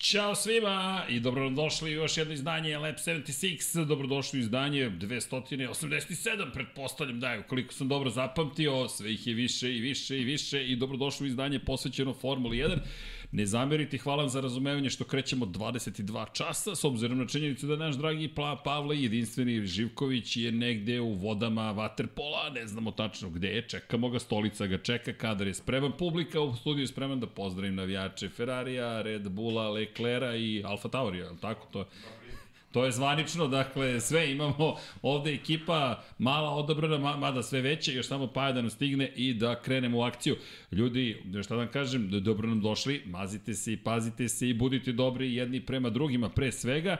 Ćao svima i dobrodošli u još jedno izdanje Lab 76, dobrodošli u izdanje 287, pretpostavljam da je, ukoliko sam dobro zapamtio, sve ih je više i više i više. I dobrodošli u izdanje posvećeno Formuli 1. Ne zamerite, hvala za razumevanje što krećemo 22 časa, s obzirom na činjenicu da naš dragi Pavle jedinstveni Živković je negde u vodama Waterpola, ne znamo tačno gde je, čekamo ga, stolica ga čeka, kadar je spreman, publika u studiju je spreman da pozdravim navijače Ferrarija, Red Bulla, Leclera i Alfa Taurija, je li tako? To je To je zvanično, dakle, sve imamo ovde ekipa mala odabrana, mada sve veće, još samo paja da nam stigne i da krenemo u akciju. Ljudi, šta da vam kažem, dobro nam došli, mazite se i pazite se i budite dobri jedni prema drugima pre svega.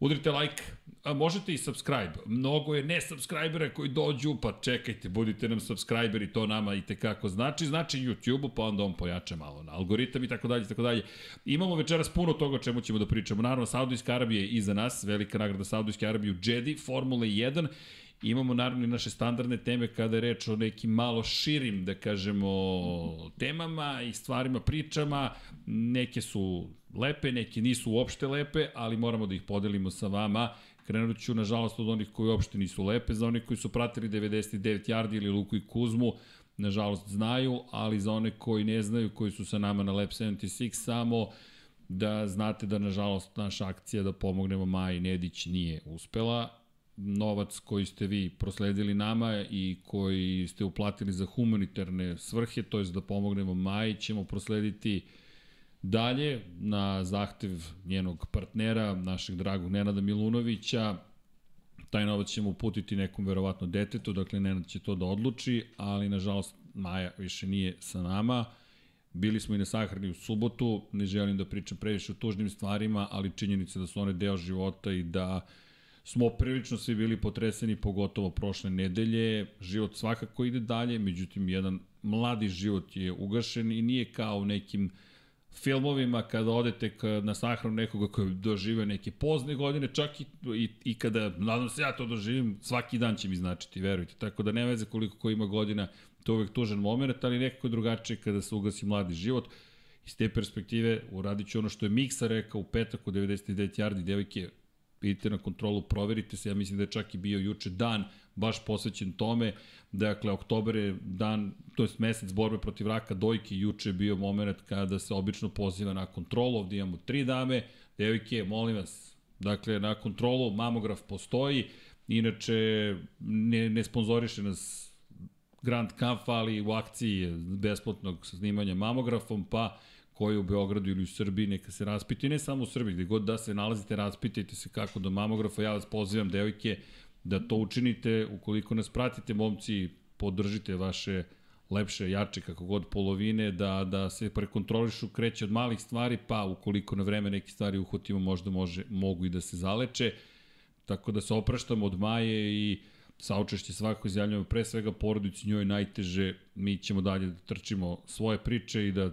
Udrite like, a možete i subscribe. Mnogo je ne-subscribera koji dođu, pa čekajte, budite nam subscriberi, to nama i tekako znači. Znači YouTube-u, pa onda on pojača malo na algoritam i tako dalje, tako dalje. Imamo večeras puno toga o čemu ćemo da pričamo. Naravno, Saudijska Arabija je iza nas, velika nagrada Saudijske Arabije u Jedi, Formula 1 Imamo naravno i naše standardne teme kada je reč o nekim malo širim, da kažemo, temama i stvarima, pričama. Neke su lepe, neke nisu uopšte lepe, ali moramo da ih podelimo sa vama. Krenut ću, nažalost, od onih koji uopšte nisu lepe, za onih koji su pratili 99 yardi ili Luku i Kuzmu, nažalost znaju, ali za one koji ne znaju, koji su sa nama na Lab 76, samo da znate da, nažalost, naša akcija da pomognemo Maji Nedić nije uspela. Novac koji ste vi prosledili nama i koji ste uplatili za humanitarne svrhe, to je da pomognemo Maji, ćemo proslediti dalje na zahtev njenog partnera, našeg dragog Nenada Milunovića. Taj novac ćemo uputiti nekom verovatno detetu, dakle Nenad će to da odluči, ali nažalost Maja više nije sa nama. Bili smo i na sahrani u subotu, ne želim da pričam previše o tužnim stvarima, ali činjenica da su one deo života i da uh, smo prilično svi bili potreseni, pogotovo prošle nedelje. Život svakako ide dalje, međutim, jedan mladi život je ugašen i nije kao nekim filmovima kada odete na sahranu nekoga koji dožive neke pozne godine, čak i, i, i kada, nadam se ja to doživim, svaki dan će mi značiti, verujte. Tako da ne veze koliko ko ima godina, to je uvek tužan moment, ali nekako drugačije kada se ugasi mladi život. Iz te perspektive uradit ću ono što je Miksa rekao u petak u 99 yardi devojke, idite na kontrolu, proverite se, ja mislim da je čak i bio juče dan baš posvećen tome, dakle, oktober je dan, to je mesec borbe protiv raka dojke, juče je bio moment kada se obično poziva na kontrolu, ovde imamo tri dame, devojke, molim vas, dakle, na kontrolu mamograf postoji, inače ne, ne sponzoriše nas Grand Camp, ali u akciji besplatnog snimanja mamografom, pa koji u Beogradu ili u Srbiji, neka se raspiti, ne samo u Srbiji, gde god da se nalazite, raspitajte se kako do mamografa, ja vas pozivam, devojke, da to učinite, ukoliko nas pratite, momci, podržite vaše lepše, jače, kako god polovine, da, da se prekontrolišu, kreće od malih stvari, pa ukoliko na vreme neke stvari uhotimo, možda može, mogu i da se zaleče. Tako da se opraštamo od Maje i saučešće svako izjavljamo pre svega porodici njoj najteže, mi ćemo dalje da trčimo svoje priče i da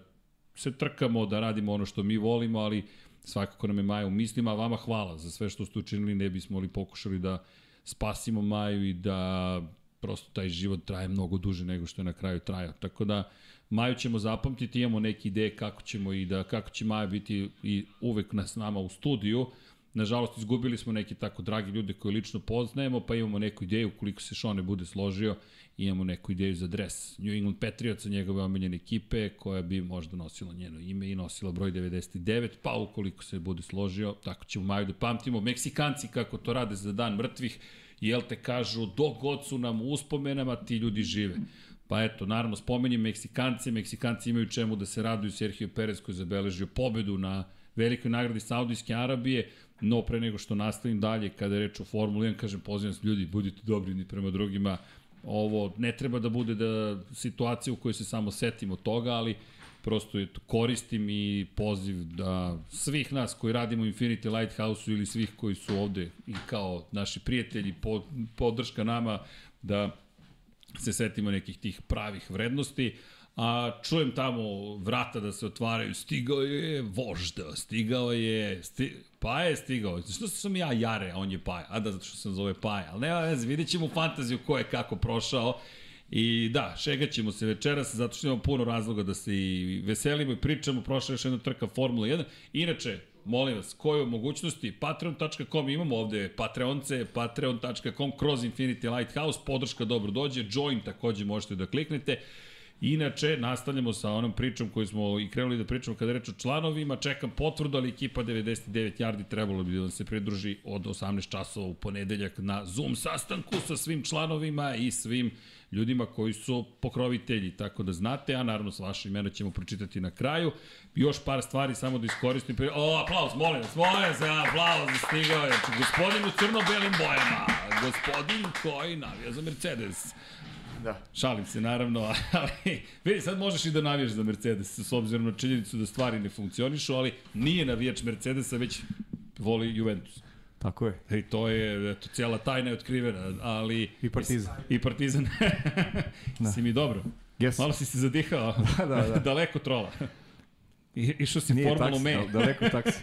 se trkamo, da radimo ono što mi volimo, ali svakako nam je Maja u mislima, a vama hvala za sve što ste učinili, ne bismo li pokušali da spasimo Maju i da prosto taj život traje mnogo duže nego što je na kraju trajao. Tako da Maju ćemo zapamtiti, imamo neke ideje kako ćemo i da kako će Maja biti i uvek nas nama u studiju. Nažalost, izgubili smo neke tako dragi ljude koje lično poznajemo, pa imamo neku ideju, koliko se Šone bude složio, imamo neku ideju za dres New England Patriotsa, njegove omiljene ekipe, koja bi možda nosila njeno ime i nosila broj 99, pa ukoliko se bude složio, tako ćemo maju da pamtimo. Meksikanci, kako to rade za dan mrtvih, jel te kažu, dok god su nam u uspomenama, ti ljudi žive. Pa eto, naravno, spomenjem Meksikance, Meksikanci imaju čemu da se raduju Sergio Perez koji je zabeležio pobedu na velikoj nagradi Saudijske Arabije, no pre nego što nastavim dalje, kada je reč o Formuli 1, kažem, pozivam se ljudi, budite dobri prema drugima, Ovo ne treba da bude da situacija u kojoj se samo setimo toga, ali prosto koristim i poziv da svih nas koji radimo u Infinity Lighthouse-u ili svih koji su ovde i kao naši prijatelji, pod, podrška nama, da se setimo nekih tih pravih vrednosti. A čujem tamo vrata da se otvaraju, stigao je vožda, stigao je, sti, pa je stigao. Što sam ja Jare, a on je Paja? A da, zato što sam zove Paja. Ali nema veze, vidjet ćemo fantaziju ko je kako prošao. I da, šegaćemo se večeras zato što imamo puno razloga da se i veselimo i pričamo. Prošla još jedna trka Formula 1. Inače, molim vas, koju mogućnosti, patreon.com, imamo ovde patreonce, patreon.com, kroz Infinity Lighthouse, podrška dobro dođe, join takođe možete da kliknete. Inače, nastavljamo sa onom pričom koju smo i krenuli da pričamo kada reč o članovima. Čekam potvrdu, ali ekipa 99 yardi trebalo bi da se pridruži od 18 časova u ponedeljak na Zoom sastanku sa svim članovima i svim ljudima koji su pokrovitelji, tako da znate, a naravno sa vaše imena ćemo pročitati na kraju. Još par stvari samo da iskoristim. O, aplauz, molim vas, molim vas, aplauz, stigao je. Gospodin u crno-belim bojama, gospodin koji navija za Mercedes. Da. Šalim se, naravno, ali vidi, sad možeš i da navijaš za Mercedes, s obzirom na činjenicu da stvari ne funkcionišu, ali nije navijač Mercedesa, već voli Juventus. Tako je. I to je, eto, cijela tajna je otkrivena, ali... I Partizan. I Partizan. da. si mi dobro. Yes. Malo si se zadihao. da, da, da. Daleko trola. I, išao si Nije Formulu taksi, Me. daleko taksi.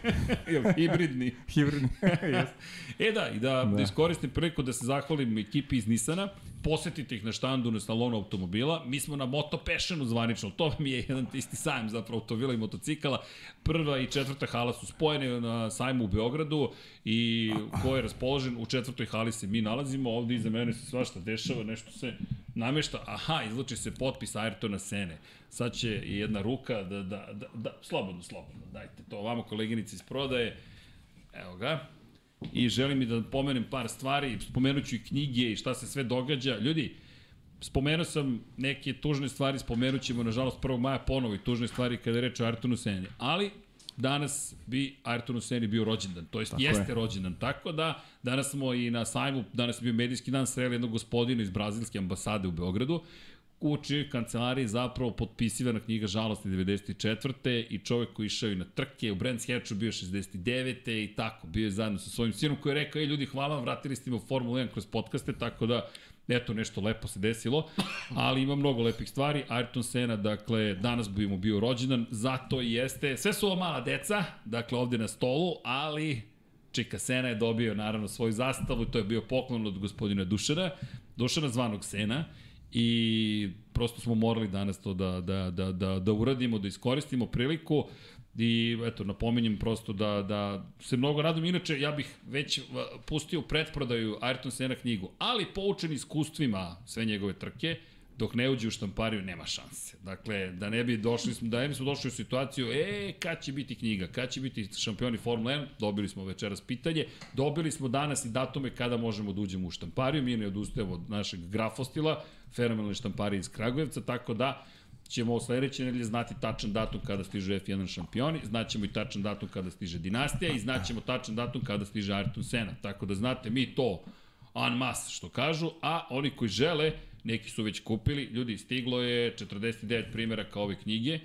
Hibridni. Hibridni. yes. E da, i da, da. da iskoristim priliku da se zahvalim ekipi iz Nisana, posetite ih na štandu na salonu automobila. Mi smo na Moto Passionu zvanično, to mi je jedan isti sajam zapravo automobila i motocikala. Prva i četvrta hala su spojene na sajmu u Beogradu i ko je raspoložen, u četvrtoj hali se mi nalazimo, ovde iza mene se svašta dešava, nešto se namešta, aha, izluči se potpis Ayrtona Sene. Sad će jedna ruka da, da, da, da, slobodno, slobodno, dajte to ovamo koleginici iz prodaje, evo ga, i želim i da pomenem par stvari, spomenut ću i knjige i šta se sve događa. Ljudi, spomenuo sam neke tužne stvari, spomenut ćemo nažalost 1. maja ponovo i tužne stvari kada je reč o Artonu Seni, ali danas bi Ayrtonu Seni bio rođendan, to jest tako jeste je. rođendan, tako da danas smo i na sajmu, danas je bio medijski dan, sreli jednog gospodina iz brazilske ambasade u Beogradu, u čijoj kancelariji zapravo potpisivana knjiga Žalosti 94. i čovek koji išao i na trke, u Brands Hatchu bio 69. i tako, bio je zajedno sa svojim sinom koji je rekao, ej ljudi, hvala vam, vratili ste me u Formulu 1 kroz podcaste, tako da eto, nešto lepo se desilo, ali ima mnogo lepih stvari. Ayrton Senna, dakle, danas bi mu bio rođendan, zato i jeste, sve su ovo mala deca, dakle, ovde na stolu, ali Čika Sena je dobio, naravno, svoju zastavu, to je bio poklon od gospodina Dušana, Dušana zvanog Sena, i prosto smo morali danas to da, da, da, da, da uradimo, da iskoristimo priliku i eto, napominjem prosto da, da se mnogo radim. Inače, ja bih već pustio u pretprodaju Ayrton Senna knjigu, ali poučen iskustvima sve njegove trke, dok ne uđe u štampariju nema šanse. Dakle, da ne bi došli, da ne bi smo došli u situaciju, e, kad će biti knjiga, kad će biti šampioni Formula 1, dobili smo večeras pitanje, dobili smo danas i datume kada možemo da uđemo u štampariju, mi ne odustajemo od našeg grafostila, fenomenalne štamparije iz Kragujevca, tako da ćemo sledeće nedelje znati tačan datum kada stiže F1 šampioni, znaćemo i tačan datum kada stiže Dinastija i znaćemo tačan datum kada stiže Ayrton Senna. Tako da znate, mi to en masse što kažu, a oni koji žele, neki su već kupili, ljudi, stiglo je 49 primjeraka ove knjige,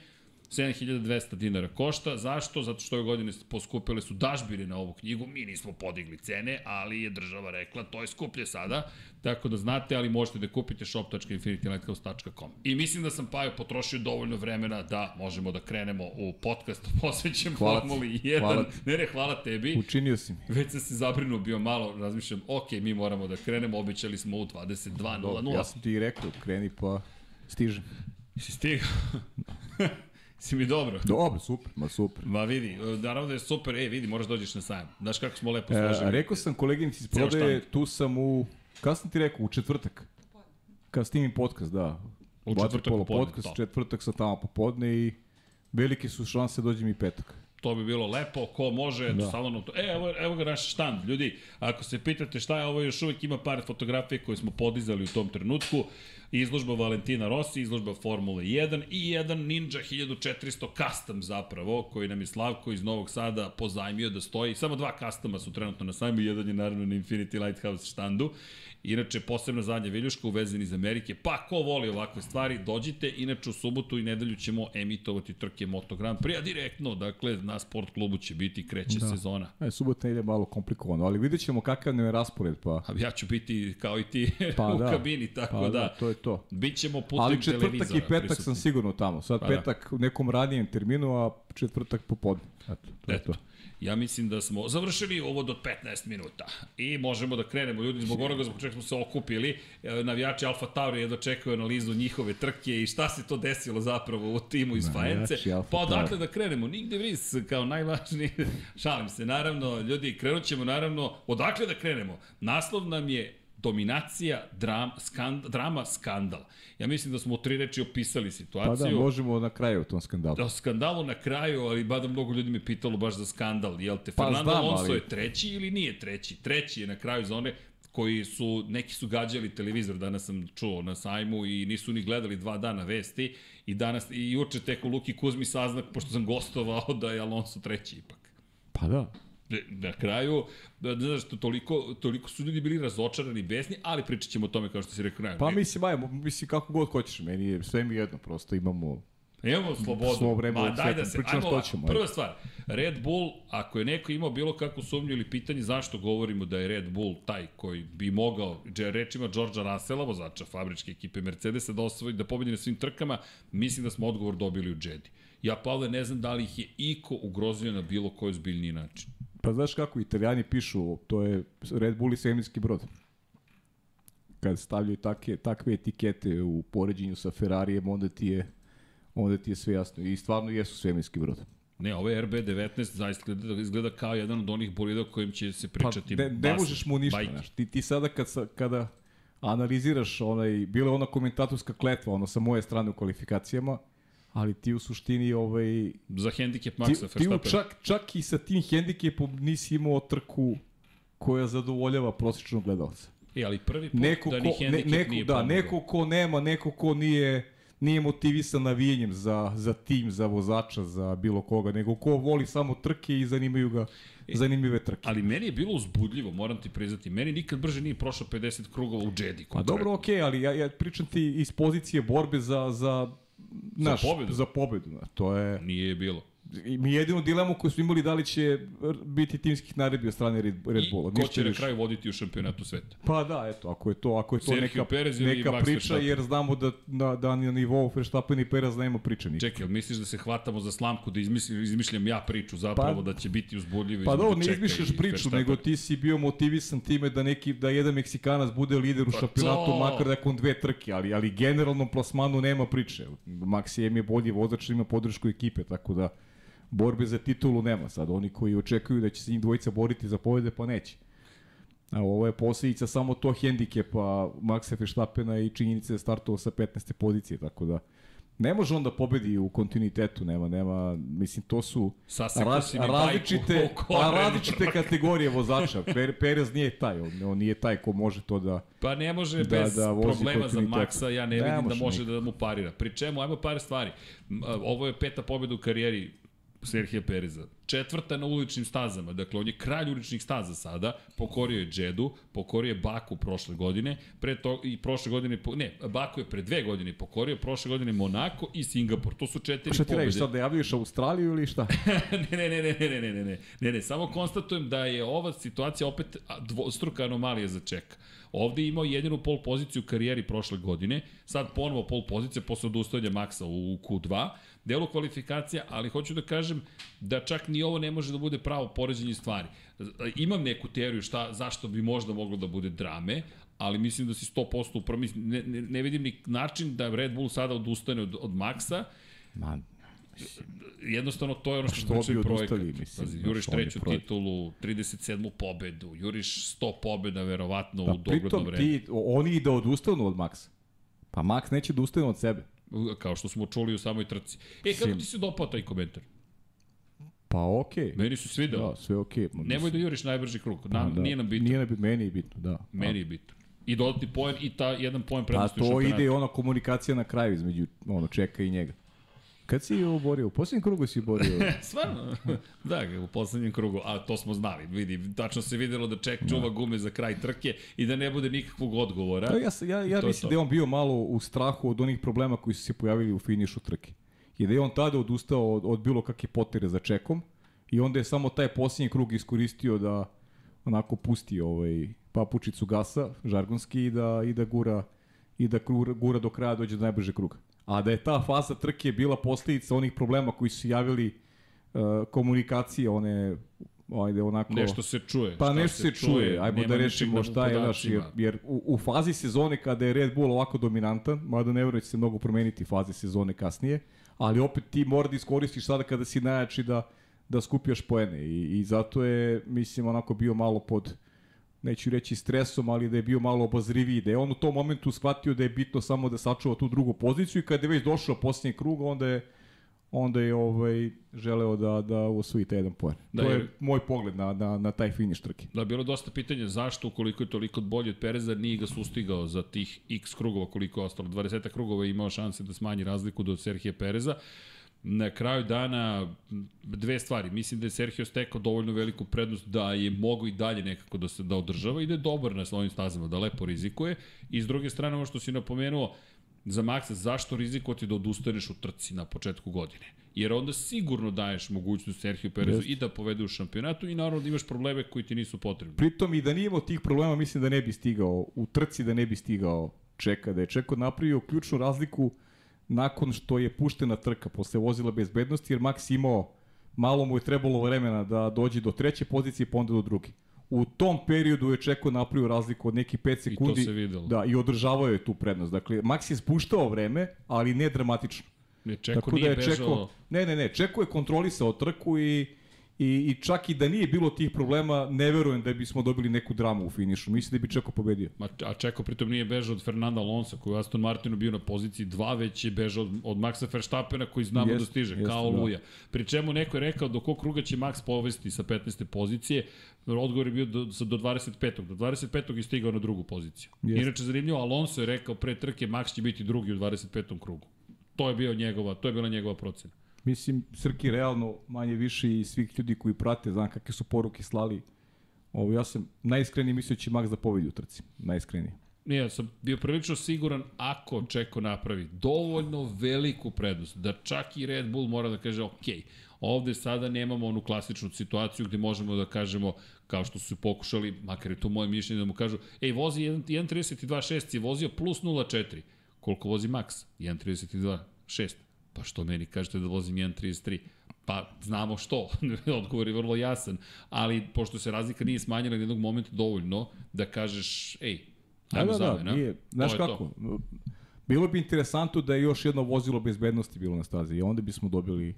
7200 dinara košta. Zašto? Zato što ove godine poskupile su dažbire na ovu knjigu. Mi nismo podigli cene, ali je država rekla to je skuplje sada. Tako da znate, ali možete da kupite shop.infinitylighthouse.com. I mislim da sam Pajo potrošio dovoljno vremena da možemo da krenemo u podcast posvećen Formuli 1. Hvala. Ne, ne, hvala tebi. Učinio si mi. Već sam se zabrinuo bio malo, razmišljam, ok, mi moramo da krenemo, običali smo u 22.00. Ja sam ti rekao, kreni pa stižem. Si stigao? Si mi dobro? Dobro, super, ma super. Ma vidi, naravno da je super, e vidi, moraš dođeš na sajam. Znaš kako smo lepo složili. E, rekao sam koleginici iz prodaje, tu sam u, kada sam ti rekao, u četvrtak. Kada snimim podcast, da. U četvrtak popodne, podcast, da. četvrtak sam tamo popodne i velike su šanse da dođem i petak to bi bilo lepo, ko može, da. salonu to. E, evo, evo ga naš štand, ljudi, ako se pitate šta je ovo, još uvek ima par fotografije koje smo podizali u tom trenutku, izložba Valentina Rossi, izložba Formule 1 i jedan Ninja 1400 custom zapravo, koji nam je Slavko iz Novog Sada pozajmio da stoji. Samo dva customa su trenutno na sajmu, jedan je naravno na Infinity Lighthouse štandu. Inače, posebno zadnja viljuška uvezena iz Amerike. Pa, ko voli ovakve stvari, dođite. Inače, u subotu i nedelju ćemo emitovati trke Moto Grand Prix, a direktno, dakle, na sport klubu će biti, kreće da. sezona. E, subota ide malo komplikovano, ali vidjet ćemo kakav nam je raspored. Pa... A ja ću biti kao i ti pa, u da. kabini, tako pa, da. da. To je to. Bićemo putem Ali četvrtak i petak prisutni. sam sigurno tamo. Sad Pa da. petak u nekom radijem terminu, a četvrtak popodne. Eto, to je Eto. to. Ja mislim da smo završili ovo do 15 minuta i možemo da krenemo. Ljudi, zbog onoga zbog čega smo se okupili, e, navijači Alfa Tauri jedno čekaju analizu njihove trke i šta se to desilo zapravo u timu iz Fajence. Pa odakle da krenemo? Nigde vris kao najvažniji. Šalim se, naravno, ljudi, krenut ćemo naravno, odakle da krenemo? Naslov nam je dominacija, dram, skand, drama, skandal. Ja mislim da smo u tri reči opisali Pa situaciju. da, možemo na kraju o tom skandalu. Da, skandalu na kraju, ali bada mnogo ljudi me pitalo baš za skandal. Jel te, Pa Fernando znam, Alonso ali- je treći ili nije treći? Treći je na kraju za one koji su, neki su gađali televizor, danas sam čuo na sajmu i nisu ni gledali dva dana vesti i danas, i juče tek u Luki Kuzmi saznak, pošto sam gostovao da je Alonso treći ipak. Pa da. Ne, Na kraju, da, ne znaš, to toliko, toliko su ljudi bili razočarani, besni, ali pričat ćemo o tome kao što si rekao. Ne, Pa mislim, aj, mislim kako god hoćeš, meni je sve mi jedno, prosto imamo Imamo slobodu. Svo vreme Ma daj da se, pričamo ajmo, što ćemo, prva stvar, Red Bull, ako je neko imao bilo kakvu sumnju ili pitanje zašto govorimo da je Red Bull taj koji bi mogao, rečima Đorđa Russella, vozača fabričke ekipe Mercedesa, da osvoji, da pobedi na svim trkama, mislim da smo odgovor dobili u Jedi. Ja, Pavle, ne znam da li ih je iko ugrozio na bilo koji zbiljniji način. Pa znaš kako italijani pišu, to je Red Bull i svemirski brod. Kad stavljaju take, takve etikete u poređenju sa Ferrarijem, onda ti je onda ti je sve jasno. I stvarno jesu svemirski brod. Ne, ovaj RB19 zaista izgleda, izgleda kao jedan od onih bolida kojim će se pričati. Pa, ne, ne možeš mu ništa, bajke. znaš. Ti, ti sada kad, sa, kada analiziraš onaj, bila je ona komentatorska kletva, ono sa moje strane u kvalifikacijama, ali ti u suštini ovaj, Za hendikep ti, Maxa ti Verstappen. čak, čak i sa tim hendikepom nisi imao trku koja zadovoljava prosječnog gledalca. E, ali prvi put Neko da ko, ni ne, hendikep neko, nije da, pomogao. neko ko nema, neko ko nije nije motivisan navijenjem za, za tim, za vozača, za bilo koga, nego ko voli samo trke i zanimaju ga zanimljive trke. Ali meni je bilo uzbudljivo, moram ti priznati. Meni nikad brže nije prošlo 50 krugova u Jedi. Pa dobro, okej, okay, ali ja, ja pričam ti iz pozicije borbe za, za, znaš, pobedu. Za pobedu znaš, to je... Nije je bilo. I mi jedinu dilemu koju smo imali da li će biti timskih naredbi od strane Red, Red Bulla. I ko će na kraju voditi u šampionatu sveta? Pa da, eto, ako je to, ako je to Sergio neka, Perez neka Max priča, Verstappen? jer znamo da, da, da na nivou Verstappen i Perez nema priče ništa. Čekaj, misliš da se hvatamo za slamku, da izmislim, izmišljam ja priču zapravo, Pa- da će biti uzbudljivo Pa između da, ne izmišljaš priču, Verstappena? nego ti si bio motivisan time da neki da jedan Meksikanac bude lider u Pa šampionatu, to! makar nakon dve trke, ali ali generalnom plasmanu nema priče. Max M je bolji vozač, ima podršku ekipe, tako da borbe za titulu nema sad. Oni koji očekuju da će se njih dvojica boriti za pobede, pa neće. A ovo je posljedica samo to hendikepa Maxa Verstappena i činjenice da je startovao sa 15. pozicije, tako da ne može on da pobedi u kontinuitetu, nema, nema, mislim, to su raz, različite, oko pa različite kategorije vozača. Per, Perez nije taj, on, on nije taj ko može to da... Pa ne može Da, bez da, problema za. Maxa, ja ne, Ne vidim da može može da mu parira. Pri čemu, ajmo par stvari. A, Ovo je peta pobjeda u karijeri Serhija Pereza. Četvrta na uličnim stazama, dakle on je kralj uličnih staza sada, pokorio je Džedu, pokorio je Baku prošle godine, pre to, i prošle godine, ne, Baku je pre dve godine pokorio, prošle godine Monako i Singapur. To su četiri Šta ti pobjede. radiš, sad da javljaš Australiju ili šta? ne, ne, ne, ne, ne, ne, ne, ne, ne, ne, ne, samo konstatujem da je ova situacija opet dvostruka anomalija za Čeka. Ovde je imao jedinu pol poziciju u karijeri prošle godine, sad ponovo pol pozicija posle odustajanja Maksa u Q2, delu kvalifikacija, ali hoću da kažem da čak ni ovo ne može da bude pravo poređenje stvari. Imam neku teoriju šta, zašto bi možda moglo da bude drame, ali mislim da si 100% upravo, ne, ne, ne vidim ni način da Red Bull sada odustane od, od Maksa, Ma, jednostavno to je ono što Što znači projekat. mislim, Pazi, juriš treću projekat. titulu, 37. pobedu, juriš 100 pobeda verovatno pa u dogledno pritom vreme. ti, oni i da odustanu od Maxa. Pa Max neće da ustane od sebe. Kao što smo čuli u samoj trci. E, kako Sim. ti se dopao taj komentar? Pa okej. Okay. Meni su svideli. Da, sve okej. Okay. Nemoj da juriš najbrži krug. Nam, da. Nije nam bitno. Nije nam bitno, meni je bitno, da. Meni je bitno. I dodati poen i ta jedan poen Pa prednosti u to šampionatu. ide i ona komunikacija na kraju između ono, čeka i njega. Kad si ovo borio? U posljednjem krugu si borio. Stvarno? da, u poslednjem krugu, a to smo znali, vidi, tačno se videlo da ček čuva gume za kraj trke i da ne bude nikakvog odgovora. Da, ja, ja, ja To mislim to. da je on bio malo u strahu od onih problema koji su se pojavili u finišu trke. I da je on tada odustao od, od bilo kakve potere za čekom i onda je samo taj posljednji krug iskoristio da onako pusti ovaj papučicu gasa, žargonski, i da, i da gura i da gura, do kraja dođe do najbrže kruga. A da je ta faza trke bila posledica onih problema koji su javili uh, komunikacije, one ajde onako nešto se čuje pa nešto se čuje ajmo da rešimo šta je naš jer, jer u, u fazi sezone kada je Red Bull ovako dominantan mada ne verujem da će se mnogo promeniti faze sezone kasnije ali opet ti mora da iskoristiš sada kada si najjači da da skupljaš poene i, i zato je mislim onako bio malo pod neću reći stresom, ali da je bio malo obazriviji, da je on u tom momentu shvatio da je bitno samo da sačuva tu drugu poziciju i kada je već došao posljednji krug, onda je onda je ovaj želeo da da osvoji taj jedan poen. Da, to je jer... moj pogled na, na, na taj finiš trke. Da, bilo dosta pitanja zašto ukoliko je toliko bolji od Pereza nije ga sustigao za tih x krugova koliko je ostalo. 20 krugova je imao šanse da smanji razliku do Serhije Pereza. Na kraju dana dve stvari. Mislim da je Sergio stekao dovoljno veliku prednost da je mogo i dalje nekako da se da održava i da je dobar na svojim stazama, da lepo rizikuje. I s druge strane, ovo što si napomenuo, za Maxa, zašto rizikovati da odustaneš u trci na početku godine? Jer onda sigurno daješ mogućnost Sergio Perezu i da povede u šampionatu i naravno da imaš probleme koji ti nisu potrebni. Pritom i da nije imao tih problema, mislim da ne bi stigao, u trci da ne bi stigao Čeka, da je Čeko napravio ključnu razliku nakon što je puštena trka posle vozila bezbednosti, jer Max imao, malo mu je trebalo vremena da dođe do treće pozicije pa onda do druge. U tom periodu je Čeko napravio razliku od nekih 5 sekundi. I to se videlo. Da, i održavao je tu prednost. Dakle, Max je spuštao vreme, ali ne dramatično. Ne, Čeko Tako nije da je bežao... Čeko, ne, ne, ne, Čeko je kontrolisao trku i I, I čak i da nije bilo tih problema, ne verujem da bismo dobili neku dramu u finišu. Mislim da bi Čeko pobedio. Ma, a Čeko pritom nije bežao od Fernanda Alonso, koji je Aston Martinu bio na poziciji 2, već je bežao od, od Maxa Verstappena, koji znamo jest, da stiže, jest, kao da. Luja. Pri čemu neko je rekao do kog kruga će Max povesti sa 15. pozicije, odgovor je bio do, do 25. Do 25. je stigao na drugu poziciju. Jest. Inače, zanimljivo, Alonso je rekao pre trke Max će biti drugi u 25. krugu. To je bio njegova, to je bila njegova procena. Mislim, Srki, realno, manje više i svih ljudi koji prate, znam kakve su poruke slali. Ovo, ja sam najiskreniji mislio će Max da pobedi u trci. Najiskreniji. Nije, ja sam bio prilično siguran ako Čeko napravi dovoljno veliku prednost, da čak i Red Bull mora da kaže, ok, ovde sada nemamo onu klasičnu situaciju gde možemo da kažemo, kao što su pokušali, makar je to moje mišljenje, da mu kažu, ej, vozi 1.32.6 je vozio plus 0.4. Koliko vozi Max? 1.32.6 Pa što meni kažete da vozim 1.33? Pa znamo što, odgovor je vrlo jasan, ali pošto se razlika nije smanjila na jednog momenta dovoljno da kažeš, ej, da, ajmo da, da, da, nije, znaš kako, to. bilo bi interesantno da je još jedno vozilo bezbednosti bilo na stazi i onda bismo dobili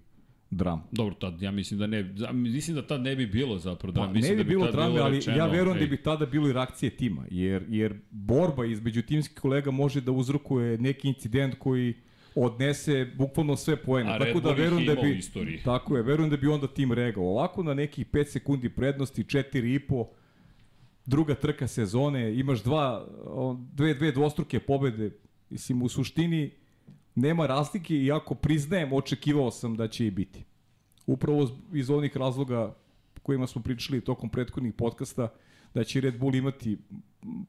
dram. Dobro, tad ja mislim da ne, mislim da tad ne bi bilo zapravo dram. Pa, mislim ne bi, da bi bilo drame, ali rečeno, ja verujem ej. da bi tada bilo i reakcije tima, jer, jer borba između timskih kolega može da uzrokuje neki incident koji odnese bukvalno sve poene. A tako da verujem da bi Tako je, verujem da bi onda tim regao. Ovako na nekih 5 sekundi prednosti, 4,5 druga trka sezone, imaš dva, dve, dve dvostruke pobede. Mislim, u suštini nema razlike, iako priznajem, očekivao sam da će i biti. Upravo iz onih razloga kojima smo pričali tokom prethodnih podcasta, da će Red Bull imati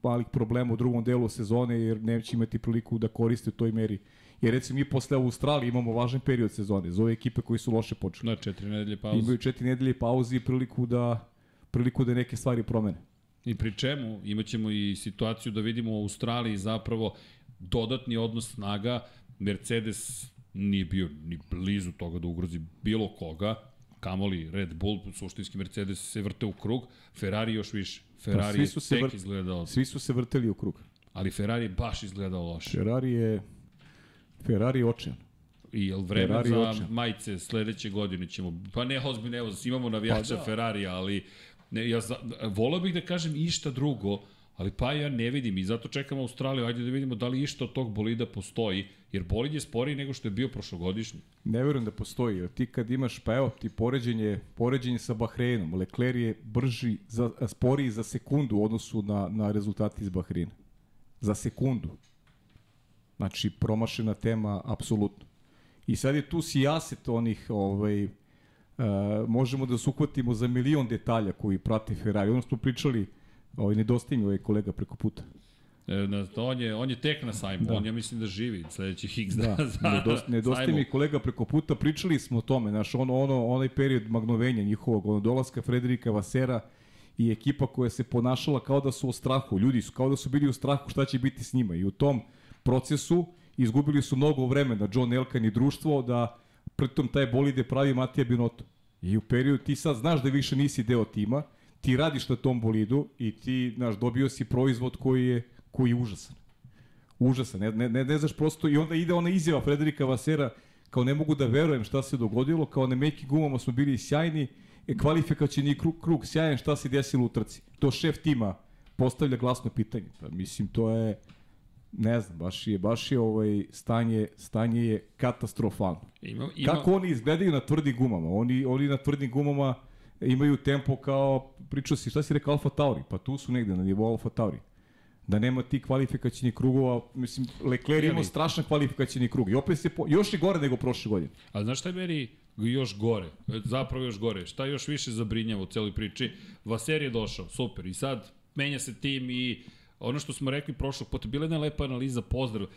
malih problema u drugom delu sezone, jer neće imati priliku da koriste u toj meri Jer recimo mi posle Australije imamo važan period sezone za ove ekipe koji su loše počeli. Da, četiri nedelje pauze. Imaju četiri nedelje pauze i priliku da, priliku da neke stvari promene. I pri čemu imaćemo i situaciju da vidimo u Australiji zapravo dodatni odnos snaga. Mercedes nije bio ni blizu toga da ugrozi bilo koga, kamoli Red Bull, suštinski Mercedes se vrte u krug, Ferrari još više. Ferrari pa, svi su se tek vrt... izgledao... Svi su se vrteli u krug. Ali Ferrari baš izgledao loše. Ferrari je Ferrari očajan. I jel vreme Ferrari za očajan. majice sledeće godine ćemo, pa ne ozbiljno, evo, imamo navijača pa da. Ferrari, ali ne, ja volao bih da kažem išta drugo, ali pa ja ne vidim i zato čekam Australiju, ajde da vidimo da li išta od tog bolida postoji, jer bolid je sporiji nego što je bio prošlogodišnji. Ne verujem da postoji, ti kad imaš, pa evo ti poređenje, poređenje sa Bahreinom, Leclerc je brži, za, sporiji za sekundu u odnosu na, na rezultati iz Bahreina. Za sekundu. Znači, promašena tema, apsolutno. I sad je tu sijaset onih, ovaj, uh, možemo da se uhvatimo za milion detalja koji prate Ferrari. Ono smo pričali, ovaj, nedostaje mi ovaj kolega preko puta. E, na, on, je, on je tek na sajmu, da. on ja mislim da živi sledećih x da, za nedost, nedostaje mi kolega preko puta, pričali smo o tome, znaš, ono, ono, onaj period magnovenja njihovog, ono, dolaska Frederika Vasera i ekipa koja se ponašala kao da su u strahu, ljudi su kao da su bili u strahu šta će biti s njima i u tom procesu, izgubili su mnogo vremena, John Elkan i društvo, da pritom taj bolide pravi Matija Binotto. I u periodu ti sad znaš da više nisi deo tima, ti radiš na tom bolidu i ti, znaš, dobio si proizvod koji je, koji je užasan. Užasan, ne, ne, ne, ne znaš prosto, i onda ide ona izjava Frederika Vasera, kao ne mogu da verujem šta se dogodilo, kao na meki gumama smo bili sjajni, e, kvalifikacijni krug, krug sjajan, šta se desilo u trci. To šef tima postavlja glasno pitanje. Pa, mislim, to je, ne znam, baš je, baš je ovaj stanje, stanje je katastrofalno. Ima, ima... Kako oni izgledaju na tvrdim gumama? Oni, oni na tvrdim gumama imaju tempo kao, pričao si, šta si rekao, Alfa Tauri? Pa tu su negde na nivou Alfa Tauri. Da nema ti kvalifikacijnih krugova, mislim, Leclerc imao strašan kvalifikacijni krug i opet se, po, još je gore nego prošle godine. A znaš šta je meni još gore, zapravo još gore, šta još više zabrinjava u celoj priči? Vaser je došao, super, i sad menja se tim i ono što smo rekli prošlog puta, bila jedna lepa analiza, pozdrav,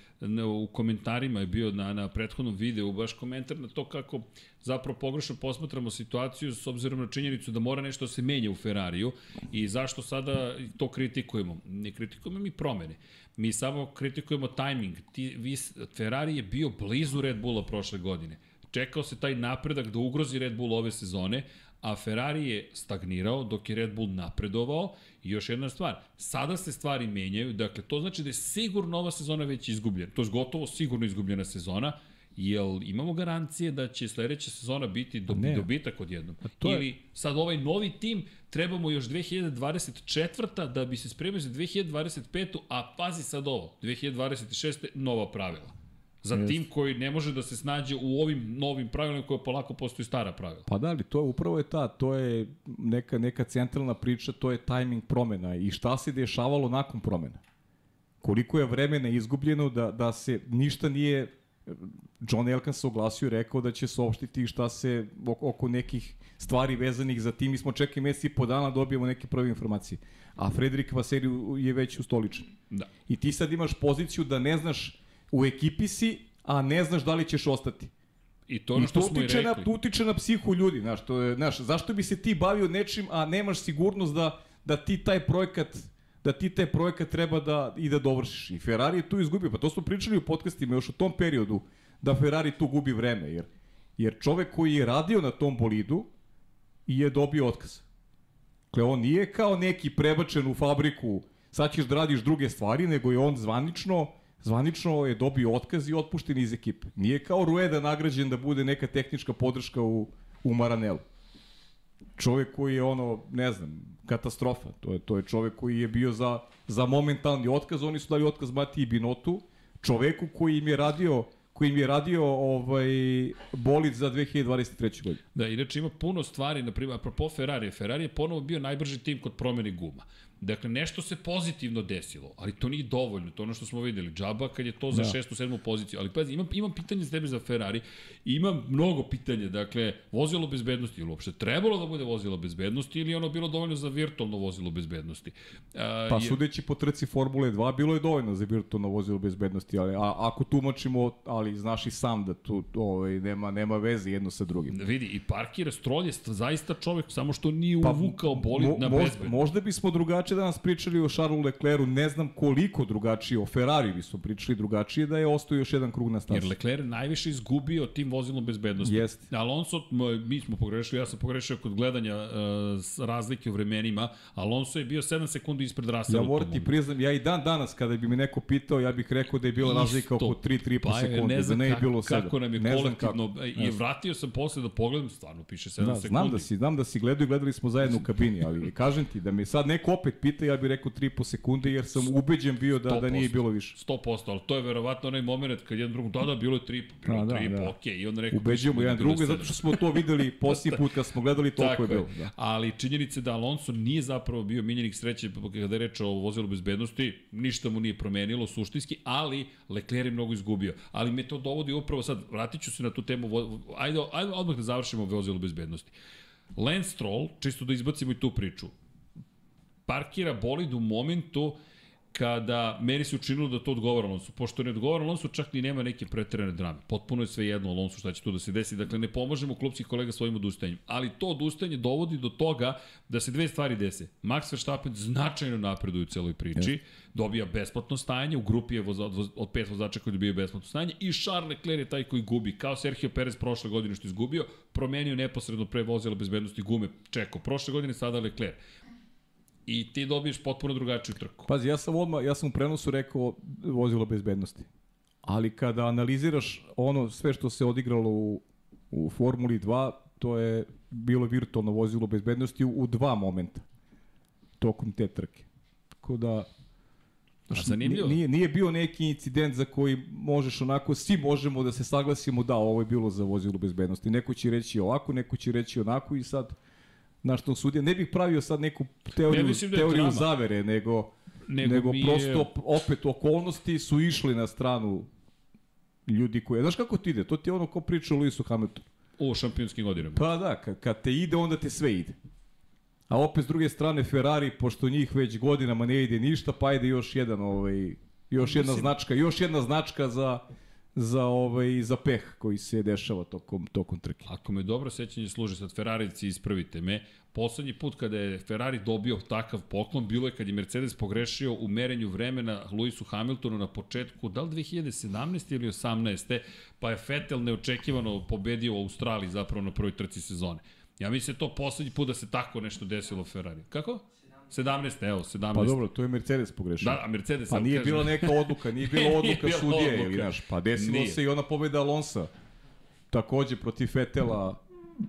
u komentarima je bio na, na prethodnom videu, baš komentar na to kako zapravo pogrešno posmatramo situaciju s obzirom na činjenicu da mora nešto da se menja u Ferrariju i zašto sada to kritikujemo. Ne kritikujemo mi promene, mi samo kritikujemo tajming. Ti, vi, Ferrari je bio blizu Red Bulla prošle godine. Čekao se taj napredak da ugrozi Red Bull ove sezone, a Ferrari je stagnirao dok je Red Bull napredovao i još jedna stvar, sada se stvari menjaju, dakle to znači da je sigurno ova sezona već izgubljena, to je gotovo sigurno izgubljena sezona, Jel imamo garancije da će sledeća sezona biti do, ne. dobitak odjednom? To je... Ili sad ovaj novi tim trebamo još 2024. da bi se spremio za 2025. A pazi sad ovo, 2026. nova pravila za Jest. tim koji ne može da se snađe u ovim novim pravilima koje polako postaju stara pravila. Pa da, ali to je upravo je ta, to je neka, neka centralna priča, to je tajming promena i šta se dešavalo nakon promena. Koliko je vremena izgubljeno da, da se ništa nije John Elkan se oglasio i rekao da će saopštiti šta se oko nekih stvari vezanih za tim. Mi smo čekali mesec i po dana da dobijemo neke prve informacije. A Frederik Vaseri je već ustoličen. Da. I ti sad imaš poziciju da ne znaš u ekipi si, a ne znaš da li ćeš ostati. I to ono što smo i rekli. Na, to utiče na psihu ljudi, znaš, to je, znaš, zašto bi se ti bavio nečim, a nemaš sigurnost da, da ti taj projekat da ti taj projekat treba da i da dovršiš. I Ferrari je tu izgubio, pa to smo pričali u podcastima još u tom periodu, da Ferrari tu gubi vreme, jer, jer čovek koji je radio na tom bolidu i je dobio otkaz. Dakle, on nije kao neki prebačen u fabriku, sad ćeš da radiš druge stvari, nego je on zvanično zvanično je dobio otkaz i otpušten iz ekipe. Nije kao Rueda nagrađen da bude neka tehnička podrška u, u Maranelu. Čovek koji je ono, ne znam, katastrofa. To je, to je čovek koji je bio za, za momentalni otkaz. Oni su dali otkaz Matiji Binotu, čoveku koji im je radio koji im je radio ovaj bolid za 2023. godinu. Da, inače ima puno stvari, na primjer, apropo Ferrari, Ferrari je ponovo bio najbrži tim kod promene guma. Dakle, nešto se pozitivno desilo, ali to nije dovoljno, to ono što smo videli. Džaba kad je to za da. šestu, sedmu poziciju. Ali pazi, imam, imam pitanje za tebe za Ferrari imam mnogo pitanja. Dakle, vozilo bezbednosti, ili uopšte trebalo da bude vozilo bezbednosti ili ono bilo dovoljno za virtualno vozilo bezbednosti? A, pa je... sudeći po trci Formule 2, bilo je dovoljno za virtualno vozilo bezbednosti, ali a, ako tumačimo, ali znaš i sam da tu ovaj, nema, nema veze jedno sa drugim. Vidi, i parkira, Stroll je zaista čovek, samo što nije pa, uvukao bolid mo, na bezbednost. Možda bismo drugačije drugačije danas pričali o Charlesu Leclercu, ne znam koliko drugačije, o Ferrari bismo pričali drugačije, da je ostao još jedan krug na stazi. Jer Leclerc najviše izgubio tim vozilom bezbednosti. Jeste. Alonso, mi smo pogrešili, ja sam pogrešio kod gledanja uh, razlike u vremenima, Alonso je bio 7 sekundi ispred Russella. Ja moram ti priznam, ja i dan danas kada bi mi neko pitao, ja bih rekao da je bila razlika oko 3-3 pa, sekunde, da ne je bilo 7. Kako nam je ne kolektivno, kako. i vratio sam posle da pogledam, stvarno piše 7 da, sekundi. Znam da si, znam da si gledao i gledali smo zajedno u kabini, ali kažem ti da mi sad neko opet pita, ja bih rekao 3,5 sekunde, jer sam ubeđen bio da, da nije bilo više. 100%, ali to je verovatno onaj moment kad jedan drugom, da, da, bilo je 3,5, bilo da, 3,5, da, da. ok, i on rekao... Ubeđujemo jedan drugo, zato što smo to videli posljednji put kad smo gledali, toliko je bilo. Da. Ali činjenica da Alonso nije zapravo bio miljenik sreće kada je reč o vozilu bezbednosti, ništa mu nije promenilo suštinski, ali Leclerc je mnogo izgubio. Ali me to dovodi upravo sad, vratit ću se na tu temu, ajde, ajde odmah da završimo vozilu bezbednosti. Lance Stroll, čisto da izbacimo i tu priču, parkira bolid u momentu kada meni se učinilo da to odgovara Alonso. Pošto ne odgovara Alonso, čak ni nema neke preterane drame. Potpuno je sve jedno Alonso šta će tu da se desi. Dakle, ne pomažemo klubskih kolega svojim odustajanjem. Ali to odustajanje dovodi do toga da se dve stvari dese. Max Verstappen značajno napreduje u celoj priči. Yes. Dobija besplatno stajanje. U grupi je voza, od, od pet vozača koji dobiju besplatno stajanje. I Charles Leclerc je taj koji gubi. Kao Sergio Perez prošle godine što izgubio, promenio neposredno pre vozila bezbednosti gume. Čeko. Prošle godine sada Leclerc i ti dobiješ potpuno drugačiju trku. Pazi, ja sam odmah, ja sam u prenosu rekao vozilo bezbednosti. Ali kada analiziraš ono sve što se odigralo u, u Formuli 2, to je bilo virtualno vozilo bezbednosti u, u dva momenta tokom te trke. Tako da A zanimljivo. Nije, nije bio neki incident za koji možeš onako, svi možemo da se saglasimo da ovo je bilo za vozilo bezbednosti. Neko će reći ovako, neko će reći onako i sad na što sudija. Ne bih pravio sad neku teoriju, ne da teoriju zavere, nego, nego, nego je... prosto opet okolnosti su išli na stranu ljudi koji... Znaš kako ti ide? To ti je ono ko priča o Lewisu Hamiltonu. U šampionskim godinama. Pa da, kad, kad te ide, onda te sve ide. A opet s druge strane Ferrari, pošto njih već godinama ne ide ništa, pa ide još jedan ovaj još jedna Mislim... značka, još jedna značka za za ovaj za peh koji se dešava tokom tokom trke. Ako me dobro sećanje služi sad Ferrarici ispravite me, poslednji put kada je Ferrari dobio takav poklon bilo je kad je Mercedes pogrešio u merenju vremena Lewisu Hamiltonu na početku da li 2017 ili 18. pa je Vettel neočekivano pobedio u Australiji zapravo na prvoj trci sezone. Ja mislim da to poslednji put da se tako nešto desilo u Ferrari. Kako? 17, evo, 17. Pa dobro, to je Mercedes pogrešio. Da, a Mercedes... Pa nije kažem. bila neka odluka, nije bila odluka nije sudije, odluka. ili znaš, pa desilo nije. se i ona pobeda Alonsa. Takođe protiv Fetela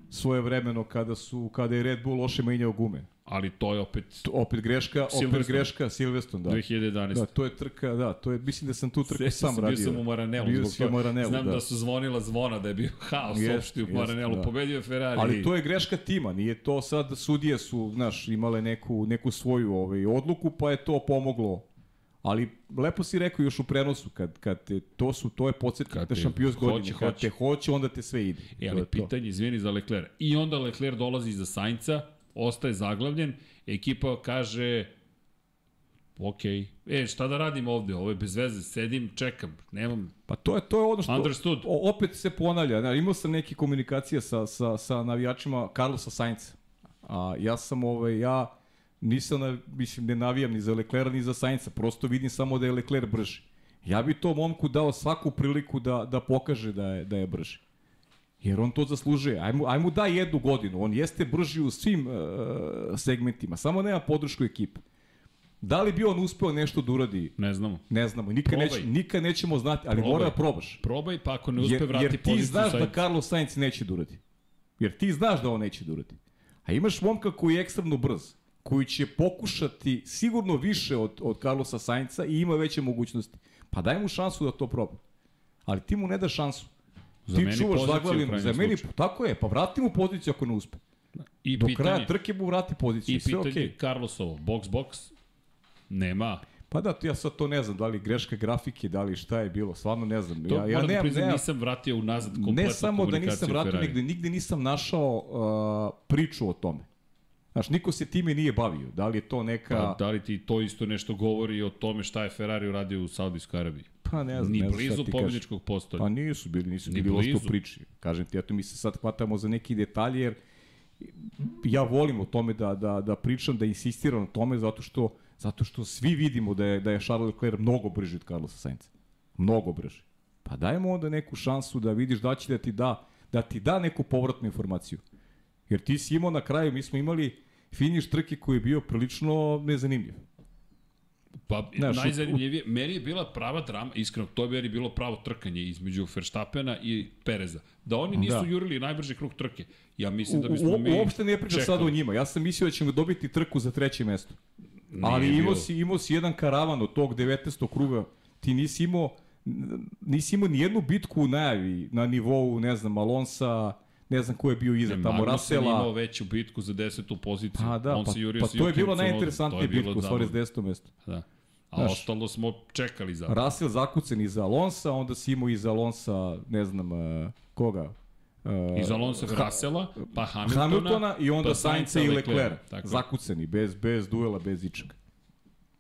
svoje vremeno kada su kada je Red Bull loše menjao gume. Ali to je opet opet greška, opet greška Silverstone, da. 2011. Da, to je trka, da, to je mislim da sam tu trku sam radio. Bio sam u Maranelu, bio zbog toga. Maranelu, Znam da. da. su zvonila zvona da je bio haos yes, u Maranelu, da. pobedio je Ferrari. Ali to je greška tima, nije to sad sudije su, znaš, imale neku neku svoju ovaj odluku, pa je to pomoglo Ali lepo si rekao još u prenosu kad kad te to su to je podsjetka te šampions godine kad te hoće onda te sve ide. E, ali pitanje izvini za Leclerc. I onda Leclerc dolazi za Sainca, ostaje zaglavljen, ekipa kaže ok, e, šta da radim ovde? Ovo je bez veze, sedim, čekam, nemam... Pa to je, to je ono što... Understood. O, opet se ponavlja. Ja, imao sam neke komunikacije sa, sa, sa navijačima Carlosa Sainca. A, ja sam, ovaj, ja nisam, na, mislim, ne navijam ni za Leclerc ni za Sainca, prosto vidim samo da je Leclerc brži. Ja bi to momku dao svaku priliku da, da pokaže da je, da je brži. Jer on to zaslužuje. Ajmo, ajmo da jednu godinu. On jeste brži u svim uh, segmentima. Samo nema podršku ekipe. Da li bi on uspeo nešto da uradi? Ne znamo. Ne znamo. Nikad, neć, nikad nećemo znati, ali Probaj. mora da probaš. Probaj, pa ako ne uspe jer, vrati poziciju Jer ti znaš Sainz. da Carlos Sainz neće da uradi. Jer ti znaš da on neće da uradi. A imaš momka koji je ekstremno brz koji će pokušati sigurno više od, od Carlosa Sainca i ima veće mogućnosti. Pa daj mu šansu da to proba. Ali ti mu ne da šansu. Za ti čuvaš zaglavljenu, za meni, slučaju. tako je, pa vrati mu poziciju ako ne uspe. I Do pitanje, kraja trke mu vrati poziciju, i sve okej. I pitanje okay. Carlosovo, box box, nema. Pa da, ja sad to ne znam, da li greška grafike, da li šta je bilo, stvarno ne znam. To ja, ja ne, da priznam, nisam vratio unazad kompletnu Ne samo da nisam vratio, nigde, nigde nisam našao uh, priču o tome. Znaš, niko se time nije bavio. Da li je to neka... Pa, da li ti to isto nešto govori o tome šta je Ferrari uradio u Saudijskoj Arabiji? Pa ne znam, Ni ne blizu pobjedičkog postolja. Pa nisu bili, nisu Ni bili blizu. priči. Kažem ti, eto mi se sad hvatamo za neki detalje, jer ja volim o tome da, da, da pričam, da insistiram na tome, zato što, zato što svi vidimo da je, da je Charles Leclerc mnogo brži od Carlosa Sainza. Mnogo brži. Pa dajmo onda neku šansu da vidiš da će da ti da, da ti da neku povratnu informaciju. Jer ti si imao na kraju, mi smo imali finiš trke koji je bio prilično nezanimljiv. Pa, Znaš, najzanimljivije, u... meni je bila prava drama, iskreno, to je meni bilo pravo trkanje između Verstappena i Pereza. Da oni nisu da. jurili najbrži krug trke. Ja mislim da bismo u, u, mi Uopšte ne pričam sad o njima. Ja sam mislio da ćemo dobiti trku za treće mesto. Nije Ali imao si, imao si jedan karavan od tog 19. kruga. Ti nisi imao, nisi imao ni jednu bitku u najavi na nivou, ne znam, Alonsa, ne znam ko je bio iza tamo, Rasela. Magnussen imao veću bitku za desetu poziciju. Pa da, On pa, se jurio pa to je bilo najinteresantnije bitku, u stvari s deseto mesto. Da. A Znaš, ostalo smo čekali za... Russell zakucen iza Alonsa, onda si imao iza Alonsa, ne znam, uh, koga? Uh, Iz Alonsa ha, Russella, pa Hamiltona, Hamiltona i onda pa Sainca i. Leclerc zakuceni, bez, bez duela, bez ičega.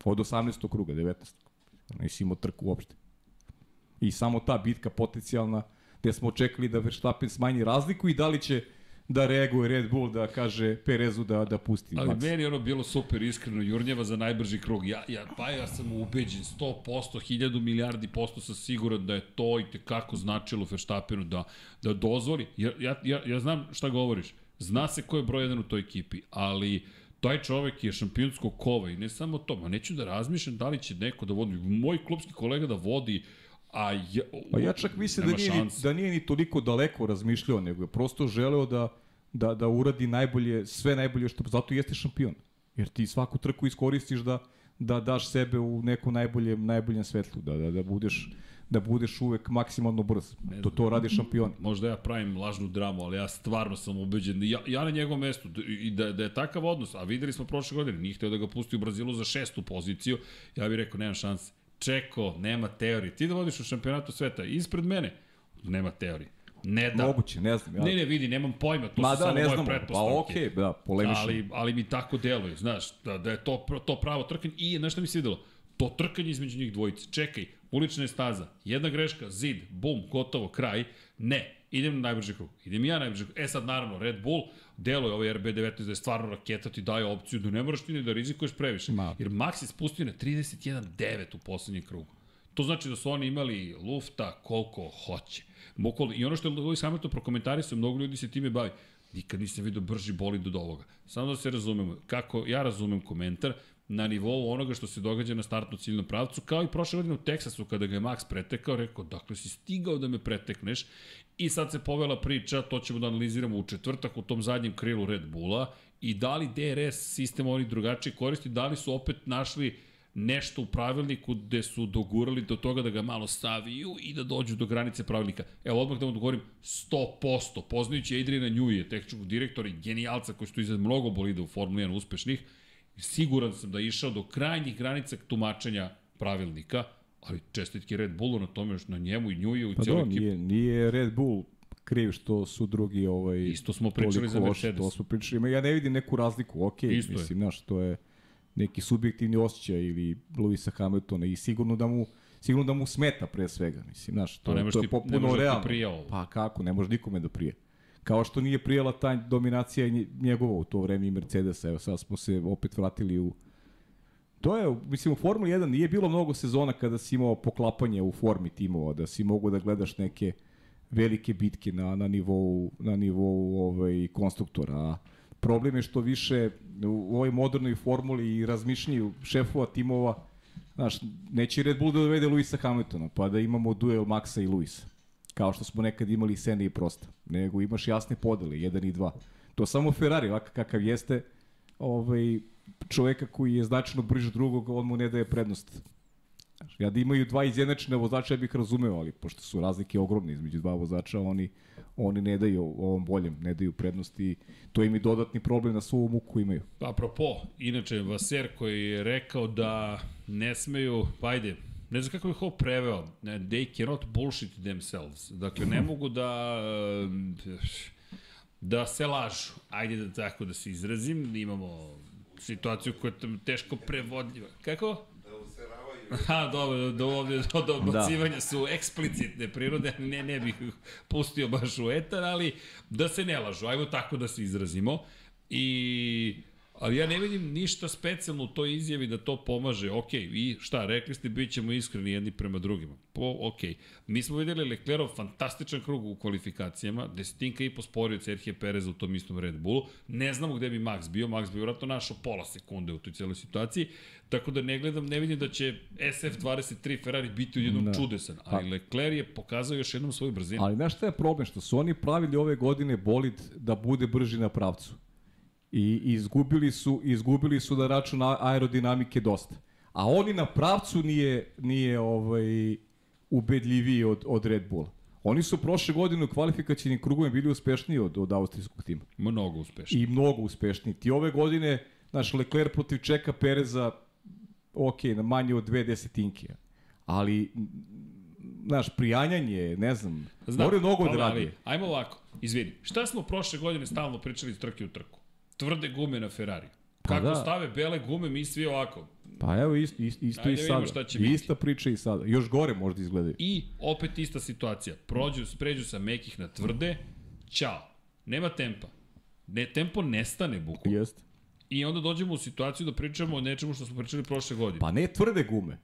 Od 18. kruga, 19. Nisi imao trku uopšte. I samo ta bitka potencijalna, gde smo očekali da Verstappen smanji razliku i da li će da reaguje Red Bull da kaže Perezu da da pusti Ali meni je ono bilo super iskreno, Jurnjeva za najbrži krug. Ja, ja, pa ja sam ubeđen, 100%, 1000 milijardi posto sam siguran da je to i tekako značilo Verstappenu da, da dozvoli. Ja, ja, ja, ja znam šta govoriš. Zna se ko je broj jedan u toj ekipi, ali taj čovek je šampionskog kova i ne samo to, ma neću da razmišljam da li će neko da vodi, moj klubski kolega da vodi, a ja, Pa ja čak mislim da nije, ni, šanse. da nije ni toliko daleko razmišljao, nego je prosto želeo da, da, da uradi najbolje, sve najbolje što, zato jeste šampion. Jer ti svaku trku iskoristiš da, da daš sebe u nekom najboljem, najboljem svetlu, da, da, da budeš da budeš uvek maksimalno brz. To to radi šampion. možda ja pravim lažnu dramu, ali ja stvarno sam ubeđen, ja, ja na njegovom mestu, i da, da je takav odnos, a videli smo prošle godine, nije hteo da ga pusti u Brazilu za šestu poziciju, ja bih rekao, nema šanse. Čeko, nema teorije. Ti da vodiš u šampionatu sveta ispred mene, nema teorije. Ne da. Moguće, ne znam. Ja. Ne, ne, vidi, nemam pojma, to Ma su da, samo ne moje. Pa pretpostavke. okej, da, polemišem. Ali, ali mi tako deluje, znaš, da, da je to, to pravo trkanje. I, znaš šta mi se videlo? To trkanje između njih dvojice. Čekaj, ulična je staza, jedna greška, zid, bum, gotovo, kraj. Ne, idem na najbrži krug. Idem ja na najbrži krug. E sad, naravno, Red Bull, deluje ovaj RB19 da je stvarno raketa, ti daje opciju da ne moraš ti ni da rizikuješ previše. Ma. Jer Max je spustio na 31.9 u poslednjem krugu. To znači da su oni imali lufta koliko hoće. Bukvalno, I ono što je Lewis Hamilton prokomentarisao, mnogo ljudi se time bavi. Nikad nisam vidio brži bolid od ovoga. Samo da se razumemo, kako ja razumem komentar, na nivou onoga što se događa na startno ciljnom pravcu, kao i prošle godine u Teksasu kada ga je Max pretekao, rekao, dakle si stigao da me pretekneš i sad se povela priča, to ćemo da analiziramo u četvrtak u tom zadnjem krilu Red Bulla i da li DRS sistem oni drugačije koristi, da li su opet našli nešto u pravilniku gde su dogurali do toga da ga malo saviju i da dođu do granice pravilnika. Evo, odmah da vam odgovorim, 100%, poznajući Adriana Njuje, tehničkog direktora i genijalca koji su izad mnogo bolida u Formuli 1 uspešnih, siguran sam da je išao do krajnjih granica tumačenja pravilnika, ali čestitke Red Bullu na tome, na njemu i Njuje i Pa cijeloj da, ekipi. nije, nije Red Bull kriv što su drugi ovaj Isto smo pričali za Mercedes. To smo pričali, ima ja ne vidim neku razliku. Okej, Isto mislim, znaš, to je neki subjektivni osjećaj ili Luisa Hamiltona i sigurno da mu sigurno da mu smeta pre svega, mislim, znaš, to, Pa je- može to je popuno da realno. Pa kako, ne može nikome da prije. Kao što nije prijela ta dominacija nje- njegova u to vreme i Mercedesa, evo sad smo se opet vratili u To je, mislim, u Formuli 1 nije bilo mnogo sezona kada si imao poklapanje u formi timova, da si mogu da gledaš neke velike bitke na, na nivou, na nivou ovaj, konstruktora. Problem je što više u ovoj modernoj formuli i razmišljanju šefova timova, znaš, neće Red Bull da dovede Luisa Hamiltona, pa da imamo duel Maxa i Luisa. Kao što smo nekad imali Sene i Prosta. Nego imaš jasne podele, jedan i dva. To samo Ferrari, ovakav kakav jeste, ovaj, čoveka koji je značajno od drugog, on mu ne daje prednost. Ja da imaju dva izjednačene vozača, ja bih razumeo, ali pošto su razlike ogromne između dva vozača, oni, oni ne daju ovom boljem, ne daju prednost i to im je dodatni problem na svu muku imaju. Apropo, inače, Vaser koji je rekao da ne smeju, pa ajde, ne znam kako bih ovo preveo, ne, they cannot bullshit themselves. Dakle, ne mogu da eh, da se lažu. Ajde da tako da se izrazim, imamo situaciju koja je teško prevodljiva. Kako? Ha, dobro, do ovde do dobacivanja da. su eksplicitne prirode, ne, ne bih ih pustio baš u etar, ali da se ne lažu, ajmo tako da se izrazimo. I Ali ja ne vidim ništa specijalno u toj izjavi da to pomaže. Ok, i šta, rekli ste, bit ćemo iskreni jedni prema drugima. Po, ok. Mi smo videli Leclerov fantastičan krug u kvalifikacijama, desetinka i posporio Serhije Pereza u tom istom Red Bullu. Ne znamo gde bi Max bio, Max bi vjerojatno našao pola sekunde u toj cijeloj situaciji, tako da ne gledam, ne vidim da će SF23 Ferrari biti jednom Da. čudesan, ali Leclerc je pokazao još jednom svoju brzinu. Ali znaš šta je problem? Što su oni pravili ove godine bolid da bude brži na pravcu. I izgubili su, izgubili su na račun aerodinamike dosta. A oni na pravcu nije, nije ovaj, ubedljiviji od, od Red Bulla. Oni su prošle godine u kvalifikacijnim krugovima bili uspešniji od, od austrijskog tima. Mnogo uspešno. I mnogo uspešniji. Ti ove godine, znaš, Leclerc protiv Čeka Pereza, ok, na manje od dve desetinke. Ali, znaš, prijanjanje, ne znam, moraju mnogo da radi. Ajmo ovako, izvini. Šta smo prošle godine stalno pričali iz trke u trku? Tvrde gume na Ferrari. Pa Kako da. stave bele gume, mi svi ovako. Pa evo isto, isto, isto i sada. šta će biti. Ista priča i sada. Još gore možda izgledaju. I opet ista situacija. Prođu, spređu sa mekih na tvrde, ćao. Nema tempa. Ne, tempo nestane bukvalno. Jeste. I onda dođemo u situaciju da pričamo o nečemu što smo pričali prošle godine. Pa ne tvrde gume.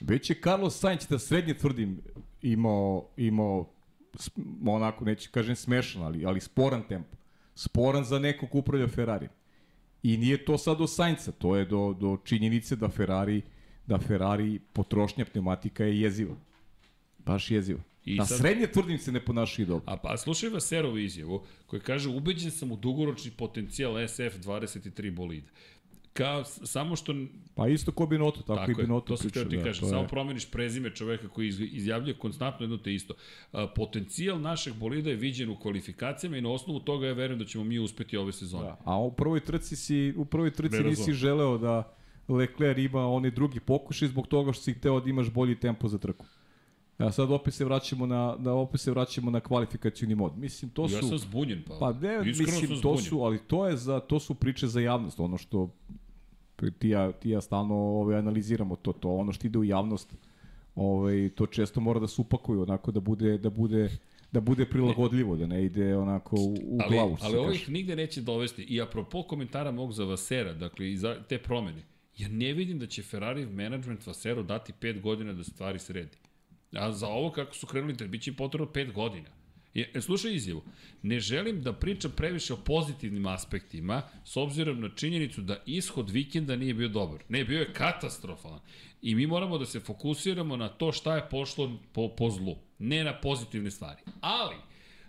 Već je Carlos Sainz da srednje tvrdim imao, imao onako, neću kažem smešan, ali, ali sporan tempo. Sporan za nekog ko upravlja Ferrari. I nije to sad do Sainca, to je do, do činjenice da Ferrari, da Ferrari potrošnja pneumatika je jeziva. Baš jeziva. I Na sad- srednje tvrdim se ne ponašaju dobro. A pa slušaj Vaserovu izjavu koji kaže ubeđen sam u dugoročni potencijal SF23 bolida. Kao, samo što Pa isto ko Binotto, tako, Tako i je, Binotto to sam ti da, kažem, to je- samo promeniš prezime čoveka koji iz- izjavljuje konstantno jedno te isto. Potencijal našeg bolida je viđen u kvalifikacijama i na osnovu toga ja verujem da ćemo mi uspeti ove sezone. Da. A u prvoj trci si u prvoj trci nisi želeo da Leclerc ima onaj drugi pokušaj zbog toga što si hteo da imaš bolji tempo za trku. A sad opet se vraćamo na da opet se vraćamo na kvalifikacioni mod. Mislim to su Ja sam zbunjen, pa. pa ne, Iskreno mislim to su, ali to je za to su priče za javnost, ono što ti ja, ti ja stalno ovaj analiziramo to to ono što ide u javnost. Ovaj to često mora da se upakuju onako da bude da bude da bude prilagodljivo, da ne ide onako u, u ali, glavu. ali ovo kaže. ih nigde neće dovesti. I apropo komentara mog za Vasera, dakle, i za te promene, ja ne vidim da će Ferrari management Vaseru dati 5 godina da stvari sredi. A za ovo kako su krenuli, da bit će im potrebno 5 godina. Je, slušaj izjavu, ne želim da pričam previše o pozitivnim aspektima, s obzirom na činjenicu da ishod vikenda nije bio dobar. Ne, bio je katastrofalan. I mi moramo da se fokusiramo na to šta je pošlo po, po zlu, ne na pozitivne stvari. Ali,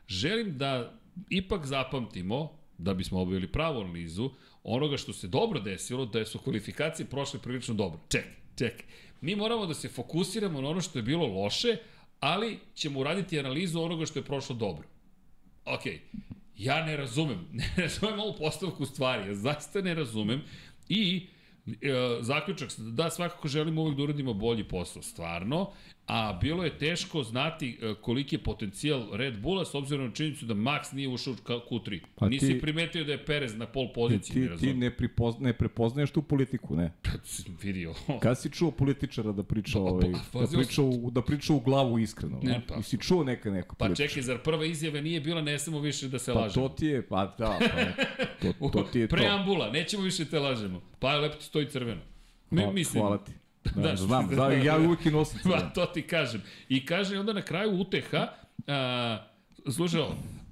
želim da ipak zapamtimo, da bismo obavili pravu analizu, onoga što se dobro desilo, da su kvalifikacije prošle prilično dobro. Čekaj, čekaj. Mi moramo da se fokusiramo na ono što je bilo loše, ali ćemo uraditi analizu onoga što je prošlo dobro. Ok, ja ne razumem, ne razumem ovu postavku stvari, ja zaista ne razumem i e, zaključak, da svakako želimo uvek da uradimo bolji posao, stvarno, a bilo je teško znati e, koliki je potencijal Red Bulla s obzirom na činjenicu da Max nije ušao u ka- Q3. Pa Nisi ti- primetio da je Perez na pol poziciji, ne ti, ti ne, pripozna, ne prepoznaješ tu politiku, ne. Vidio. Kad si čuo političara da priča, Pa, ovaj, pa, da, priča u, da priča u glavu iskreno? Ne, pa- pa. si čuo neka neko Pa političara? čekaj, zar prva izjava nije bila ne samo više da se Pa lažemo? to ti je, pa da, pa, to, to ti je to. Preambula, nećemo više te lažemo. Pa lepo ti stoji crveno. Mi, Hvala, mislim, hvala ti. Da, Da, znam, da, da, ja uvijek i nosim Pa, crveno. to ti kažem. I kaže onda na kraju uteha, a, slušaj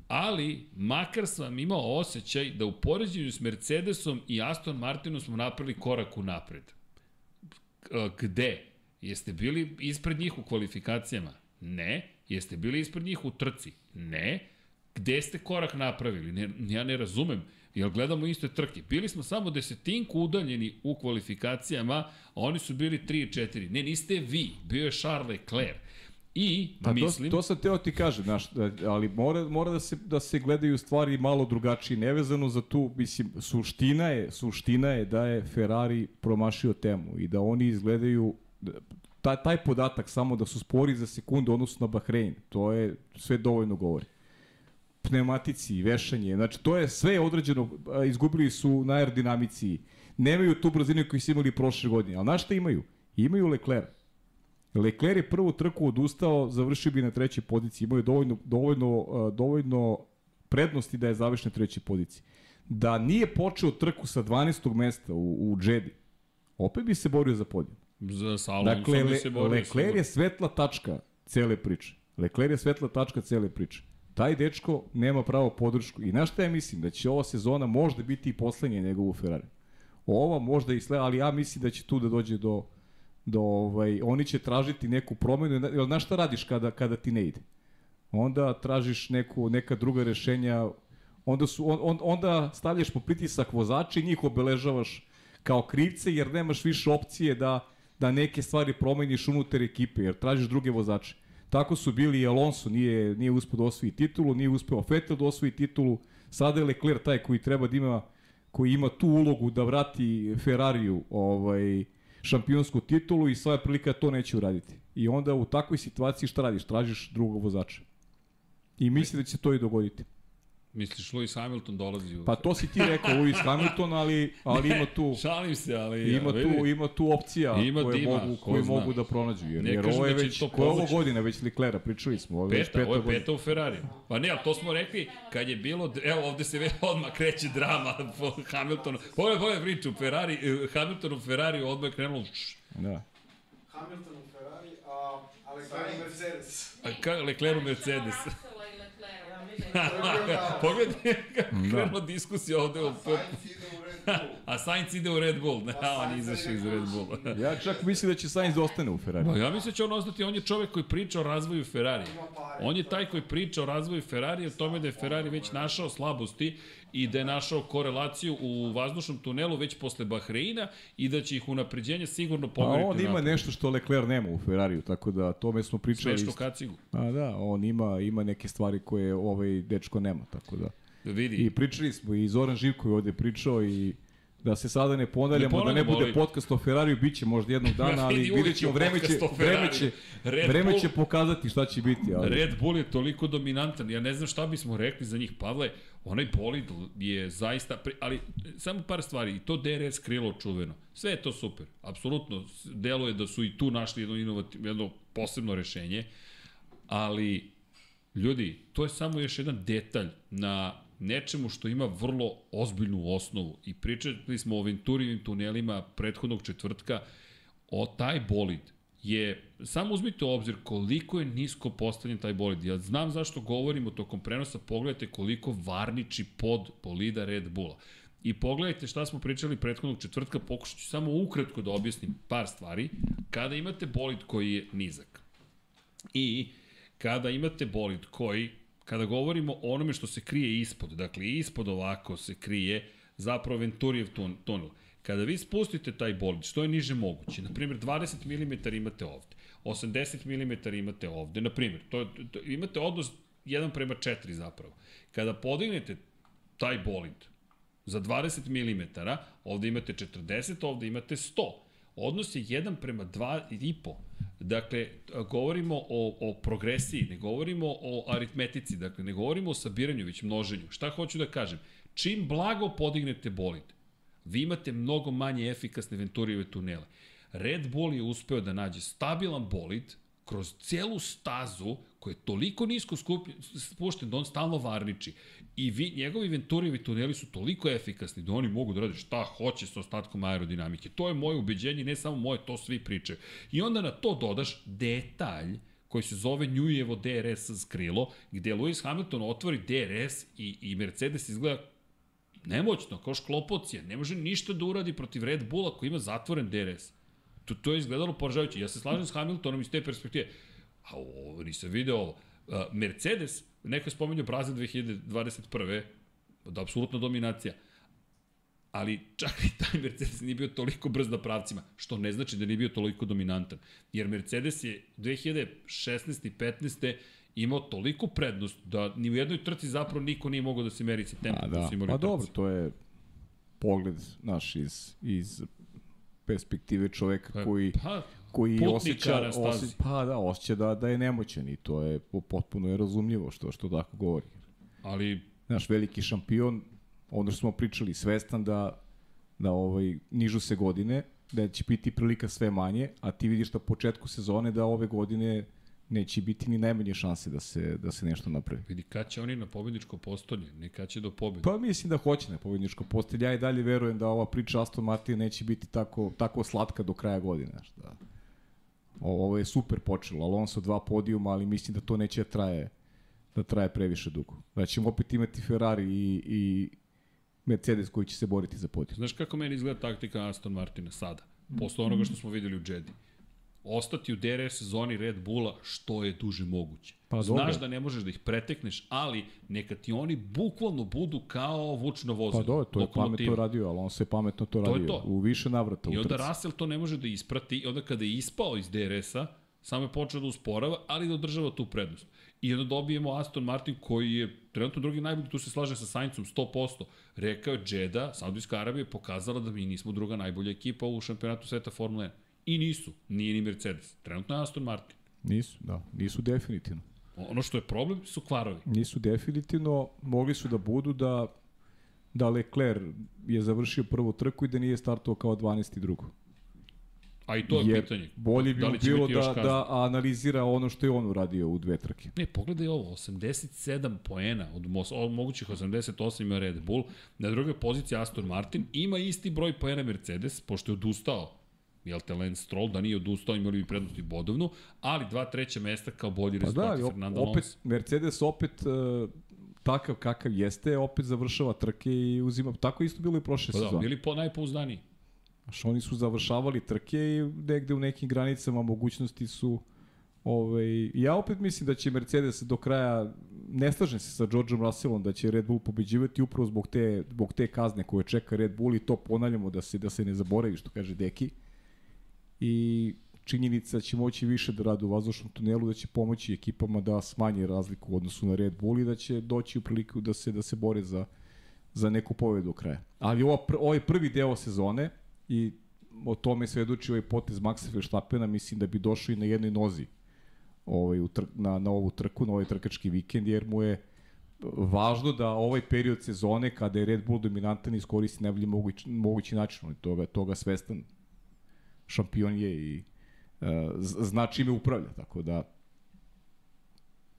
ali makar sam imao osjećaj da u poređenju s Mercedesom i Aston Martinom smo napravili korak u napred. Gde? Jeste bili ispred njih u kvalifikacijama? Ne. Jeste bili ispred njih u trci? Ne. Gde ste korak napravili? Ne, ja ne razumem. Jel gledamo iste trke? Bili smo samo desetinku udaljeni u kvalifikacijama, a oni su bili 3 i 4. Ne, niste vi. Bio je Charles Leclerc. I, Pa mislim... to, to sam teo ti kažem, znaš, da, ali mora, mora da, se, da se gledaju stvari malo drugačije, nevezano za tu, mislim, suština je, suština je da je Ferrari promašio temu i da oni izgledaju, da- taj, taj podatak samo da su spori za sekundu odnosno na Bahrein, to je sve dovoljno govori. Pneumatici, vešanje, znači to je sve određeno, izgubili su na aerodinamici, nemaju tu brzinu koju su imali prošle godine, ali znaš šta imaju? Imaju Leclerc. Leclerc je prvu trku odustao, završio bi na trećoj poziciji, imao je dovoljno, dovoljno, dovoljno prednosti da je završen na trećoj poziciji. Da nije počeo trku sa 12. mesta u, u Džedi, opet bi se borio za podijum. Za sa Alonsom Dakle, bi Le, se borio Leclerc je svetla tačka cele priče. Leclerc je svetla tačka cele priče. Taj dečko nema pravo podršku. I na šta ja mislim? Da će ova sezona možda biti i poslednja njegovu Ferrari. Ova možda i sle, ali ja mislim da će tu da dođe do, do ovaj, oni će tražiti neku promenu. Jel znaš šta radiš kada, kada ti ne ide? Onda tražiš neku, neka druga rešenja, onda, su, on, on, onda stavljaš po pritisak vozača i njih obeležavaš kao krivce, jer nemaš više opcije da, da neke stvari promeniš unutar ekipe, jer tražiš druge vozače. Tako su bili i Alonso, nije, nije uspeo da osvoji titulu, nije uspeo Vettel da osvoji titulu, sada je Leclerc taj koji treba da ima koji ima tu ulogu da vrati Ferrariju ovaj, šampionsku titulu i sva prilika to neće uraditi. I onda u takvoj situaciji šta radiš? Tražiš drugog vozača. I misli da će to i dogoditi. Misliš, Lewis Hamilton dolazi u... Pa to si ti rekao, Lewis Hamilton, ali, ali ima tu... Šalim se, ali... Ima tu, ima tu opcija Ima koje, tima, mogu, ko koje zna. mogu da pronađu. Jer, Ne jer kažem ovo je da će već, to koja je ovo godina, već Leclerca, pričali smo. Ovo već Peta, ovo je godina. peta u Ferrari. Pa ne, ali to smo rekli, kad je bilo, evo ovde se već odmah kreće drama po Hamiltonu. Pogledaj, pogledaj priču, Ferrari, eh, Hamilton u Ferrari odmah je krenulo, Da. Hamilton u Ferrari, a Alexander Mercedes. a ka, Leclerc u Mercedes. Pogledaj kako Da. krenula diskusija ovde u. Sainz ide u Bull. A Sainz ide u Red Bull, ne, a on izašao iz Red Bulla. Ja čak mislim da će Sainz da ostane u Ferrari. Ma ja mislim da će on ostati, on je čovek koji priča o razvoju Ferrari. On je taj koji priča o razvoju Ferrari, o tome da je Ferrari već našao slabosti i da je našao korelaciju u vazdušnom tunelu već posle Bahreina i da će ih unapređenje sigurno A pomeriti. on ima nešto što Leclerc nema u Ferrariju, tako da tome smo pričali. Smešno isto. kacigu. A da, on ima, ima neke stvari koje ovaj dečko nema, tako da. Vidi. I pričali smo, i Zoran Živko je ovde pričao i da se sada ne ponavljamo, Ne da ne bude ali- podcast o Ferrariju, bit će možda jednog dana, ali vidi, uvek vidjet ćemo, vreme će, vreme će, Red vreme Bull- će pokazati šta će biti. Ali... Red Bull je toliko dominantan, ja ne znam šta bismo rekli za njih, Pavle, onaj bolid je zaista, pri- ali samo par stvari, i to DRS krilo čuveno, sve je to super, apsolutno, deluje da su i tu našli jedno, inovativno, jedno posebno rešenje, ali ljudi, to je samo još jedan detalj na nečemu što ima vrlo ozbiljnu osnovu i pričali smo o Venturijevim tunelima prethodnog četvrtka, o taj bolid je, samo uzmite u obzir koliko je nisko postavljen taj bolid. Ja znam zašto govorimo tokom prenosa, pogledajte koliko varniči pod bolida Red Bulla. I pogledajte šta smo pričali prethodnog četvrtka, pokušat ću samo ukratko da objasnim par stvari. Kada imate bolid koji je nizak i kada imate bolid koji, kada govorimo o onome što se krije ispod, dakle ispod ovako se krije zapravo Venturijev tun, tunel. Kada vi spustite taj bolid, što je niže moguće, na primjer 20 mm imate ovde, 80 mm imate ovde, na primjer, to, to, imate odnos 1 prema 4 zapravo. Kada podignete taj bolid za 20 mm, ovde imate 40, ovde imate 100. Odnos je 1 prema 2,5. Dakle, govorimo o, o progresiji, ne govorimo o aritmetici, dakle, ne govorimo o sabiranju, već množenju. Šta hoću da kažem? Čim blago podignete bolid, vi imate mnogo manje efikasne Venturijeve tunele. Red Bull je uspeo da nađe stabilan bolid kroz celu stazu koja je toliko nisko skupljen, spušten da on stalno varniči. I vi, njegovi Venturijevi tuneli su toliko efikasni da oni mogu da rade šta hoće sa ostatkom aerodinamike. To je moje ubeđenje, ne samo moje, to svi pričaju. I onda na to dodaš detalj koji se zove Njujevo DRS skrilo, gde Lewis Hamilton otvori DRS i, i Mercedes izgleda nemoćno, kao šklopocija. Ne može ništa da uradi protiv Red Bulla koji ima zatvoren DRS. To, to je izgledalo poražavajuće. Ja se slažem s Hamiltonom iz te perspektive. A ovo nisam video Mercedes, neko je spomenuo Brazil 2021. Da, apsolutna dominacija. Ali čak i taj Mercedes nije bio toliko brz na pravcima, što ne znači da nije bio toliko dominantan. Jer Mercedes je 2016. i 15 imao toliku prednost da ni u jednoj trci zapravo niko nije mogao da se meri sa tempom da. su imali Pa dobro, to je pogled naš iz, iz perspektive čoveka Pa, koji Pa, koji putnika osjeća, osjeća, pa da, osjeća da, da je nemoćan i to je po- potpuno je razumljivo što, što tako govori. ali Naš veliki šampion, ono što smo pričali, svestan da, da ovaj, nižu se godine, da će biti prilika sve manje, a ti vidiš na početku sezone da ove godine neće biti ni najmanje šanse da se, da se nešto napravi. vidi kad će oni na pobedničko postolje, ne kad će do pobede. Pa mislim da hoće na pobedničko postelje. Ja i dalje verujem da ova priča Aston Martin neće biti tako, tako slatka do kraja godine. Znaš, da. Ovo je super počelo. Alonso dva podijuma, ali mislim da to neće da traje, da traje previše dugo. Da ćemo opet imati Ferrari i, i Mercedes koji će se boriti za podijum. Znaš kako meni izgleda taktika Aston Martina sada? Posle onoga što smo videli u Jedi. Ostati u DRS zoni Red Bulla što je duže moguće. Pa Znaš dobro. da ne možeš da ih pretekneš, ali neka ti oni bukvalno budu kao vučno vozilo. Pa dobro, to je lokomotiva. pametno radio, Alonso je pametno to To radio. to. U više navrata I onda trci. Russell to ne može da isprati i onda kada je ispao iz DRS-a, samo je počeo da usporava, ali da održava tu prednost. I onda dobijemo Aston Martin koji je trenutno drugi najbolji, tu se slažem sa Saincom 100%. Rekao je Jeddah, Saudijska Arabija je pokazala da mi nismo druga najbolja ekipa u šampionatu sveta Formule 1. I nisu, nije ni Mercedes. Trenutno je Aston Martin. Nisu, da, nisu definitivno. Ono što je problem su kvarovi. Nisu definitivno, mogli su da budu da da Leclerc je završio prvu trku i da nije startovao kao 12. drugo. A i to je Jer pitanje. Bolje bi Da bilo da, da analizira ono što je on uradio u dve trke. Ne, pogledaj ovo, 87 poena od, mos, od mogućih 88 ima Red Bull, na drugoj poziciji Aston Martin, ima isti broj poena Mercedes, pošto je odustao jel te Lance Stroll, da nije odustao, imali bi prednost i bodovnu, ali dva treća mesta kao bolji Pa da, rezultati ali op- Fernando opet, Alonso. Mercedes opet uh, takav kakav jeste, opet završava trke i uzima, tako isto bilo i prošle Pa da, sezone. bili po najpouzdaniji. Znaš, oni su završavali trke i negde u nekim granicama mogućnosti su Ovaj, ja opet mislim da će Mercedes do kraja, ne slažem se sa Georgeom Russellom da će Red Bull pobeđivati upravo zbog te, zbog te kazne koje čeka Red Bull i to ponavljamo da se, da se ne zaboravi što kaže Deki. I činjenica da će moći više da rade u vazdušnom tunelu, da će pomoći ekipama da smanje razliku u odnosu na Red Bull i da će doći u priliku da se da se bore za za neku pobedu do kraja. Ali ovo, ovaj prvi deo sezone i o tome svedoči ovaj potez Maxa Verstappena, mislim da bi došao i na jednoj nozi ovaj, u tr na, na ovu trku, na ovaj trkački vikend, jer mu je važno da ovaj period sezone, kada je Red Bull dominantan, iskoristi najbolji mogući, mogući način. On je toga, toga svestan. Šampion je i uh, zna čime upravlja, tako da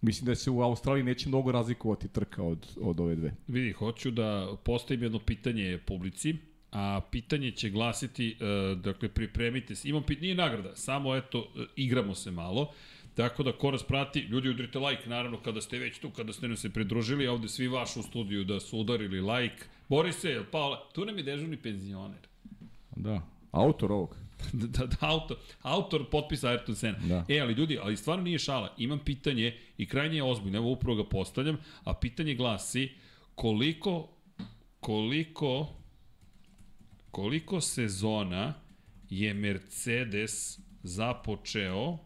Mislim da se u Australiji neće mnogo razlikovati trka od, od ove dve. Vidi, hoću da postavim jedno pitanje publici, a pitanje će glasiti, e, dakle, pripremite se. Imam pitanje, nije nagrada, samo eto, e, igramo se malo. Tako da, ko nas prati, ljudi udrite like, naravno, kada ste već tu, kada ste nam se pridružili, a ovde svi vaš u studiju da su udarili like. Boris se, Paola, tu nam je dežurni penzioner. Da. Autor ovog. da, da, autor, autor potpisa Ayrton Senna. Da. E, ali ljudi, ali stvarno nije šala. Imam pitanje i krajnje je ozbiljno, evo upravo ga postavljam, a pitanje glasi koliko, koliko, koliko sezona je Mercedes započeo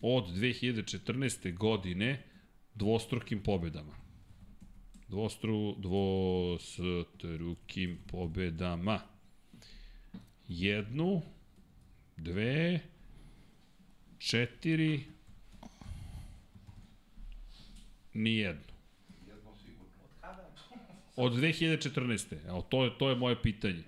od 2014. godine dvostrukim pobedama. Dvostru, dvostrukim pobedama jednu, dve, četiri, nijednu. Od 2014. Evo, to je, to je moje pitanje.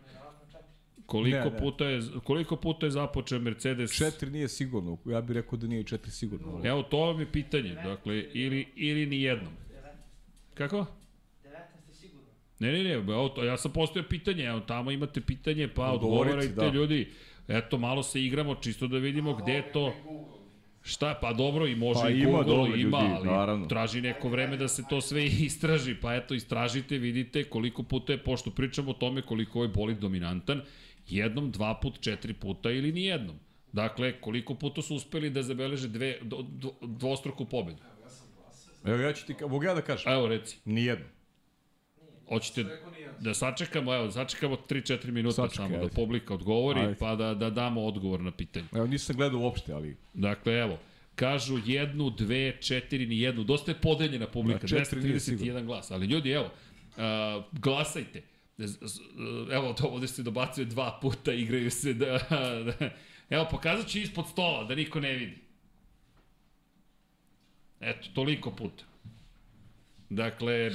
Koliko, Ne, ne. puta je, koliko puta je započeo Mercedes? Četiri nije sigurno. Ja bih rekao da nije četiri sigurno. ali- Evo, to vam je pitanje. Dakle, ili, ili ni jednom. Kako? 19 sigurno. Ne, ne, ne, evo, to, ja sam postavio pitanje, evo, tamo imate pitanje, pa Odgovorite, da. ljudi. Eto, malo se igramo, čisto da vidimo gde je to... Šta, pa dobro, i može Pa i ima Google, dovoljno ima, ljudi, ali naravno. traži neko vreme da se to sve istraži, pa eto, istražite, vidite koliko puta je, pošto pričamo o tome koliko je bolid dominantan, jednom, dva put, četiri puta ili ni jednom. Dakle, koliko puta su uspeli da zabeleže dve, do, do, dvostruku pobedu? Evo ja ću ti, mogu ja da kažem? Evo, reci. Nijedno. Hoćete da sačekamo, evo, sačekamo 3-4 minuta Sačekaj, samo da publika odgovori, Ajde. pa da, da damo odgovor na pitanje. Evo nisam gledao uopšte, ali Dakle, evo, kažu jednu, dve, četiri, ni jednu. Dosta je podeljena publika, Da, četiri nije 231 glas. Ali ljudi, evo, uh, glasajte. Evo, to ovde se dobacuje dva puta, igraju se da... da evo, pokazat ću ispod stola, da niko ne vidi. Eto, toliko puta. Dakle,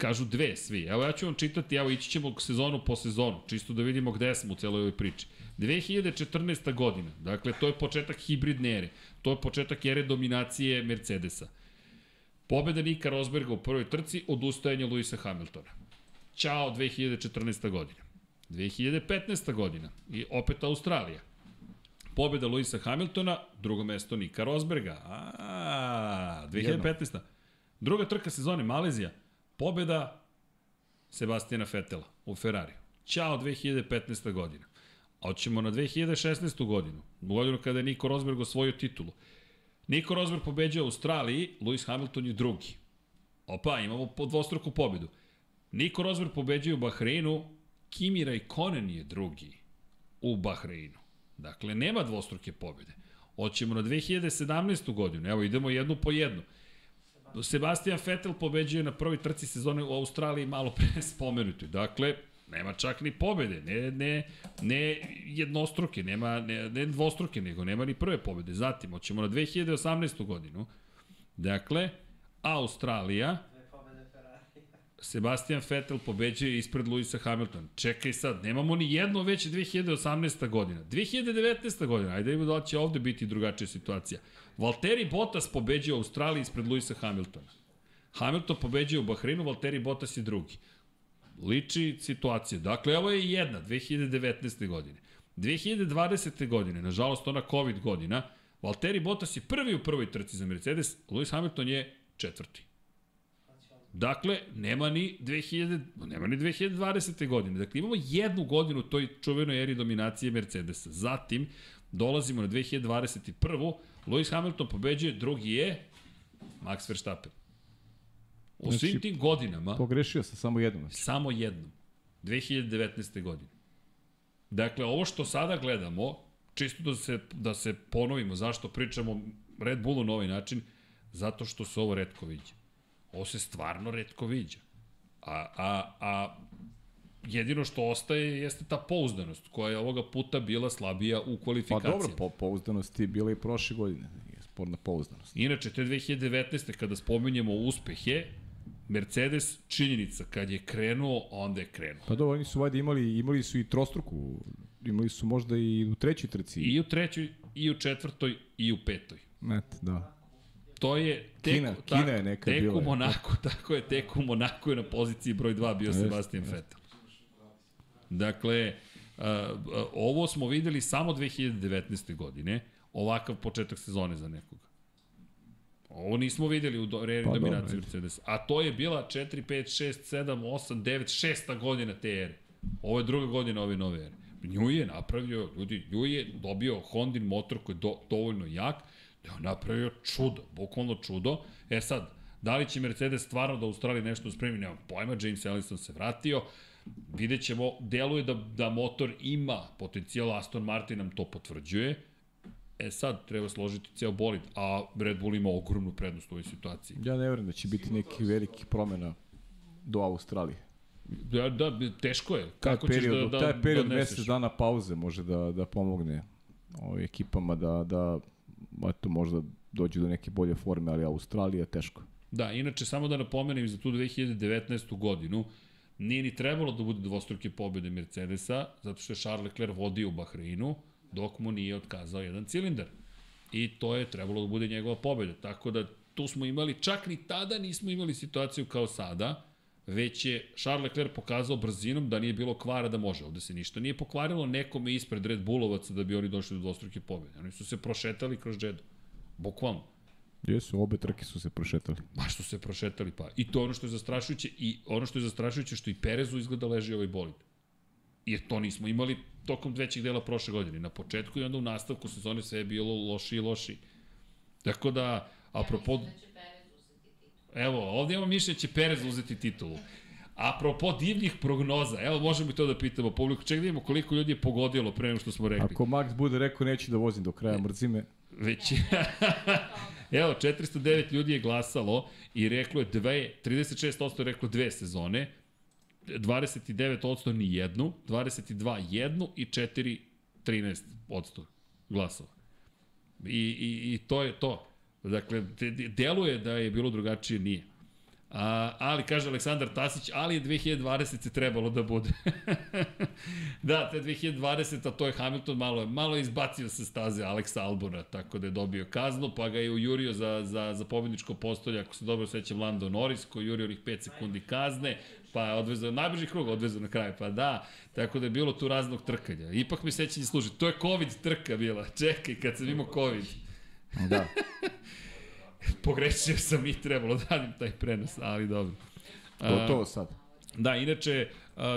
kažu dve svi. Evo ja ću vam čitati, evo ići ćemo sezonu po sezonu, čisto da vidimo gde smo u celoj ovoj priči. 2014. godina, dakle to je početak hibridne ere, to je početak ere dominacije Mercedesa. Pobeda Nika Rosberga u prvoj trci, odustajanje Luisa Hamiltona. Ćao 2014. godina. 2015. godina i opet Australija. Pobeda Luisa Hamiltona, drugo mesto Nika Rosberga. A, 2015. Druga trka sezone Malezija. Pobeda Sebastijana Fetela u Ferrari. Ćao 2015. godina. A hoćemo na 2016. godinu. Godinu kada je Niko Rosberg osvojio titulu. Niko Rosberg pobeđuje u Australiji, Lewis Hamilton je drugi. Opa, imamo po dvostruku pobedu. Niko Rosberg pobeđuje u Bahreinu, Kimi Raikkonen je drugi u Bahreinu. Dakle, nema dvostruke pobede. Hoćemo na 2017. godinu. Evo, idemo jednu po jednu. Sebastian Vettel pobeđuje na prvoj trci sezone u Australiji malo pre spomenutoj. Dakle, Nema čak ni pobede, ne, ne, ne jednostruke, nema, ne, ne dvostruke, nego nema ni prve pobede. Zatim, hoćemo na 2018. godinu. Dakle, Australija, Sebastian Vettel pobeđuje ispred Luisa Hamiltona. Čekaj sad, nemamo ni jedno već 2018. godina. 2019. godina, ajde da da će ovde biti drugačija situacija. Valtteri Bottas pobeđuje u Australiji ispred Luisa Hamiltona. Hamilton pobeđuje u Bahreinu, Valtteri Bottas je drugi. Liči situacija. Dakle, ovo je jedna, 2019. godine. 2020. godine, nažalost ona COVID godina, Valtteri Bottas je prvi u prvoj trci za Mercedes, Lewis Hamilton je četvrti. Dakle, nema ni 2000, nema ni 2020. godine. Dakle, imamo jednu godinu toj čuvenoj eri dominacije Mercedesa. Zatim, dolazimo na 2021. Lewis Hamilton pobeđuje, drugi je Max Verstappen. U Znači, svim tim godinama, Pogrešio sam samo jednom. samo jednom. 2019. godine. Dakle, ovo što sada gledamo, čisto da se, da se ponovimo zašto pričamo Red Bullu na ovaj način, zato što se ovo redko viđa. Ovo se stvarno redko viđa. A, a, a jedino što ostaje jeste ta pouzdanost koja je ovoga puta bila slabija u Pa kvalifikacijama. dobro, po, pouzdanost je bila i prošle godine. Sporna pouzdanost. Inače, te 2019. kada spominjemo uspehe, Mercedes činjenica, kad je krenuo, onda je krenuo. Pa dobro, oni su valjda imali, imali su i trostruku, imali su možda i u trećoj trci. I u trećoj, i u četvrtoj, i u petoj. Eto, da. To je tek, Kina- tako, Kina je neka tek bila. u Monaku, tako je, tek u Monaku je na poziciji broj 2 bio Jeste, Sebastian Vettel. Dakle, uh, ovo smo videli samo 2019. godine, ovakav početak sezone za nekoga. Ovo nismo videli u do, eri Pa, dominaciji Mercedes. A to je bila 4, 5, 6, 7, 8, 9, šesta godina te ere. Ovo je druga godina ove nove ere. Nju je napravio, ljudi, nju je dobio Hondin motor koji je do, dovoljno jak, da je napravio čudo, bukvalno čudo. E sad, da li će Mercedes stvarno da u Australiji nešto spremi, nemam pojma, James Ellison se vratio, vidjet ćemo, deluje da, da motor ima potencijal, Aston Martin nam to potvrđuje, E sad, treba složiti ceo bolid, a Red Bull ima ogromnu prednost u ovoj situaciji. Ja ne verujem da će biti neki veliki promena do Australije. Da, da, teško je. Taj Kako period, ćeš da, da, taj period da mesec dana pauze može da, da pomogne ovim ekipama da, da eto, možda dođu do neke bolje forme, ali Australija teško. Da, inače, samo da napomenem za tu 2019. godinu, nije ni trebalo da bude dvostruke pobjede Mercedesa, zato što je Charles Leclerc vodio u Bahreinu, dok mu nije otkazao jedan cilindar. I to je trebalo da bude njegova pobjeda. Tako da tu smo imali, čak ni tada nismo imali situaciju kao sada, već je Charles Leclerc pokazao brzinom da nije bilo kvara da može. Ovde se ništa nije pokvarilo nekome ispred Red Bullovaca da bi oni došli do dvostruke pobjede. Oni su se prošetali kroz džedu. Bukvalno. Jesu, obe trke su se prošetali. Baš su se prošetali, pa. I to ono što je zastrašujuće i ono što je zastrašujuće što i Perezu izgleda leži ovaj bolid. Jer to nismo imali tokom većeg dela prošle godine. Na početku i onda u nastavku sezone sve je bilo loši i loši. Tako da, apropo... Ja da će Perez uzeti titul. Evo, ovdje imamo mišljenje da će Perez uzeti titulu. Apropo divljih prognoza, evo možemo i to da pitamo publiku. Ček da vidimo koliko ljudi je pogodilo pre nego što smo rekli. Ako Max bude rekao neću da vozim do kraja, mrzi me, Već Evo, 409 ljudi je glasalo i reklo je dve, 36% je reklo dve sezone, 29% ni jednu, 22 jednu i 4 13% glasova. I, i, I to je to. Dakle, de, de, deluje da je bilo drugačije, nije. A, ali, kaže Aleksandar Tasić, ali je 2020 se trebalo da bude. da, te 2020, a to je Hamilton malo, malo je izbacio sa staze Aleksa Albona, tako da je dobio kaznu, pa ga je ujurio za, za, za pobedničko postolje, ako se dobro sećam, Lando Norris, koji jurio onih 5 sekundi kazne, pa je odvezao, najbrži krug odvezao na kraju, pa da, tako da je bilo tu raznog trkanja. Ipak mi sećanje služi, to je COVID trka bila, čekaj, kad sam imao COVID. da. Pogrešio sam i trebalo da radim taj prenos, ali dobro. Gotovo sad. Da, inače,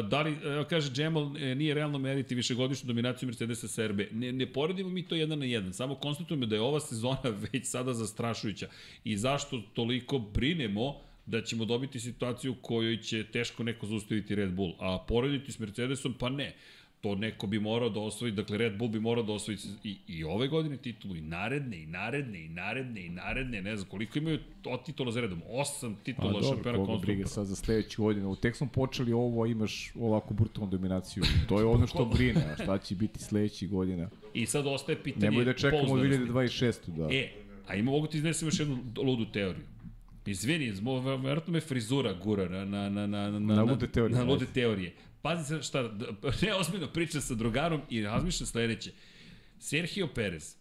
da li, kaže Džemal, e, nije realno meriti višegodišnju dominaciju Mercedesa sa RB. Ne, ne poredimo mi to jedan na jedan, samo konstatujemo da je ova sezona već sada zastrašujuća. I zašto toliko brinemo da ćemo dobiti situaciju u kojoj će teško neko zaustaviti Red Bull. A porediti s Mercedesom, pa ne. To neko bi morao da osvoji, dakle Red Bull bi morao da osvoji i, i ove godine titulu, i naredne, i naredne, i naredne, i naredne, ne znam koliko imaju od titula za redom, osam A titula dobro, šampiona koga briga konstruktora. sad za sledeću godinu. Tek smo počeli ovo, a imaš ovako brutalnu dominaciju. To je ono što brine, a šta će biti sledećih godina. I sad ostaje pitanje Nemoj da čekamo pouzdanosti. 2026. Da. E, a ima mogu ti iznesem još jednu ludu teoriju. Izvini, verovatno me frizura gura na, na, na, na, na, Na lude teorije, Na lude teorije. Pazi se šta, ne ozbiljno pričam sa drugarom i razmišljam sledeće. Sergio Perez.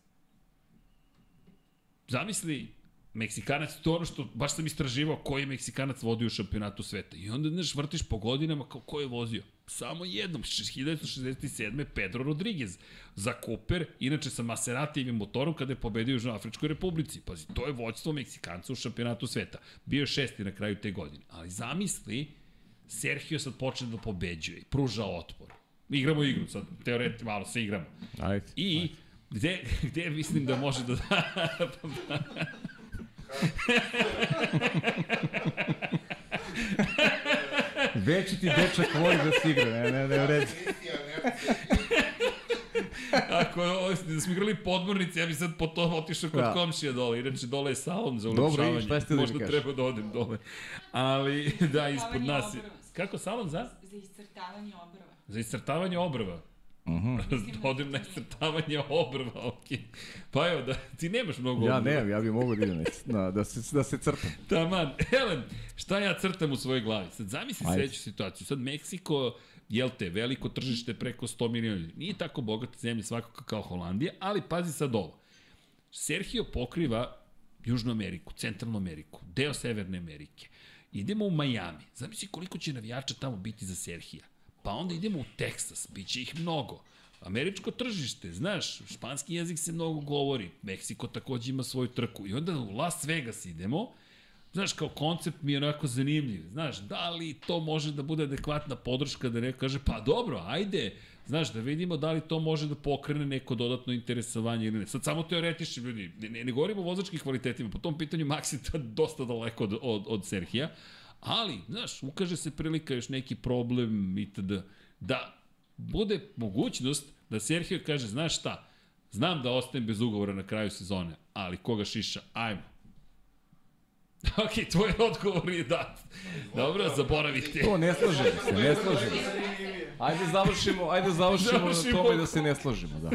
Zamisli, Meksikanac, to ono što, baš sam istraživao koji je Meksikanac vodio u šampionatu sveta. I onda, znaš, vrtiš po godinama kao ko je vozio. Samo jednom, 1967. Pedro Rodriguez za Cooper, inače sa Maseratijevim motorom kada je pobedio u Južnoafričkoj republici. Pazi, to je vođstvo Meksikanca u šampionatu sveta. Bio je šesti na kraju te godine. Ali zamisli, Sergio sad počne da pobeđuje pruža otpor. Igramo igru, sad teoreti malo se igramo. Ajde. I gde, gde mislim da može da Veći ti dečak voli da se igra, ne, ne, ne, u redu. Ako da smo igrali podmornice, ja bi sad po to otišao kod Da. komšija dole. Inače, dole je salon za Dobro, ulepšavanje. i šta ste da mi Možda treba da odem dole. Ali, da, ispod nas je... Kako salon za? Za iscrtavanje obrva. Za iscrtavanje obrva. Uh Mhm. -huh. da odem na iscrtavanje obrva, okej. Pa evo, da, ti nemaš mnogo Ja obrva. ne, ja bih mogao da idem na, da, se, da se crtam. Taman, Helen, šta ja crtam u svojoj glavi? Sad zamisli sledeću situaciju. Sad Meksiko, jel te, veliko tržište preko 100 miliona ljudi. Nije tako bogata zemlja svakako kao Holandija, ali pazi sad ovo. Sergio pokriva Južnu Ameriku, Centralnu Ameriku, deo Severne Amerike. Idemo u Miami. Zamisli koliko će navijača tamo biti za Serhija. Pa onda idemo u Teksas, bit će ih mnogo. Američko tržište, znaš, španski jezik se mnogo govori, Meksiko takođe ima svoju trku. I onda u Las Vegas idemo, znaš, kao koncept mi je onako zanimljiv. Znaš, da li to može da bude adekvatna podrška da neko kaže, pa dobro, ajde, znaš, da vidimo da li to može da pokrene neko dodatno interesovanje ili ne. Sad samo teoretični ljudi, ne, ne, ne govorimo o vozačkim kvalitetima, po tom pitanju Max je tad dosta daleko od, od, od Serhija, ali, znaš, ukaže se prilika još neki problem itd. Da bude mogućnost da Serhio kaže, znaš šta, znam da ostajem bez ugovora na kraju sezone, ali koga šiša, ajmo. Ok, tvoj odgovor je dat. Dobro, zaboravite. To ne slažemo se, ne slažemo. Ajde završimo, ajde završimo na Završimo. tome da se ne slažemo, da.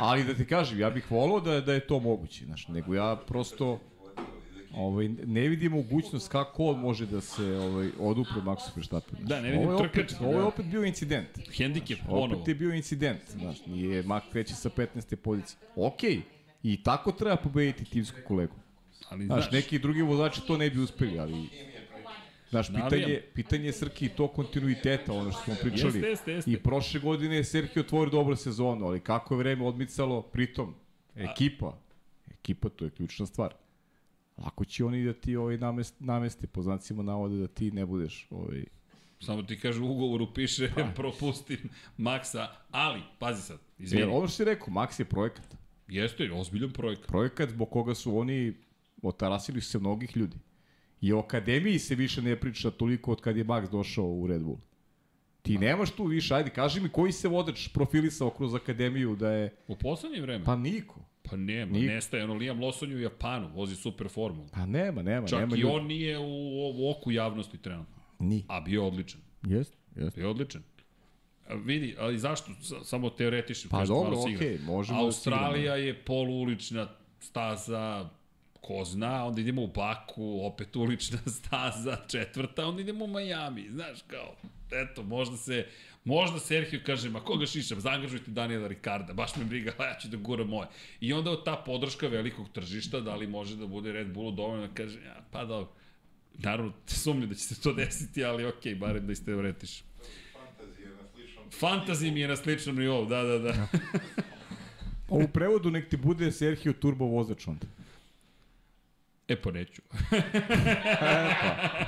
Ali da ti kažem, ja bih volao da, da je to moguće, znaš, nego ja prosto ovaj, ne vidim mogućnost kako on može da se ovaj, odupre Maxu Verstappenu. Da, ne vidim ovo opet, trkački, Ovo je da. opet bio incident. Hendikep, ponovo. Opet je bio incident, znaš, nije Mak kreće sa 15. pozicije. Okej, i tako treba pobediti timsku kolegu. Ali, Znaš, znaš, neki drugi vozači to ne bi uspeli, ali... Znaš, pitanje, pitanje je Srki i to kontinuiteta, ono što smo pričali. Jeste, jeste, jeste. I prošle godine je Sergio otvorio dobru sezonu, ali kako je vreme odmicalo, pritom, ekipa, ekipa to je ključna stvar. Ako će oni da ti ovaj namest, nameste po znacima navode da ti ne budeš ovaj, samo ti kaže u ugovoru piše propustim Maksa, ali, pazi sad, izvini, Jer ono što si rekao, Max je projekat. jeste ozbiljan projekat. Projekat zbog koga su oni otarasili su se mnogih ljudi. I o akademiji se više ne priča toliko od kad je Max došao u Red Bull. Ti nemaš tu više, ajde, kaži mi koji se vodač profilisao kroz akademiju da je... U poslednje vreme? Pa niko. Pa nema, Niko. nestaje. Ono, Liam Lawson je u Japanu, vozi super formulu. Pa nema, nema, Čak nema i ljudi. on nije u, u oku javnosti trenutno. Ni. A bio odličan. Jest, jest. Bio odličan. A vidi, ali zašto? Samo teoretično. Pa dobro, okej, možemo da Australija je poluulična staza, ko zna, onda idemo u Baku, opet ulična staza, četvrta, onda idemo u Miami, znaš, kao, eto, možda se, možda Sergio kaže, ma koga šišam, zaangažujte Daniela Ricarda, baš me briga, a ja ću da guram moje. I onda ta podrška velikog tržišta, da li može da bude Red Bullu dovoljno da kaže, ja, pa dobro, naravno, sumnju da će se to desiti, ali okej, okay, barem da isteoretiš. Fantazija mi je na sličnom nivou, da, da, da. A u prevodu nek ti bude Sergio Turbo vozač onda. E, pa neću.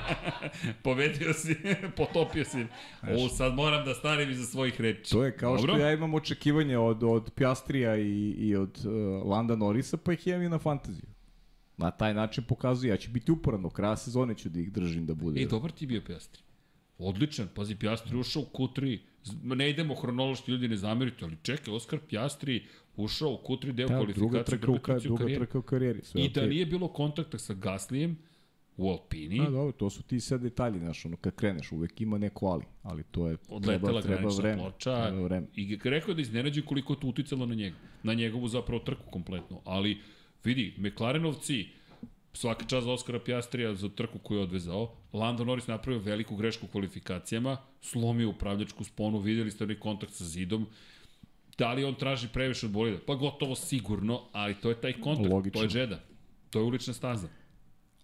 Pobedio si, potopio si. Ovo sad moram da stanem iza svojih reči. To je kao Dobro? što ja imam očekivanja od, od Piastrija i, i od uh, Landa Norisa, pa ih imam i na fantaziju. Na taj način pokazuje, ja ću biti uporan, do kraja sezone ću da ih držim da bude. E, dobar ti je bio Piastri. Odličan, pazi, Pjastri ušao u Q3, Z- ne idemo hronološki, ljudi ne zamerite, ali čekaj, Oskar Pjastri ušao u Q3 deo Da, kvalifikacije, druga trka, u, druga karijeri. trka u karijeri. Sve I da nije bilo kontakta sa Gaslijem u Alpini, A, dobro, to su ti sad detalji, znaš, ono, kad kreneš, uvek ima neko ali, ali to je, odletela treba, treba vreme. ploča Treba vreme. i rekao je da iznenađe koliko je to uticalo na njega, na njegovu zapravo trku kompletno, ali vidi, McLarenovci, svaka čast za Oskara Pjastrija za trku koju je odvezao, Lando Norris napravio veliku grešku u kvalifikacijama, slomio upravljačku sponu, videli ste onaj kontakt sa zidom, da li on traži previše od bolida? Pa gotovo sigurno, ali to je taj kontakt, Logično. to je džeda, to je ulična staza.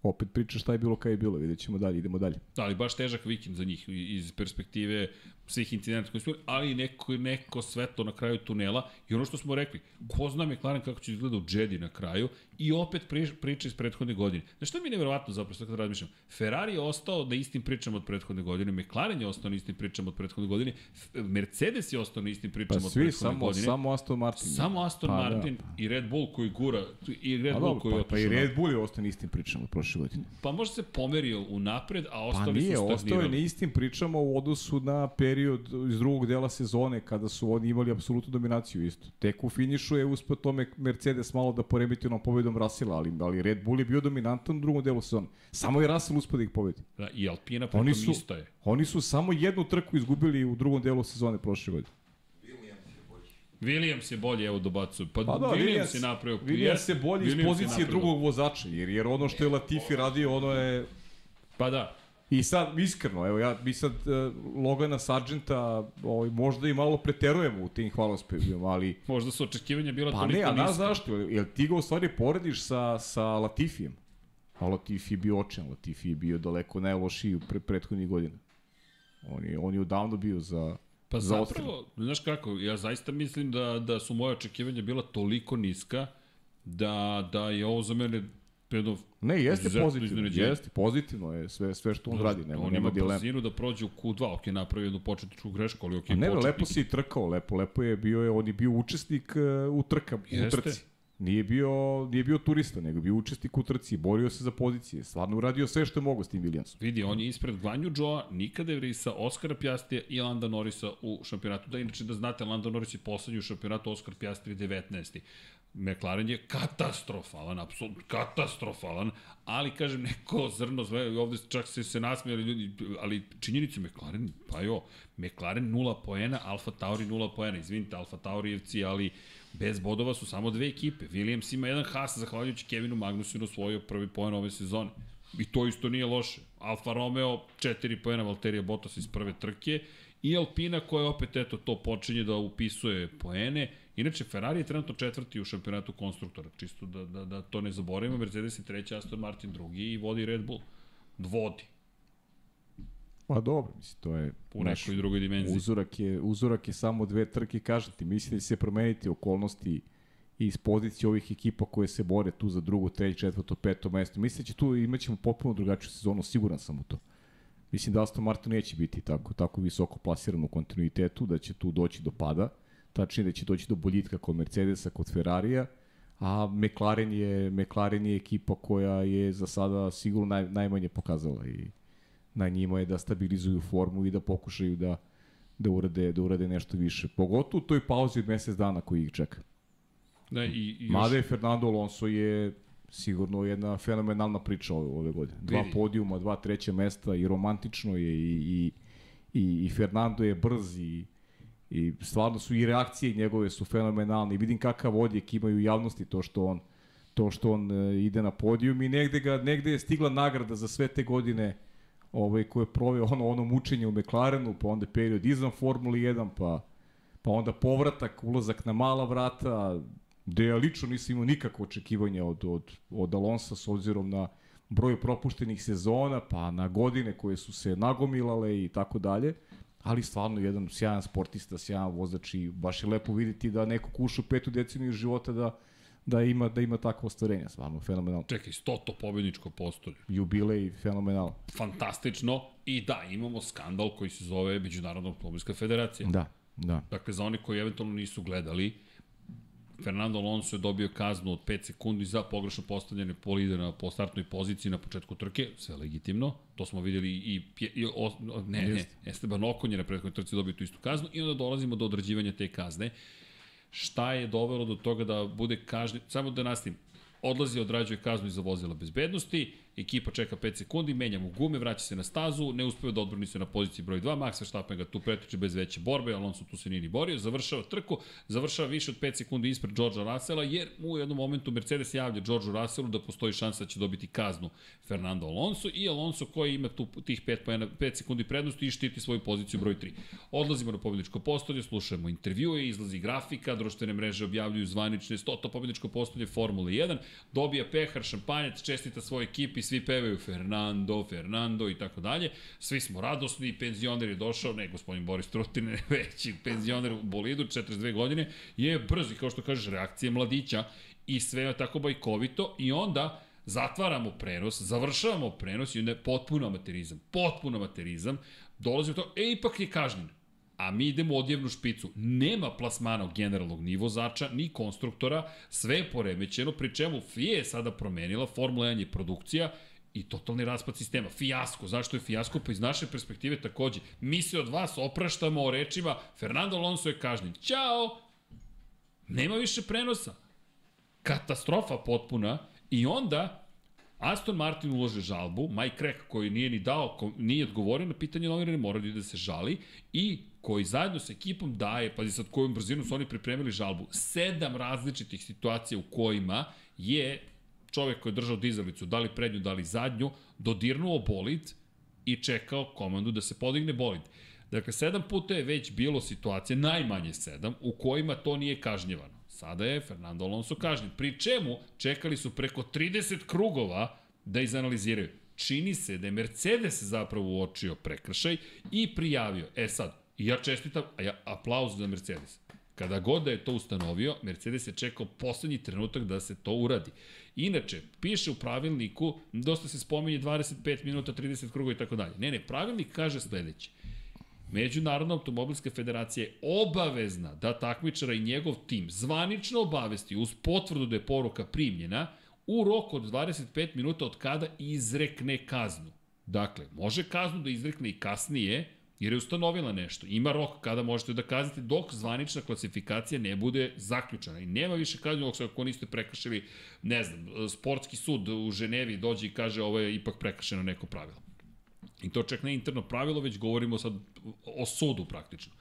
Opet priča šta je bilo, kaj je bilo, vidjet ćemo dalje, idemo dalje. Da, ali baš težak vikend za njih iz perspektive svih incidenta koji su ali neko, neko svetlo na kraju tunela i ono što smo rekli, ko zna McLaren kako će izgleda u Jedi na kraju i opet prič, priča iz prethodne godine. Znaš što mi je nevjerovatno zapravo sad kad razmišljam? Ferrari je ostao na istim pričama od prethodne godine, McLaren je ostao na istim pričama od prethodne godine, Mercedes je ostao na istim Pa pričama od svi, prethodne samo, godine. samo Aston Martin. Samo Aston Pa da, Martin i Red Bull koji gura, i Red Pa, Bull koji je pa, pa i otišao na- Red Bull je ostao na istim pričama od prošle godine. Pa možda se pomerio u napred, a Pa ostali nije, su ostao je stagnirali. na istim pričama u odnosu na period iz drugog dela sezone kada su oni imali apsolutnu dominaciju isto. Tek u finišu je uspeo tome Mercedes malo da poremeti onom pobedom Rasila, ali, ali Red Bull je bio dominantan u drugom delu sezone. Samo je Russell uspeo da ih pobedi. Da, I Alpina pritom Oni su, isto je. oni su samo jednu trku izgubili u drugom delu sezone prošle godine. Williams je bolje, evo dobacuju. Pa, Pa pa da, Williams, je napravio. Williams je bolji iz Williams je pozicije drugog vozača, jer, jer ono što je Latifi radio, ono je Pa da, I sad, iskreno, evo ja, mi sad uh, Logana Sargenta ovaj, možda i malo preterujemo u tim hvalospevima, ali možda su očekivanja bila pa toliko ne, a niska. znaš zašto? Jel ti ga u stvari porediš sa, sa Latifijem? A Latifi je bio očan, Latifi je bio daleko najlošiji u pre, prethodnih godina. On je, on je odavno bio za, Pa za zapravo, znaš kako, ja zaista mislim da, da su moje očekivanja bila toliko niska da, da je ovo za mene jedno Ne, jeste izuzetno pozitivno, jeste pozitivno je sve, sve što on radi, nema, on nema ima dilema. brzinu da prođe u Q2, ok, napravio jednu početničku grešku, ali ok, A ne, početnik. lepo si i trkao, lepo, lepo je bio, je, on je bio učesnik uh, u trka, u Jeste. trci. Nije bio, nije bio turista, nego bio učesnik u trci, borio se za pozicije, stvarno uradio sve što je mogo s tim Williamsom. Vidi, on je ispred Gvanju Joa, Nika De Vrisa, Oskara Pjastija i Landa Norisa u šampionatu. Da, inače da znate, Landa Norris je poslednji u šampionatu, Oskar Pjastri 19. McLaren je katastrofalan, apsolutno katastrofalan, ali kažem neko zrno zve, ovde čak se se nasmijali ljudi, ali činjenicu McLaren, pa jo, McLaren 0 poena, Alfa Tauri 0 poena, izvinite Alfa Taurijevci, ali bez bodova su samo dve ekipe. Williams ima jedan Haas, zahvaljujući Kevinu Magnusinu osvojio prvi poen ove sezone. I to isto nije loše. Alfa Romeo 4 poena Valterija Bottas iz prve trke i Alpina koja opet eto to počinje da upisuje poene. Inače Ferrari je trenutno četvrti u šampionatu konstruktora, čisto da, da, da to ne zaboravimo. Mercedes je treći, Aston Martin drugi i vodi Red Bull. Vodi Pa dobro, mislim, to je... u nekoj drugoj dimenziji. Uzorak je, uzorak je samo dve trke, kažem ti, mislim da će se promeniti okolnosti iz pozicije ovih ekipa koje se bore tu za drugo, treće, četvrto, peto mesto. Mislim da će tu imaćemo potpuno drugačiju sezonu, siguran sam u to. Mislim da Aston Martin neće biti tako, tako visoko plasiran u kontinuitetu, da će tu doći do pada, tačnije da će doći do boljitka kod Mercedesa, kod Ferrarija, a McLaren je, McLaren je ekipa koja je za sada sigurno naj, najmanje pokazala i na njima je da stabilizuju formu i da pokušaju da da urade, da urade nešto više. Pogotovo u toj pauzi od mesec dana koji ih čeka. Da, i, i još, Mada je Fernando Alonso je sigurno jedna fenomenalna priča ove, ove godine. Dva Vidi. podijuma, dva treća mesta i romantično je i, i, i, i Fernando je brz i, i stvarno su i reakcije njegove su fenomenalne. I vidim kakav odjek imaju u javnosti to što on to što on e, ide na podijum. I negde ga negde je stigla nagrada za sve te godine ovaj koje je proveo ono ono mučenje u McLarenu, pa onda period izvan Formule 1, pa pa onda povratak, ulazak na mala vrata, gde ja lično nisam imao nikakvo očekivanja od, od, od Alonsa s obzirom na broj propuštenih sezona, pa na godine koje su se nagomilale i tako dalje, ali stvarno jedan sjajan sportista, sjajan vozač i baš je lepo videti da neko kuša petu deceniju života da, da ima da ima takvo ostvarenje, stvarno fenomenalno. čekaj, stoto pobedničko postolje. Jubilej fenomenalno. Fantastično. I da, imamo skandal koji se zove Međunarodna automobilska federacija. Da, da. Dakle, za one koji eventualno nisu gledali, Fernando Alonso je dobio kaznu od 5 sekundi za pogrešno postavljanje polide na po startnoj poziciji na početku trke, sve legitimno. To smo videli i, i, i o, ne, ne, Esteban Okon je na prethodnoj trci dobio tu istu kaznu i onda dolazimo do određivanja te kazne. Šta je dovelo do toga da bude kažnjen, samo da nastavim, odlazi, odrađuje kaznu iza vozila bezbednosti, ekipa čeka 5 sekundi, menja mu gume, vraća se na stazu, ne uspeva da odbrani se na poziciji broj 2, Max Verstappen ga tu pretiče bez veće borbe, Alonso tu se nije ni borio, završava trku, završava više od 5 sekundi ispred Georgea Russella, jer u jednom momentu Mercedes javlja Georgeu Russellu da postoji šansa da će dobiti kaznu Fernando Alonso i Alonso koji ima tu tih 5, pojena, 5 sekundi prednosti i štiti svoju poziciju broj 3. Odlazimo na pobjedičko postolje, slušamo intervjue, izlazi grafika, društvene mreže objavljuju zvanične 100 pobjedičko postolje Formule 1, dobija pehar, šampanjac, čestita svoj ekipi, svi pevaju Fernando, Fernando i tako dalje. Svi smo radosni, penzioner je došao, ne gospodin Boris Trutine, već penzioner u bolidu, 42 godine, je brzi, kao što kažeš, reakcije mladića i sve je tako bajkovito i onda zatvaramo prenos, završavamo prenos i onda je potpuno amaterizam, potpuno amaterizam, dolazi to, e, ipak je kažnjen a mi idemo u odjevnu špicu. Nema plasmana generalnog nivozača, ni konstruktora, sve je poremećeno, pri čemu FIA je sada promenila, Formula 1 je produkcija i totalni raspad sistema. Fijasko. Zašto je fijasko? Pa iz naše perspektive takođe. Mi se od vas opraštamo o rečima Fernando Alonso je kažnjen. Ćao! Nema više prenosa. Katastrofa potpuna. I onda Aston Martin ulože žalbu, Mike Crack koji nije ni dao, nije odgovorio na pitanje novinara, mora da se žali i koji zajedno sa ekipom daje, pazi sad kojom brzinu su oni pripremili žalbu, sedam različitih situacija u kojima je čovek koji je držao dizalicu, da li prednju, da li zadnju, dodirnuo bolid i čekao komandu da se podigne bolid. Dakle, sedam puta je već bilo situacije, najmanje sedam, u kojima to nije kažnjevano. Sada je Fernando Alonso kažnjen. Pri čemu čekali su preko 30 krugova da izanaliziraju. Čini se da je Mercedes zapravo uočio prekršaj i prijavio. E sad, ja čestitam, a ja aplauz za Mercedes. Kada god da je to ustanovio, Mercedes je čekao poslednji trenutak da se to uradi. Inače, piše u pravilniku, dosta se spominje 25 minuta, 30 krugova i tako dalje. Ne, ne, pravilnik kaže sledeće. Međunarodna automobilska federacija je obavezna da takmičara i njegov tim zvanično obavesti uz potvrdu da je poruka primljena u roku od 25 minuta od kada izrekne kaznu. Dakle, može kaznu da izrekne i kasnije, jer je ustanovila nešto. Ima rok kada možete da kaznite dok zvanična klasifikacija ne bude zaključena. I nema više kaznu ako niste prekršili, ne znam, sportski sud u Ženevi dođe i kaže ovo je ipak prekršeno neko pravilo. I to čak ne interno pravilo, već govorimo sad o sudu praktično.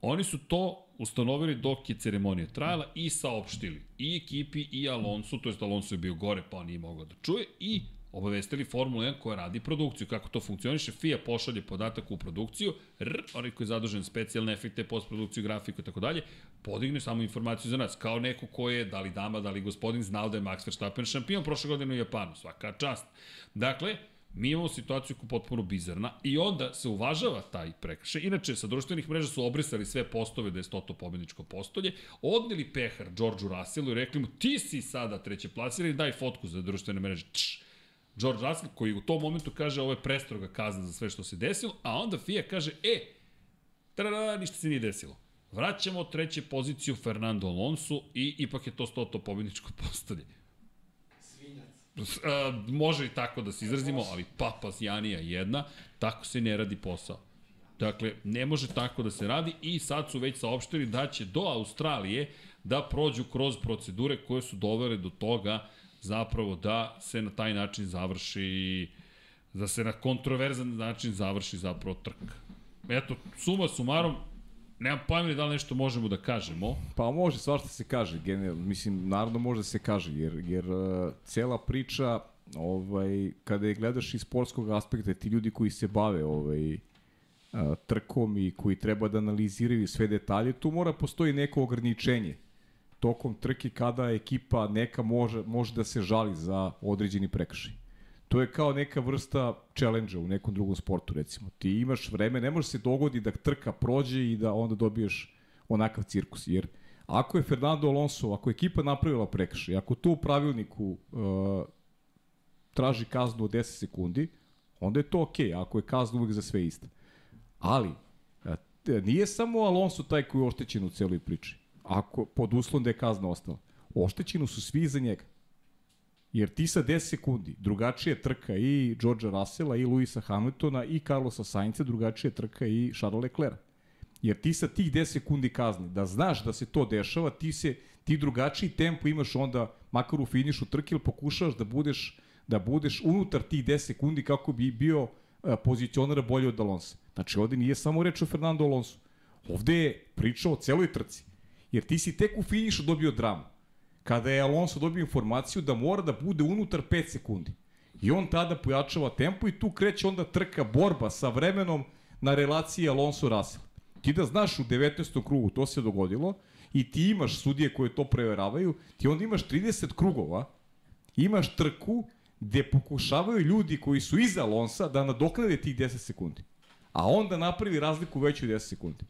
Oni su to ustanovili dok je ceremonija trajala i saopštili i ekipi i Alonso, to je Alonso je bio gore pa nije mogao da čuje i obavestili Formula 1 koja radi produkciju. Kako to funkcioniše? FIA pošalje podatak u produkciju, r, onaj koji je zadužen specijalne efekte, postprodukciju, grafiku i tako dalje, podigne samo informaciju za nas. Kao neko ko je, da li dama, da li gospodin, znao da je Max Verstappen šampion prošle godine u Japanu. Svaka čast. Dakle, mi imamo situaciju koja je potpuno bizarna i onda se uvažava taj prekršaj. Inače, sa društvenih mreža su obrisali sve postove da je Stoto pobedničko postolje, odnili pehar Georgeu Russellu i rekli mu ti si sada treće plasirani, daj fotku za društvene mreže. Čš, George Russell koji u tom momentu kaže ovo je prestroga kazna za sve što se desilo, a onda FIA kaže, e, tada, ništa se nije desilo. Vraćamo treće poziciju Fernando Alonso i ipak je to stoto pobjedničko postolje. Svinjac. Uh, može i tako da se izrazimo, ali papa Janija jedna, tako se ne radi posao. Dakle, ne može tako da se radi i sad su već saopštili da će do Australije da prođu kroz procedure koje su dovele do toga zapravo da se na taj način završi da se na kontroverzan način završi zapravo trka. Eto, suma sumarom, nemam pojma da li nešto možemo da kažemo. Pa može svašta se kaže, generalno, mislim, naravno može da se kaže, jer, jer uh, cela priča, ovaj, kada je gledaš iz sportskog aspekta, ti ljudi koji se bave ovaj, uh, trkom i koji treba da analiziraju sve detalje, tu mora postoji neko ograničenje tokom trke kada ekipa neka može, može da se žali za određeni prekršaj. To je kao neka vrsta challenge u nekom drugom sportu, recimo. Ti imaš vreme, ne može se dogodi da trka prođe i da onda dobiješ onakav cirkus. Jer ako je Fernando Alonso, ako je ekipa napravila prekršaj, ako to u pravilniku uh, traži kaznu od 10 sekundi, onda je to okej, okay, ako je kazna uvek za sve ista. Ali, uh, nije samo Alonso taj koji je oštećen u celoj priči ako, pod uslovom da je kazna ostala. Oštećeni su svi iza njega. Jer ti sa 10 sekundi, drugačije trka i Georgea Russella i Luisa Hamiltona i Carlosa Sainca, drugačije trka i Charles Leclerc. Jer ti sa tih 10 sekundi kazni, da znaš da se to dešava, ti se ti drugačiji tempo imaš onda makar u finišu trke ili pokušavaš da budeš da budeš unutar tih 10 sekundi kako bi bio a, pozicionera bolje od Alonso. Znači ovde nije samo reč o Fernando Alonso. Ovde je priča o celoj trci. Jer ti si tek u finišu dobio dramu. Kada je Alonso dobio informaciju da mora da bude unutar 5 sekundi. I on tada pojačava tempo i tu kreće onda trka borba sa vremenom na relaciji Alonso-Russell. Ti da znaš u 19. krugu to se dogodilo i ti imaš sudije koje to preveravaju, ti onda imaš 30 krugova, imaš trku gde pokušavaju ljudi koji su iza Alonsa da nadoknade tih 10 sekundi. A onda napravi razliku veću 10 sekundi.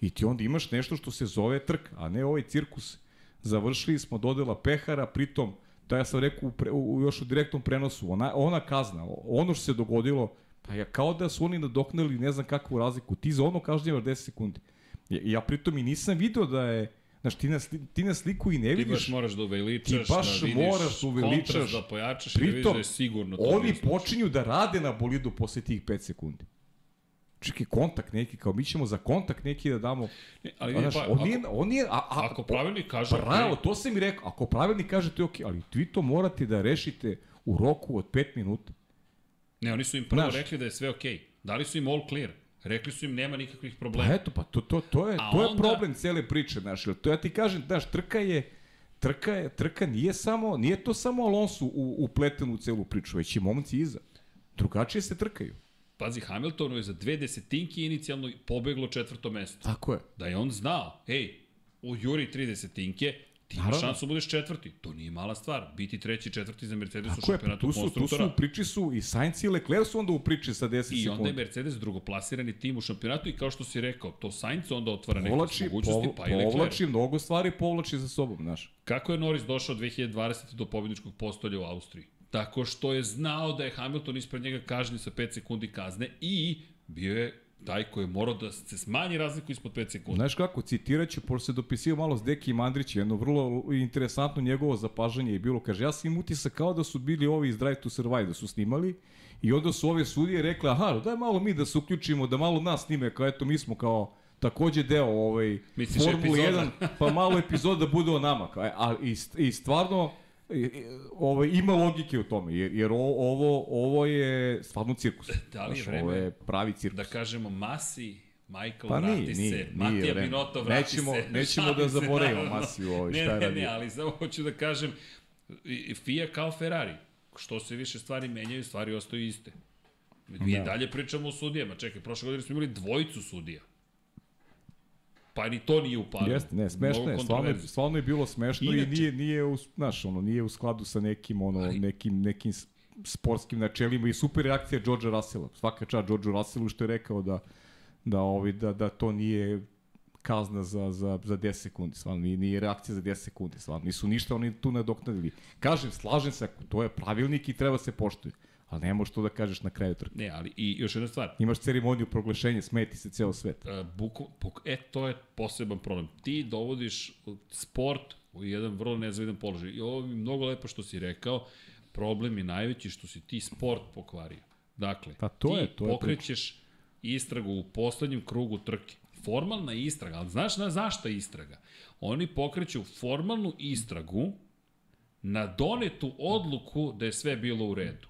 I ti onda imaš nešto što se zove trka, a ne ovaj cirkus. Završili smo dodela pehara, pritom, da ja sam rekao u, pre, u, još u direktnom prenosu, ona, ona kazna, ono što se dogodilo, pa je kao da su oni nadoknali ne znam kakvu razliku. Ti za ono kažnjavaš 10 sekundi. Ja, ja pritom i nisam video da je, Znaš, ti na, sli, ti na sliku i ne Ti vidiš. baš moraš da uveličaš, Ti baš da vidiš moraš da uveličaš. kontrast, da pojačaš i da vidiš Pritom, da je sigurno to oni počinju da rade na bolidu posle tih 5 sekundi. Čekaj, kontakt neki, kao mi ćemo za kontakt neki da damo. Ne, ali Znaš, pa, on ako, nije, on nije, a, a, ako pravilnik kaže, Bravo, okej, to sam mi rekao. Ako pravilnik kaže to je okej, ali vi to morate da rešite u roku od 5 minuta. ne, oni su im prvo Znaš. rekli da je sve okej. Dali su im all clear. Rekli su im nema nikakvih Pa problema. eto, pa to, to, to je, A to je onda- problem cele priče, znaš, to ja ti kažem, znaš, trka je, trka je, trka nije samo, nije to samo Alonso u, upleten u celu priču, već i momci iza. Drugačije se trkaju. Pazi, Hamiltonu je za dve desetinke inicijalno pobeglo četvrto mesto. Tako je. Da je on znao, ej, u Juri tri desetinke, ti imaš šansu da budeš četvrti. To nije mala stvar. Biti treći, četvrti za Mercedes u Tako pa šampionatu tu su, tu su konstruktora. u priči su i Sainz i Leclerc su onda u priči sa 10 I sekundi. onda je Mercedes drugoplasirani tim u šampionatu i kao što si rekao, to Sainz onda otvara neke povlači, mogućnosti, pov, pa i Leclerc. povlači, mnogo stvari povlači za sobom, znaš. Kako je Norris došao 2020. do pobjedničkog postolja u Austriji? Tako što je znao da je Hamilton ispred njega kažnjen sa 5 sekundi kazne i bio je taj koji je morao da se smanji razliku ispod 5 sekundi. Znaš kako, citirat ću, pošto se dopisio malo s Deki Mandrić, jedno vrlo interesantno njegovo zapažanje je bilo, kaže, ja sam im utisak kao da su bili ovi iz Drive to Survive, da su snimali, i onda su ove sudije rekle, aha, daj malo mi da se uključimo, da malo nas snime, kao eto, mi smo kao takođe deo ovaj, Misliš Formule epizoda? 1, pa malo epizoda da bude o nama. Kao, e, A, i, I stvarno, ovaj, ima logike u tome, jer, jer o- ovo, ovo je stvarno cirkus. Da li je Znaš, Ovo vreme je pravi cirkus. Da kažemo Masi, Michael Pa vrati nije, se, nije, nije Matija vreme. Binotto vrati Nećemo- se. nećemo da zaboravimo. Masiju ovaj, ne, šta je ne, ne, radio. ali samo hoću da kažem, FIA kao Ferrari, što se više stvari menjaju, stvari ostaju iste. Mi da. dalje pričamo o sudijama. Čekaj, prošle godine smo imali dvojicu sudija. Pa ni to nije upalo. Jeste, ne, smešno je, stvarno, je- stvarno je bilo smešno Inače- i nije, nije, u, znaš, ono, nije u skladu sa nekim, ono, Ali- nekim, nekim sportskim načelima i super reakcija Georgea Russella. Svaka čast Georgeu Russellu što je rekao da, da, ovi, da, da to nije kazna za, za, za 10 sekundi, stvarno, nije, nije reakcija za 10 sekundi, stvarno, nisu ništa oni tu nadoknadili. Kažem, slažem se, to je pravilnik i treba se poštuje, ali ne možeš to da kažeš na kraju trke. Ne, ali i još jedna stvar. Imaš ceremoniju proglašenja, smeti se ceo svet. Uh, buku, buku, e, to je poseban problem. Ti dovodiš sport u jedan vrlo nezavidan položaj. I ovo je mnogo lepo što si rekao. Problem je najveći što si ti sport pokvario. Dakle, Pa to ti je- to je pokrećeš istragu u poslednjem krugu trke. Formalna istraga, ali znaš na zašta istraga? Oni pokreću formalnu istragu na donetu odluku da je sve bilo u redu.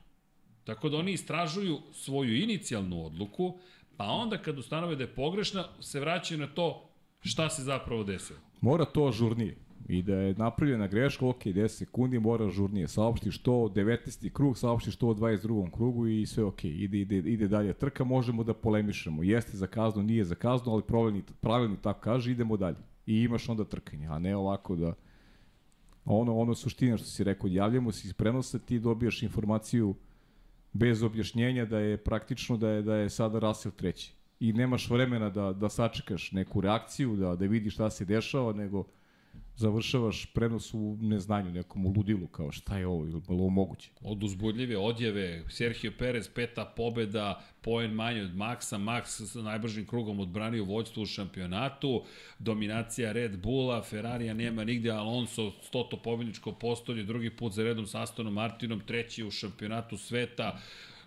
Tako da oni istražuju svoju inicijalnu odluku, pa onda kad ustanove da je pogrešna, se vraćaju na to šta se zapravo desilo. Mora to ažurnije. I da je napravljena greška, ok, 10 sekundi, mora ažurnije. Saopštiš to u 19. krug, saopštiš to u 22. krugu i sve ok. Ide, ide, ide dalje trka, možemo da polemišemo. Jeste za kaznu, nije za kaznu, ali pravilni, pravilni tako kaže, idemo dalje. I imaš onda trkanje, a ne ovako da... Ono, ono suština što si rekao, javljamo se iz prenosa, ti dobijaš informaciju bez objašnjenja da je praktično da je, da je sada Russell treći. I nemaš vremena da, da sačekaš neku reakciju, da, da vidiš šta se dešava, nego završavaš prenos u neznanju, nekom u ludilu, kao šta je ovo, ili ovo moguće? Od uzbudljive odjeve, Sergio Perez, peta pobeda, poen manje od Maxa, Max sa najbržim krugom odbranio vođstvo u šampionatu, dominacija Red Bulla, Ferrarija nema nigde, Alonso stoto pobedničko postolje, drugi put za redom sa Astonom Martinom, treći u šampionatu sveta,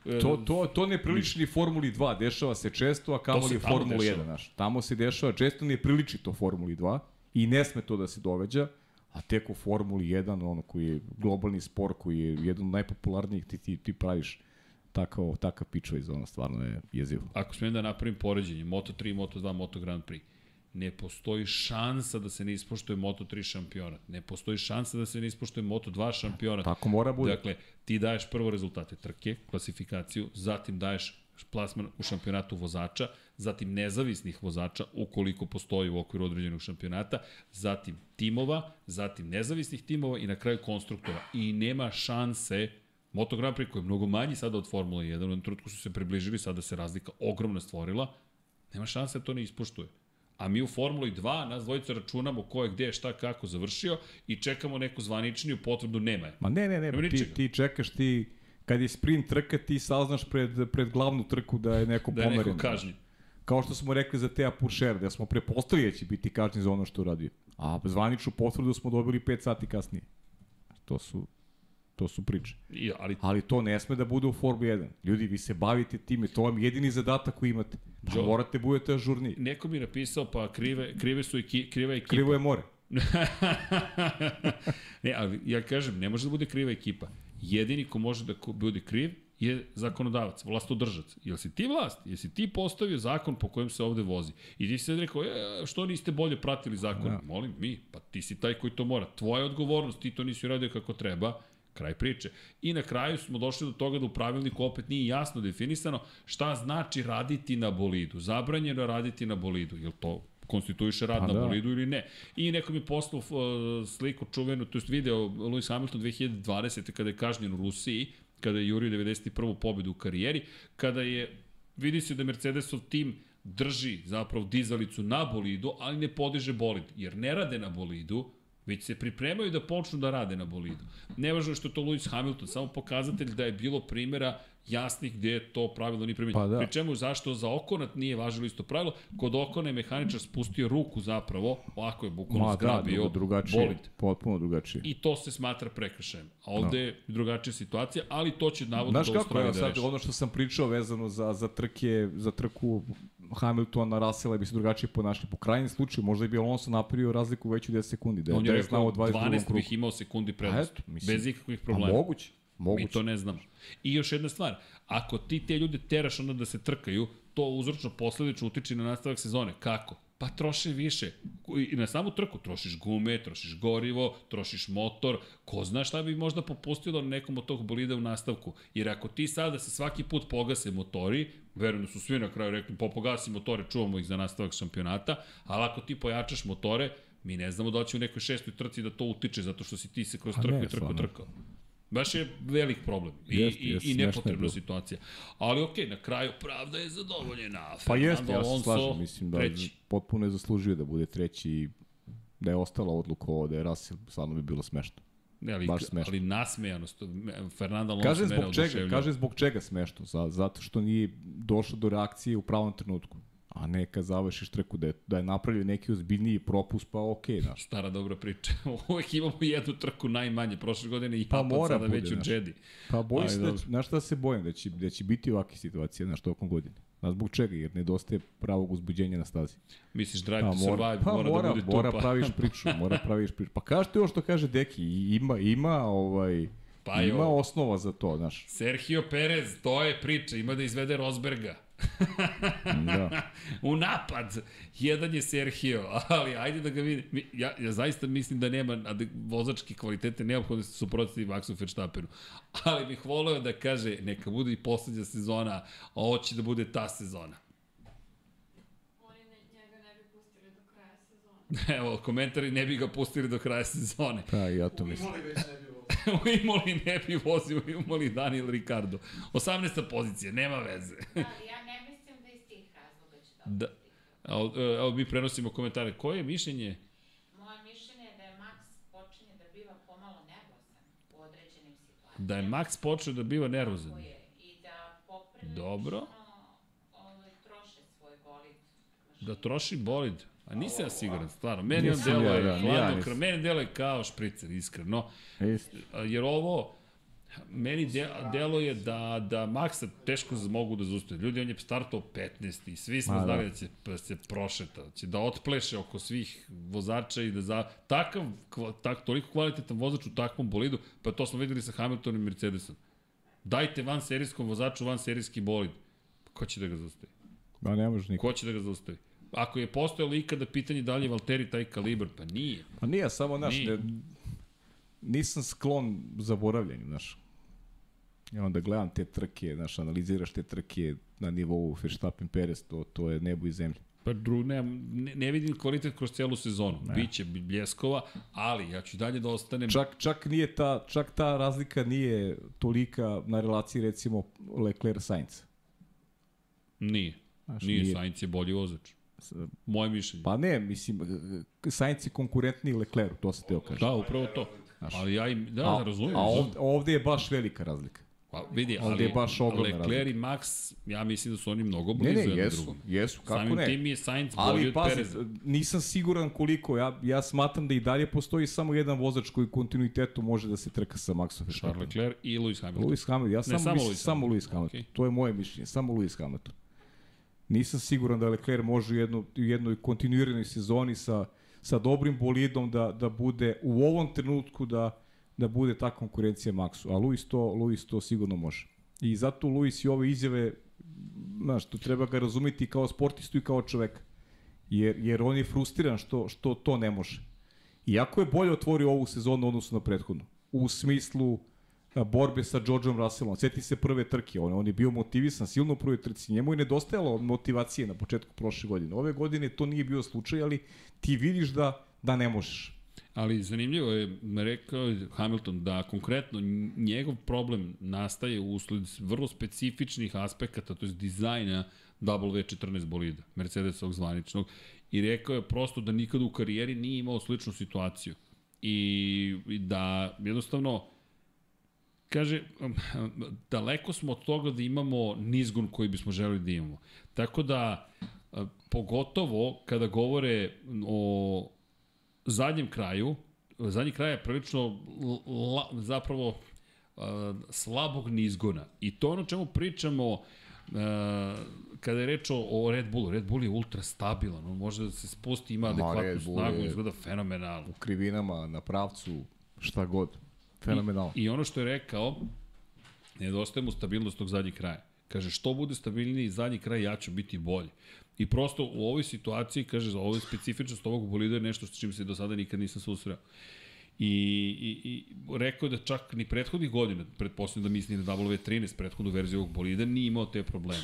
E, To, to, to ne priliči ni Formuli 2, dešava se često, a kamoli dešava. 1, znaš. Tamo se dešava, često ne priliči to Formuli 2 i ne sme to da se događa, a tek u Formuli 1, ono koji je globalni spor, koji je jedan od najpopularnijih, ti, ti, ti praviš takav, takav pičova iz ono, stvarno je jezivo. ako smijem da napravim poređenje, Moto3, Moto2, Moto Grand Prix, ne postoji šansa da se ne ispoštuje Moto3 šampionat. Ne postoji šansa da se ne ispoštuje Moto2 šampionat. Tako mora bude. Dakle, ti daješ prvo rezultate trke, klasifikaciju, zatim daješ plasman u šampionatu vozača, zatim nezavisnih vozača, ukoliko postoji u okviru određenog šampionata, zatim timova, zatim nezavisnih timova i na kraju konstruktora. I nema šanse Moto Grand Prix koji je mnogo manji sada od Formule 1, u jednom trenutku su se približili, sada se razlika ogromna stvorila, nema šanse da to ne ispoštuje. A mi u Formuli 2, nas dvojica računamo ko je gde, šta, kako završio i čekamo neku zvaničniju potvrdu, nema je. Ma ne, ne, Nema ne, ti, ti čekaš, ti, kad je sprint trka, ti saznaš pred, pred glavnu trku da je neko Da je pomeren. neko kažnjen. Kao što smo rekli za Teja Puršer, da smo prepostavili da će biti kažnjen za ono što uradio. A zvaničnu potvrdu smo dobili 5 sati kasnije. To su, to su priče. I, ali Ali to ne sme da bude u Formuli 1. Ljudi, vi se bavite time, to vam je jedini zadatak koji imate. Pa morate budete ažurniji. neko mi je napisao, pa krive, krive su i ki, kriva ekipa. Krivo je more. ne, ali ja kažem, ne može da bude kriva ekipa. Jedini ko može da ko- bude kriv je zakonodavac, vlastodržac. Jel si ti vlast? Jesi ti postavio zakon po kojem se ovde vozi? I ti si sad rekao, e, što niste bolje pratili zakon? Ja. Molim, mi, pa ti si taj koji to mora. Tvoja odgovornost, ti to nisi uradio kako treba, kraj priče. I na kraju smo došli do toga da u pravilniku opet nije jasno definisano šta znači raditi na bolidu. Zabranjeno je raditi na bolidu. Jel to konstituiše rad Pa na da. bolidu ili ne. I neko mi poslao uh, sliku čuvenu, to je video Lewis Hamilton 2020. kada je kažnjen u Rusiji, kada je jurio 91. pobedu u karijeri, kada je, vidi se da Mercedesov tim drži zapravo dizalicu na bolidu, ali ne podiže bolid, jer ne rade na bolidu, već se pripremaju da počnu da rade na bolidu. Nevažno je što je to Lewis Hamilton, samo pokazatelj da je bilo primjera jasnih gde je to pravilo nije primenjeno. Pa da. Pri čemu zašto za Okonat nije važilo isto pravilo, kod Okona je mehaničar spustio ruku zapravo, ovako je bukvalno da, zgrabio drugo, drugačije. bolid. Potpuno drugačije. I to se smatra prekršajem. A ovde je drugačija situacija, ali to će navodno Znaš da kako, Australija evo da sad, reši. ono što sam pričao vezano za, za trke, za trku Hamiltona, Russella bi se drugačije ponašali. Po krajnjem slučaju, možda bi Alonso napravio razliku veću 10 sekundi, da, On je je znao rekao u 22. 12 krugu. bih imao sekundi prednost. eto, mislim. Bez ikakvih A problema. moguće, moguće. Mi to ne znamo. I još jedna stvar, ako ti te ljude teraš onda da se trkaju, to uzročno posledično utiče na nastavak sezone. Kako? Pa troši više. I na samu trku trošiš gume, trošiš gorivo, trošiš motor. Ko zna šta bi možda popustilo nekom od tog bolida u nastavku. Jer ako ti sada se svaki put pogase motori, verujem da su svi na kraju rekli, popogasi motore, čuvamo ih za nastavak šampionata, ali ako ti pojačaš motore, mi ne znamo da će u nekoj šestoj trci da to utiče, zato što si ti se kroz A trku i trku stvarno. trkao. Baš je velik problem i, Jest, i, jest, i je nepotrebna situacija. Ali okej, na kraju pravda je zadovoljena. Pa jeste, ja se slažem, mislim da treći. potpuno je zaslužio da bude treći i da je ostala odluka ovo, da je Russell, stvarno bi bilo smešno. Ne, ali, baš smešno. ali nasmejanost, Fernando Alonso Kaže mene zbog čega, kaže zbog čega smešno, za, zato što nije došlo do reakcije u pravom trenutku. A ne kad završiš trku da je, da je napravio neki ozbiljniji propust, pa okej, okay, znaš. Stara dobra priča. Uvek imamo jednu trku najmanje. Prošle godine i Pa Japan mora sada bude, već u. Jedi. Pa bojim se da, znaš šta se bojim, da će, da će biti ovakve situacije, znaš, tokom godine. Znaš zbog čega, jer nedostaje pravog uzbuđenja na stazi. Misliš Drive Pa to Survive pa mora, mora, da bude mora pa, praviš priču, mora praviš priču. Pa kažeš ti ovo što kaže Deki, ima, ima, ovaj, Pa ima jo. osnova za to, znaš. Sergio Perez, to je priča. Ima da izvede Rosberga. Da. u napad. Jedan je Sergio, ali ajde da ga vidi. Mi- Ja, ja zaista mislim da nema vozačke kvalitete neophodne se suprotiti Maxu Verstappenu. Ali bih voleo da kaže neka bude i poslednja sezona, a ovo će da bude ta sezona. Oni ne, njega ne bi pustili do kraja sezone. Evo, komentari ne bi ga pustili do kraja sezone. Pa, ja to U mislim. Imoli već ne bi u Imoli ne bi vozio, u Imoli Daniel Ricardo. 18. pozicija, nema veze. Ali ja Da, e, Evo mi prenosimo komentare. Koje je mišljenje? Moje mišljenje je da je Max počinje da biva pomalo nervozan u određenim situacijama. Da je Max počeo da biva nervozan. Tako je. I da poprilično Dobro. Ovaj, troše svoj bolid. Mašin. Da troši bolid? A nisam ja siguran, stvarno. Meni on deluje, ja, da, meni deluje kao špricer, iskreno. Jer ovo, meni de, deluje da, da Maxa teško mogu da zaustavi. Ljudi, on je startao 15. i svi smo Ma, da. znali da će da se prošeta, da će da otpleše oko svih vozača i da za takav, tak, toliko kvalitetan vozač u takvom bolidu, pa to smo videli sa Hamiltonom i Mercedesom. Dajte van serijskom vozaču van serijski bolid. Ko će da ga zaustavi? Da, ne može niko. Ko će da ga zaustavi? Ako je postojalo ikada pitanje da li je Valtteri taj kalibar, pa nije. Pa nije, samo, znaš, Nije. ne, nisam sklon zaboravljanju, znaš. I onda gledam te trke, znaš, analiziraš te trke na nivou Verstappen Perez, to, to je nebo i zemlja. Pa dru, ne, ne, vidim kvalitet kroz celu sezonu. Ne. Biće bljeskova, ali ja ću dalje da ostanem... Čak, čak, nije ta, čak ta razlika nije tolika na relaciji, recimo, Leclerc-Sainz. Nije. Znaš, nije, nije. Sainz je bolji vozač. Moje mišljenje. Pa ne, mislim, Sainz je konkurentniji Leclercu, to se teo kaže. Da, upravo to. Ali ja im, da, a, razumijem. a ovde, ovde je baš velika razlika. Pa, vidi, ovde ali je baš ogromna Leclerc i Max, ja mislim da su oni mnogo Ne, blizu ne, jedan jesu, drugom. jesu, kako Samim ne. tim je Sainz bolji Ali od pazi, Pereza. nisam siguran koliko, ja, ja smatram da i dalje postoji samo jedan vozač koji kontinuitetu može da se trka sa Maxom Charles Verstappenom. Leclerc i Lewis Hamilton. Lewis Hamilton, ja samo, samo mislim, Lewis samo. Lewis Hamilton. Okej. To je moje mišljenje, samo Lewis Hamilton. Nisam siguran da Leclerc može u, u jednoj kontinuiranoj sezoni sa, sa dobrim bolidom da, da bude u ovom trenutku da, da bude ta konkurencija Maxu. A Lewis to, Lewis to sigurno može. I zato Lewis i ove izjave, znaš, to treba ga razumeti kao sportistu i kao čoveka. Jer, jer on je frustriran što, što to ne može. Iako je bolje otvorio ovu sezonu u odnosu na prethodnu. U smislu borbe sa Georgeom Russellom. Sjeti se prve trke, on, on je bio motivisan silno u prvoj trci. Njemu je nedostajalo motivacije na početku prošle godine. Ove godine to nije bio slučaj, ali ti vidiš da, da ne možeš. Ali zanimljivo je, rekao Hamilton da konkretno njegov problem nastaje usled vrlo specifičnih aspekata, to je dizajna W14 bolida, Mercedesovog zvaničnog, i rekao je prosto da nikada u karijeri nije imao sličnu situaciju. I, i da jednostavno, kaže, daleko smo od toga da imamo nizgun koji bismo želeli da imamo. Tako da, a, pogotovo kada govore o zadnjem kraju, zadnji kraj je prilično la, zapravo uh, slabog nizgona. I to ono čemu pričamo uh, kada je reč o, Red Bullu. Red Bull je ultra stabilan, on može da se spusti, ima Ma, adekvatnu snagu, izgleda fenomenalno. U krivinama, na pravcu, šta god. Fenomenalno. I ono što je rekao, nedostaje mu stabilnost tog zadnjeg kraja. Kaže, što bude stabilniji zadnji kraj, ja ću biti bolji. I prosto u ovoj situaciji, kaže, za ovoj specifičnost ovog bolida je nešto s čim se do sada nikad nisam susreo. I, i, i rekao je da čak ni prethodnih godina, pretpostavljam da misli na W13, prethodnu verziju ovog bolida, nije imao te probleme.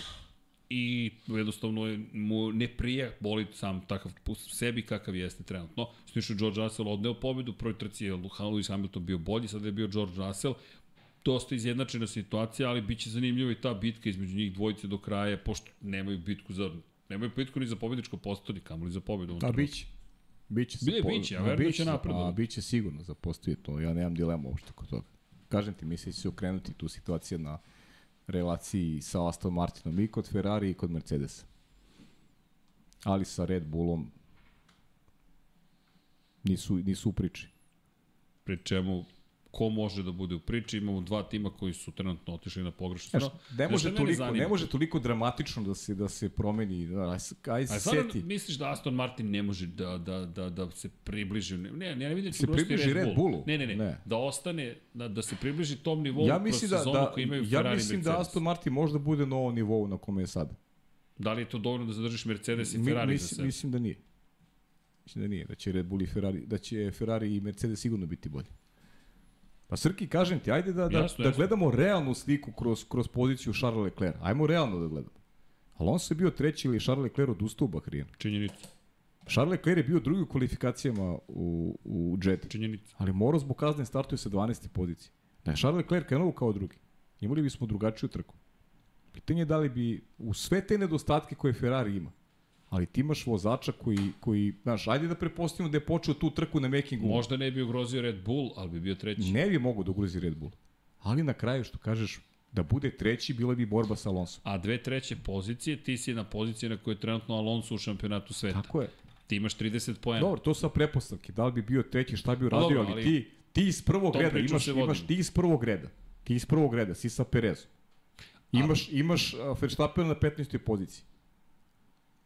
I jednostavno je, mu ne prija bolid sam takav po sebi kakav jeste trenutno. Snišu George Russell odneo pobedu, u prvoj trci je Lewis Hamilton bio bolji, sada je bio George Russell. Dosta izjednačena situacija, ali biće zanimljiva i ta bitka između njih dvojice do kraja, pošto nemaju bitku za nemaju bitku ni za pobedničko postolje, kamoli za pobedu. Da, biće. Biće se Bile po- biće, a ma, verujem da će napredovati. A biće sigurno za postoji to. Ja nemam dilemu uopšte kod toga. Kažem ti, mislim da će se okrenuti tu situacija na relaciji sa Aston Martinom i kod Ferrari i kod Mercedesa. Ali sa Red Bullom nisu, nisu u priči. Pri čemu ko može da bude u priči, imamo dva tima koji su trenutno otišli na pogrešnu stranu. ne može, mene toliko, ne može toliko dramatično da se da se promeni, da, aj, aj se seti. misliš da Aston Martin ne može da, da, da, da se približi? Ne, ne, ne vidim da Se približi Red Bullu? Ne, ne, ne, Ne. Da ostane, da, da se približi tom nivou Ja kroz mislim da, sezonu da koji imaju ja Ferrari mislim i da Mercedes. Aston Martin možda bude na ovom nivou na kome je sada. Da li je to dovoljno da zadržiš Mercedes i Mi- Ferrari za mislim, sebe? mislim da nije. Mislim da nije, da će Red Bull i Ferrari, da će Ferrari i Mercedes sigurno biti bolji. Pa Srki, kažem ti, ajde da, da, Jasno, da jasno. gledamo realnu sliku kroz, kroz poziciju Charles Leclerc. Ajmo realno da gledamo. Alonso je bio treći ili Charles Leclerc odustao u Bahrijenu. Činjenica, Charles Leclerc je bio drugi u kvalifikacijama u, u Jetu. činjenica. Ali morao zbog kazne startuje sa 12. pozicije. Da je Charles Leclerc krenuo kao drugi, imali bismo drugačiju trku. Pitanje je da li bi u sve te nedostatke koje Ferrari ima, ali ti imaš vozača koji, koji znaš, ajde da prepostavimo da je počeo tu trku na making Možda ne bi ugrozio Red Bull, ali bi bio treći. Ne bi mogo da ugrozi Red Bull. ali na kraju što kažeš da bude treći bila bi borba sa Alonso. A dve treće pozicije, ti si na poziciji na kojoj je trenutno Alonso u šampionatu sveta. Tako je. Ti imaš 30 poena. Dobro, to su prepostavke. Da li bi bio treći, šta bi uradio, dobro, ali, ali ti, ti iz prvog reda imaš, imaš ti iz prvog reda. Ti iz prvog reda, si sa Perezom. Imaš, imaš Verstappen na 15. poziciji.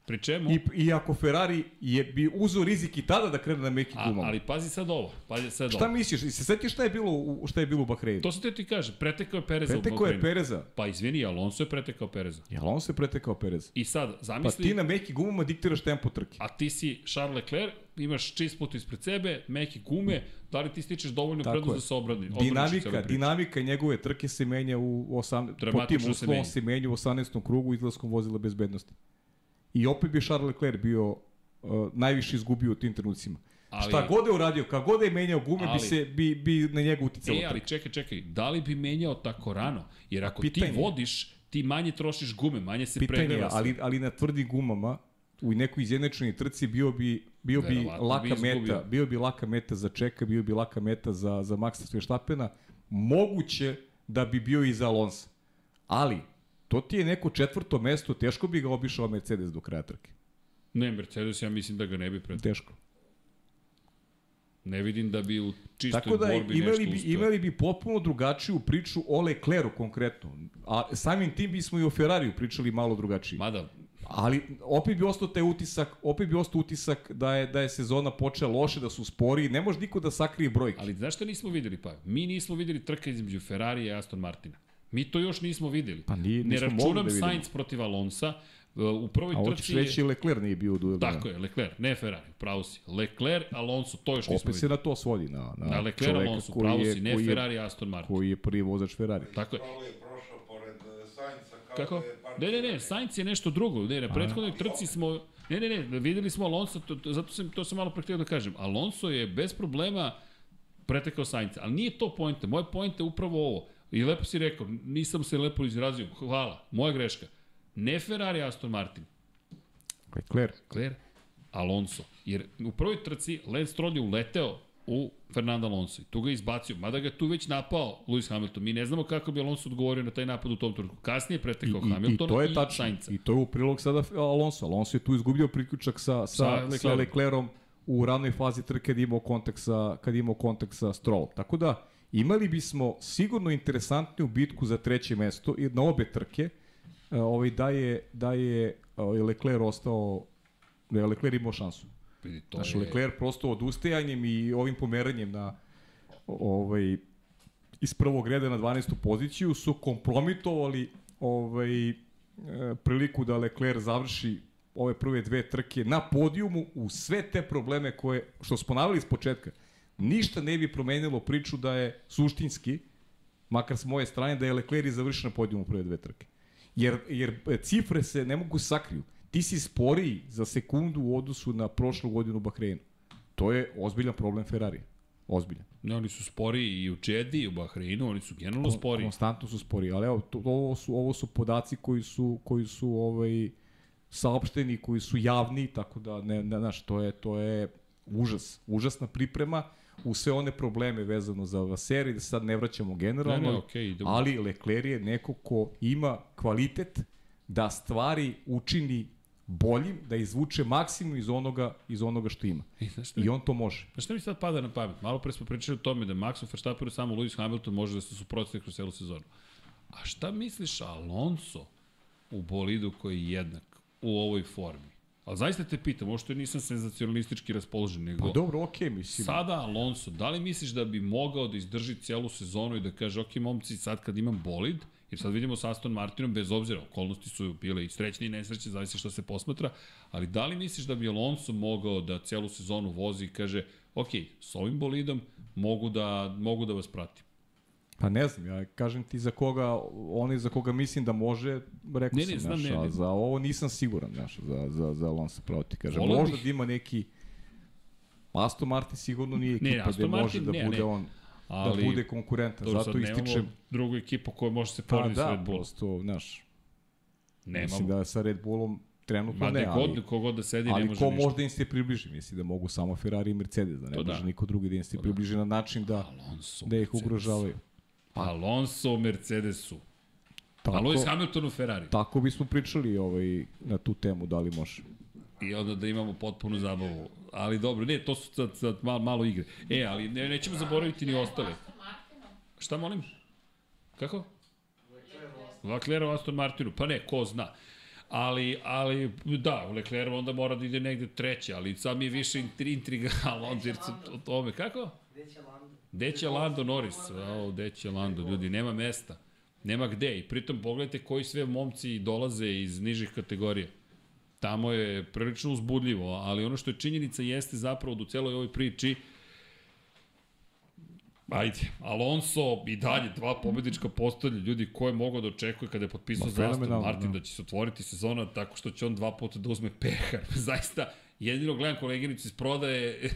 Pri čemu? I, I ako Ferrari je bi uzeo rizik i tada da krene na meki A, gumama. ali pazi sad ovo, pazi sad Šta ovo. misliš? I se setiš šta je bilo u, šta je bilo u Bahreinu? To se te ti kaže, pretekao je Pereza u Pretekao je Bahreinu. Pereza. Pa izvini, Alonso je pretekao Pereza. Jel on se pretekao Pereza? I sad, Pa zamisli, ti na meki gumama diktiraš tempo trke. a ti si Charles Leclerc, imaš čist put ispred sebe, meke gume, da li ti stičeš dovoljno Tako prednost je. da se obrani? Dinamika, dinamika njegove trke se menja u 8 po tim uslovom se menja u 18. krugu izlaskom vozila bezbednosti. I opet bi Charles Leclerc bio uh, najviše izgubio u tim trenucima. Ali- Šta god je uradio, kako god je menjao gume, Ali- bi, se, bi, bi na njega uticalo. E, ali čekaj, čekaj, da li bi menjao tako rano? Jer ako Pitanje ti vodiš, ti manje trošiš gume, manje se Pitanje je, pregreva ali, ali na tvrdim gumama, u nekoj izjednačenoj trci bio bi bio bi Verovatno bi laka izgubio. meta, bio bi laka meta za Čeka, bio bi laka meta za za Maxa Verstappena. Moguće da bi bio i za Alonso. Ali to ti je neko četvrto mesto, teško bi ga obišao Mercedes do kraja trke. Ne, Mercedes, ja mislim da ga ne bi pred... Teško. Ne vidim da bi u čistoj Tako da borbi imali nešto bi, uspeo. imali bi potpuno drugačiju priču o Lecleru konkretno. A samim tim bismo i o Ferrariju pričali malo drugačije. Mada, Ali opet bi ostao taj utisak, opet bi ostao utisak da je da je sezona počela loše, da su spori, ne može niko da sakrije brojke. ali znaš šta nismo videli, pa? Mi nismo videli trka između Ferrari i Aston Martina. Mi to još nismo videli. Pa nije- ne računam da. Sainz protiv Alonsa. U prvoj A hoćeš trci... reći Leclerc nije bio u duelu. Tako je, Leclerc, ne Ferrari, pravo si. Leclerc, Alonso, to još nismo Opet se na to svodi, na, na, Na Leclerc, čoveka Alonso, pravo je- si, ne je- Ferrari, Aston Martin. Koji je prvi vozač Ferrari. Tako je. Je prošao pored Sainca kao Kako? da je partner. Ne, ne, ne, Sainz je nešto drugo. Ne, na prethodnoj trci smo... Ne, ne, ne, videli smo Alonso, to, to, zato sam, to sam malo pre htio da kažem. Alonso je bez problema pretekao Sainca, ali nije to pojenta. Moja pojenta je upravo ovo. I lepo si rekao, nisam se lepo izrazio, hvala, moja greška. Ne Ferrari, Aston Martin, Leclerc. Leclerc, Alonso. Jer u prvoj trci Lance Stroll je uleteo u Fernando Alonso i tu ga izbacio, mada ga tu već napao Lewis Hamilton. Mi ne znamo kako bi Alonso odgovorio na taj napad u tom trenutku. Kasnije je I, pretekao i, I Hamiltona to je i tačno. Sainca. I to je u prilog sada Alonso. Alonso je tu izgubio priključak sa, Sa sa, sa, Leclerom. sa Leclerom u ranoj fazi trke kad je imao kontakt sa, kad je imao kontakt sa Stroll. Tako da, imali bismo sigurno interesantniju bitku za treće mesto i na obe trke. E, Ovaj, da je, da je ovaj, Lecler ostao, da je Lecler imao šansu. Vidi, to Znaš, je... Lecler prosto odustajanjem i ovim pomeranjem na ovaj, iz prvog reda na 12. poziciju su kompromitovali ovaj, e, priliku da Lecler završi ove prve dve trke na podijumu u sve te probleme koje, što smo navali iz početka, ništa ne bi promenilo priču da je suštinski, makar s moje strane, da je Lecler i završio na podijumu prve dve trke. Jer, jer e, cifre se ne mogu sakriju. Ti si sporiji za sekundu u odnosu na prošlu godinu u Bahreinu. To je ozbiljan problem Ferrari. Ozbiljan. Ne, oni su spori i u Čedi i u Bahreinu, oni su generalno spori. Konstantno su spori, ali evo, to, ovo, su, ovo su podaci koji su, koji su ovaj, saopšteni, koji su javni, tako da, ne, ne, znaš, to je, to je užas. Užasna priprema u sve one probleme vezano za Vaseri, da sad ne vraćamo generalno, Ne, ne, idemo. ali Lecler je neko ko ima kvalitet da stvari učini boljim, da izvuče maksimum iz onoga, iz onoga što ima. I, znaš šta, I on to može. znaš šta mi sad pada na pamet? Malo pre smo pričali o tome da Maxu Verstappenu samo Lewis Hamilton može da se suprotstavi kroz celu sezonu. A šta misliš Alonso u bolidu koji je jednak u ovoj formi? Ali zaista te pitam, ovo što nisam senzacionalistički raspoložen, nego... Pa dobro, okej, mislim. Sada Alonso, da li misliš da bi mogao da izdrži celu sezonu i da kaže, ok, momci, sad kad imam bolid, jer sad vidimo sa Aston Martinom, bez obzira, okolnosti su bile i srećne i nesrećne, zavisi što se posmatra, ali da li misliš da bi Alonso mogao da celu sezonu vozi i kaže, ok, s ovim bolidom mogu da, mogu da vas pratim. Pa ne znam, ja kažem ti za koga, onaj za koga mislim da može, rekao Ne, ne, sam, znam, znaš, ne, ne. za ovo nisam siguran, znaš, za, za, za Alonso pravo ti kažem. Voleo Možda bih- da ima neki, Aston Martin sigurno nije ekipa Ne, gde Aston može Martin, da ne, bude ne. on, Ali, da bude konkurentan. dobro, Zato ističem, drugu ekipu koja može se pa porediti s da, Red Bullom. prosto, znaš, Nemamo. mislim da sa Red Bullom trenutno Ma ne, da ali, god, kogod da sedi ne ali može ko ništa. možda im se približi, mislim da mogu samo Ferrari i Mercedes, da ne To da. može niko drugi da im se približi na način da, Alonso, da ih Mercedes. Ugrožavaju. Alonso u Mercedesu. Tako, A Lewis Hamilton u Ferrari. tako bismo pričali ovaj, na tu temu, da li može. I onda da imamo potpunu zabavu. Ali dobro, ne, to su sad, sad malo, malo igre. E, ali ne, nećemo zaboraviti ni ostale. Šta molim? Kako? Leclerc u Aston Martinu, pa ne, ko zna. Ali, ali, da, Leclerc onda mora da ide negde treće, ali sad mi je više intri- intriga Alonso o tome. Kako? Gde će Lando Norris? O, gde će Lando, ljudi, nema mesta. Nema gde. I pritom pogledajte koji sve momci dolaze iz nižih kategorija. Tamo je prilično uzbudljivo, ali ono što je činjenica jeste zapravo da u celoj ovoj priči Ajde, Alonso i dalje dva pobednička postolja, ljudi ko je mogao da očekuje kada je potpisao Ma, za Aston Martin da. da će se otvoriti sezona tako što će on dva puta da uzme pehar. Zaista, jedino gledam koleginicu iz prodaje,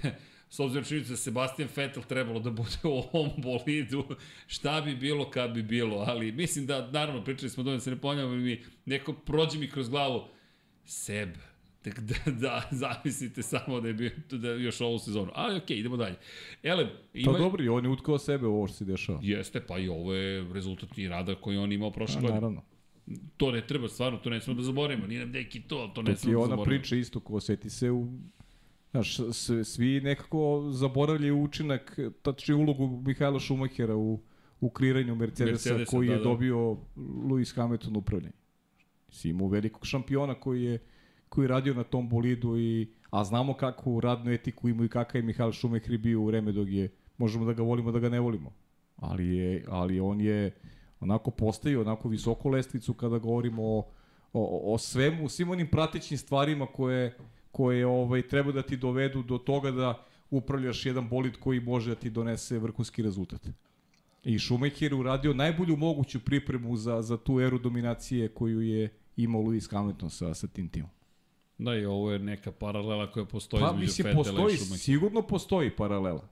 s obzirom činjenicu da Sebastian Vettel trebalo da bude u ovom bolidu, šta bi bilo kad bi bilo, ali mislim da, naravno, pričali smo dovoljno, da se ne ponjavamo, mi neko prođe mi kroz glavu, Seb, da, da, zamislite samo da je bio da je još ovu sezonu. Ali okej, okay, idemo dalje. Ele, Ima... ima... Pa dobro, i on je utkao sebe u ovo što se dešava. Jeste, pa i ovo je rezultat i rada koji on imao prošle A, godine. naravno. To ne treba, stvarno, to ne smemo da zaboravimo. Nije nam deki to, ali to ne To ti je smemo da ona zaboravimo. priča isto ko oseti se u Znaš, svi nekako zaboravljaju učinak, tačnije ulogu Mihajla Šumahera u, u kreiranju Mercedesa, Mercedesa, koji da, je da. dobio Lewis Hamilton upravljanje. Si imao velikog šampiona koji je koji je radio na tom bolidu i a znamo kakvu radnu etiku ima i kakav je Mihajl Šumacher bio u vreme dok je možemo da ga volimo da ga ne volimo. Ali je ali on je onako postavio onako visoko lestvicu kada govorimo o, o, o svemu, svim onim pratećim stvarima koje koje ovaj treba da ti dovedu do toga da upravljaš jedan bolid koji može da ti donese vrhunski rezultat. I Schumacher je uradio najbolju moguću pripremu za, za tu eru dominacije koju je imao Lewis Hamilton sa, sa tim timom. Da, i ovo je neka paralela koja postoji Pa između mislim, Fettela postoji, i Schumachera. sigurno postoji paralela.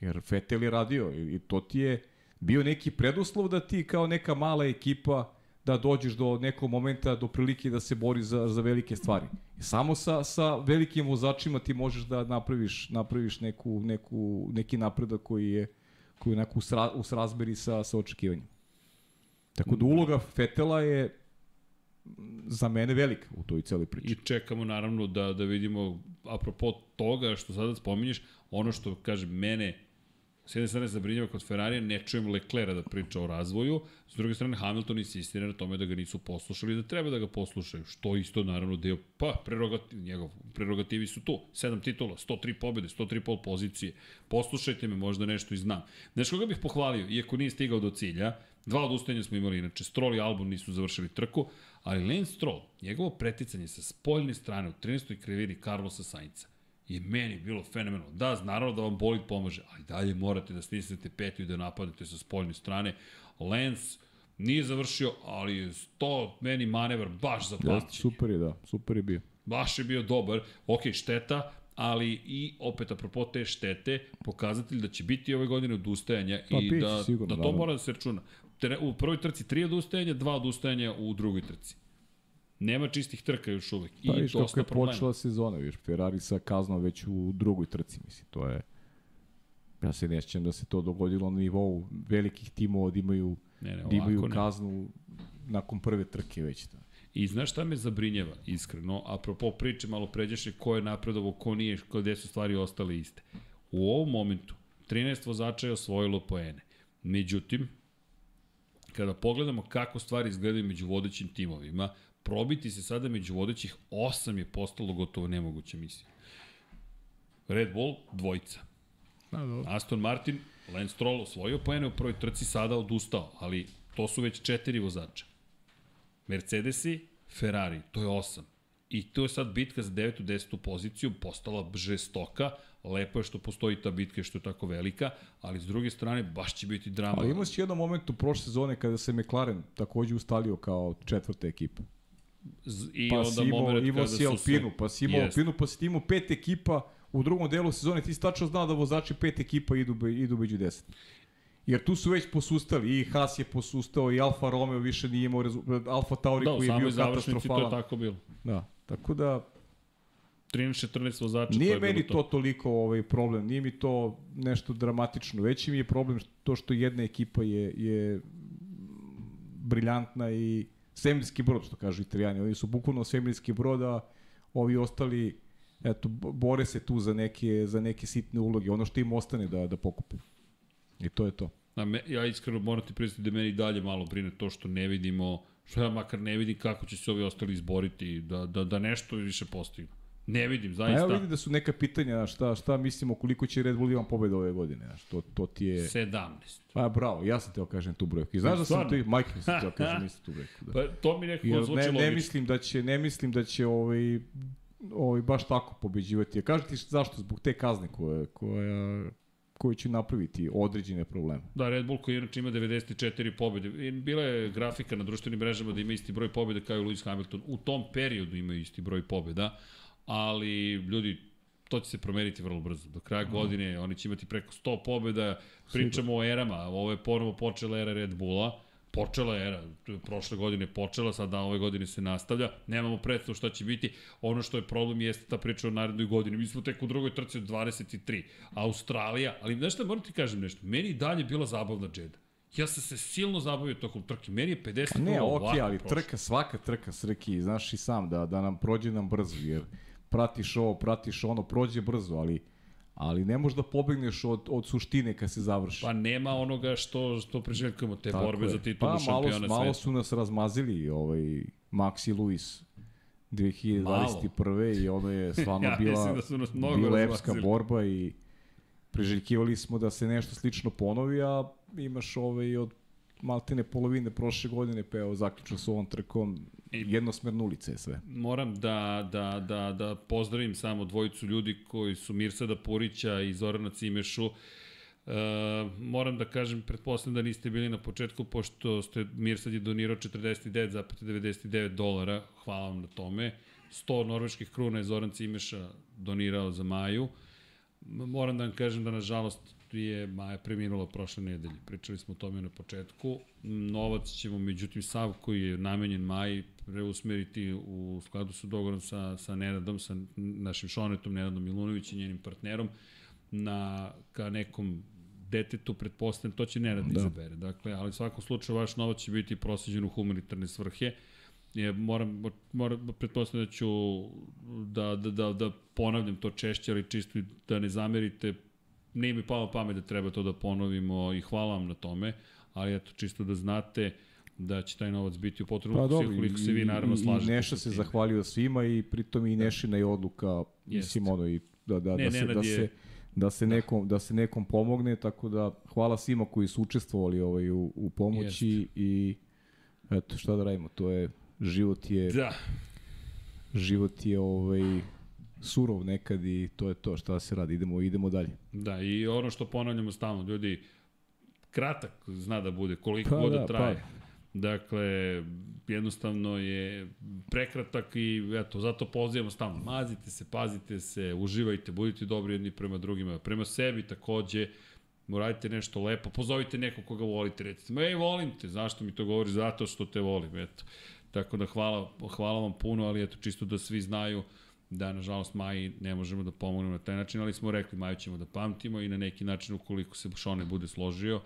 Jer Vettel je radio i, i to ti je bio neki preduslov da ti kao neka mala ekipa da dođeš do nekog momenta, do prilike da se bori za, za velike stvari. Samo sa, sa velikim vozačima ti možeš da napraviš, napraviš neku, neku, neki napredak koji je koji je u, sra, u srazmeri sa, sa očekivanjem. Tako da uloga Fetela je za mene velika u toj celoj priči. I čekamo naravno da, da vidimo, apropo toga što sada spominješ, ono što, kaže, mene s jedne strane zabrinjava kod Ferrarija, ne čujem Leclera da priča o razvoju, s druge strane Hamilton insistira na tome da ga nisu poslušali, da treba da ga poslušaju, što isto naravno deo, pa prerogativ, njegov, prerogativi su tu, 7 titula, 103 pobjede, 103 pol pozicije, poslušajte me, možda nešto i znam. Znaš koga bih pohvalio, iako nije stigao do cilja, dva odustajanja smo imali, inače Stroll i Albon nisu završili trku, ali Lance Stroll, njegovo preticanje sa spoljne strane u 13. krivini Carlosa Sainca, je meni bilo fenomenalno. Da, naravno da vam bolid pomaže, ali dalje morate da stisnete petu i da napadate sa spoljne strane. Lance nije završio, ali je to meni manevar baš za pamćenje. super je, da, super je bio. Baš je bio dobar. Ok, šteta, ali i opet apropo te štete, pokazatelj da će biti ove godine odustajanja Pa, i biće da, sigurno, da to naravno. mora da se računa. U prvoj trci tri odustajanja, dva odustajanja u drugoj trci. Nema čistih trka još uvek. Pa I viš dosta je problema. počela sezona, viš, Ferrari sa kaznom već u drugoj trci, mislim, to je... Ja se ne sjećam da se to dogodilo na nivou velikih timova da imaju, Ne, ne, da imaju ovako ne. kaznu nakon prve trke već. Da. I znaš šta me zabrinjava, iskreno, apropo priče malo pređeše ko je napredovo, ko nije, gde su stvari ostale iste. U ovom momentu, 13 vozača je osvojilo poene. Međutim, kada pogledamo kako stvari izgledaju među vodećim timovima, probiti se sada među vodećih 8 je postalo gotovo nemoguća misija. Red Bull, dvojica. Aston Martin, Lance Stroll osvojio poene u prvoj trci, sada odustao, ali to su već četiri vozača. Mercedesi, Ferrari, to je osam. I to je sad bitka za 9. 10. poziciju, postala žestoka, lepo je što postoji ta bitka i što je tako velika, ali s druge strane baš će biti drama. Ali imao si jedan moment u prošle sezone kada se McLaren takođe ustalio kao četvrta ekipa. I Pa onda si imao, kada si Alpinu, se... pa si imao Jest. Alpinu, pa si imao pet ekipa u drugom delu sezone, ti si tačno znao da vozači pet ekipa idu, be, idu među deset. Jer tu su već posustali, i Haas je posustao, i Alfa Romeo više nije imao rezultat, Alfa Tauri Da, u koji je bio samoj završnici to je katastrofalan. tako bilo. Da, tako da 13-14 vozača, to Nije je bilo meni to toliko ovaj problem, nije mi to nešto dramatično. Veći mi je problem to što jedna ekipa je, je briljantna i svemirski brod, što kažu italijani. Oni su bukvalno svemirski brod, a ovi ostali eto, bore se tu za neke, za neke sitne uloge. Ono što im ostane da, da pokupe. I to je to. A me, ja iskreno moram ti priznati da meni dalje malo brine to što ne vidimo, što ja makar ne vidim kako će se ovi ostali izboriti, da, da, da nešto više postignu. Ne vidim, A zaista. evo vidi da su neka pitanja, šta, šta mislimo koliko će Red Bull imati pobjeda ove godine. Znaš, to, to ti je... 17. Pa bravo, ja sam teo kažem tu brojku. I znaš da sam ti, Mike sam teo kažem isto tu brojku. Da. Pa to mi nekako Jer zvuči ne, logično. ne mislim da će ne mislim da će ovaj ovaj baš tako pobeđivati. Ja kažem ti zašto zbog te kazne koje koja koji će napraviti određene probleme. Da, Red Bull koji inače ima 94 pobjede. Bila je grafika na društvenim mrežama da ima isti broj pobjeda kao i Lewis Hamilton. U tom periodu imaju isti broj pobjeda, ali ljudi, to će se promeniti vrlo brzo. Do kraja godine oni će imati preko 100 pobjeda. Pričamo o erama. Ovo je ponovo počela era Red Bulla. Počela je era, prošle godine počela, sad da ove godine se nastavlja. Nemamo predstavu šta će biti. Ono što je problem jeste ta priča o narednoj godini. Mi smo tek u drugoj trci od 23. Australija, ali znaš šta, moram ti kažem nešto. Meni i dalje bila zabavna džeda. Ja sam se silno zabavio tokom trke. Meni je 50 Ne, kula okej, ovako ali prošlo. trka, svaka trka srki, znaš i sam da da nam prođe nam brzo jer pratiš ovo, pratiš ono, prođe brzo, ali ali ne možeš da pobegneš od, od suštine kad se završi. Pa nema onoga što, što preželjkujemo, te Tako borbe je. za titulu pa, malo, šampiona malo sveta. su nas razmazili ovaj Max i Luis 2021. i ono je stvarno Ja bila, da su nas mnogo bila epska borba i priželjkivali smo da se nešto slično ponovi, a imaš ovaj od maltene polovine prošle godine, pa evo zaključno s ovom trkom, Jednosmerno ulice je sve. Moram da, da, da, da pozdravim samo dvojicu ljudi koji su Mirsada Purića i Zorana Cimešu. E, moram da kažem, pretpostavljam da niste bili na početku, pošto ste, Mirsad je donirao 49,99 dolara, hvala vam na tome. 100 norveških kruna je Zoran Cimeša donirao za Maju. Moram da vam kažem da, nažalost, je Maja preminula prošle nedelje. Pričali smo o tome na početku. Novac ćemo, međutim, sav koji je namenjen Maji preusmeriti u skladu sa dogovorom sa, sa Nenadom, sa našim šonetom Nenadom Milunović i njenim partnerom, na, ka nekom detetu, pretpostavljam, to će Nenad da. izabere. Dakle, ali u svakom slučaju vaš novac će biti prosjeđen u humanitarne svrhe. Je, moram, moram, pretpostavljam da ću da, da, da, da ponavljam to češće, ali čisto da ne zamerite, nije mi palo pamet da treba to da ponovimo i hvala vam na tome, ali eto, čisto da znate da će taj novac biti u potrebu Pa dobro, ukoliko se vi naravno i slažete. Neša se zahvalio svima i pritom i Nešina je odluka, mislim ono, i da, da, Ne, da, se, da, je- se, da, se nekom, da se nekom pomogne, tako da hvala svima koji su učestvovali ovaj, u, u pomoći i eto šta da radimo, to je život je Da, život je ovaj surov nekad i to je to šta da se radi idemo idemo dalje da, i ono što ponavljamo stalno, ljudi, kratak zna da bude, koliko Pa god da, da, traje. pa. Dakle, jednostavno je prekratak i eto, zato pozivamo stalno. Mazite se, pazite se, uživajte, budite dobri jedni prema drugima, prema sebi takođe, uradite nešto lepo, pozovite nekog koga volite, recite, ej, volim te, zašto mi to govori? Zato što te volim, eto. Tako da hvala, hvala vam puno, ali eto, čisto da svi znaju da, nažalost, Maji ne možemo da pomognemo na taj način, ali smo rekli, Maju ćemo da pamtimo i na neki način, ukoliko se Šone bude složio,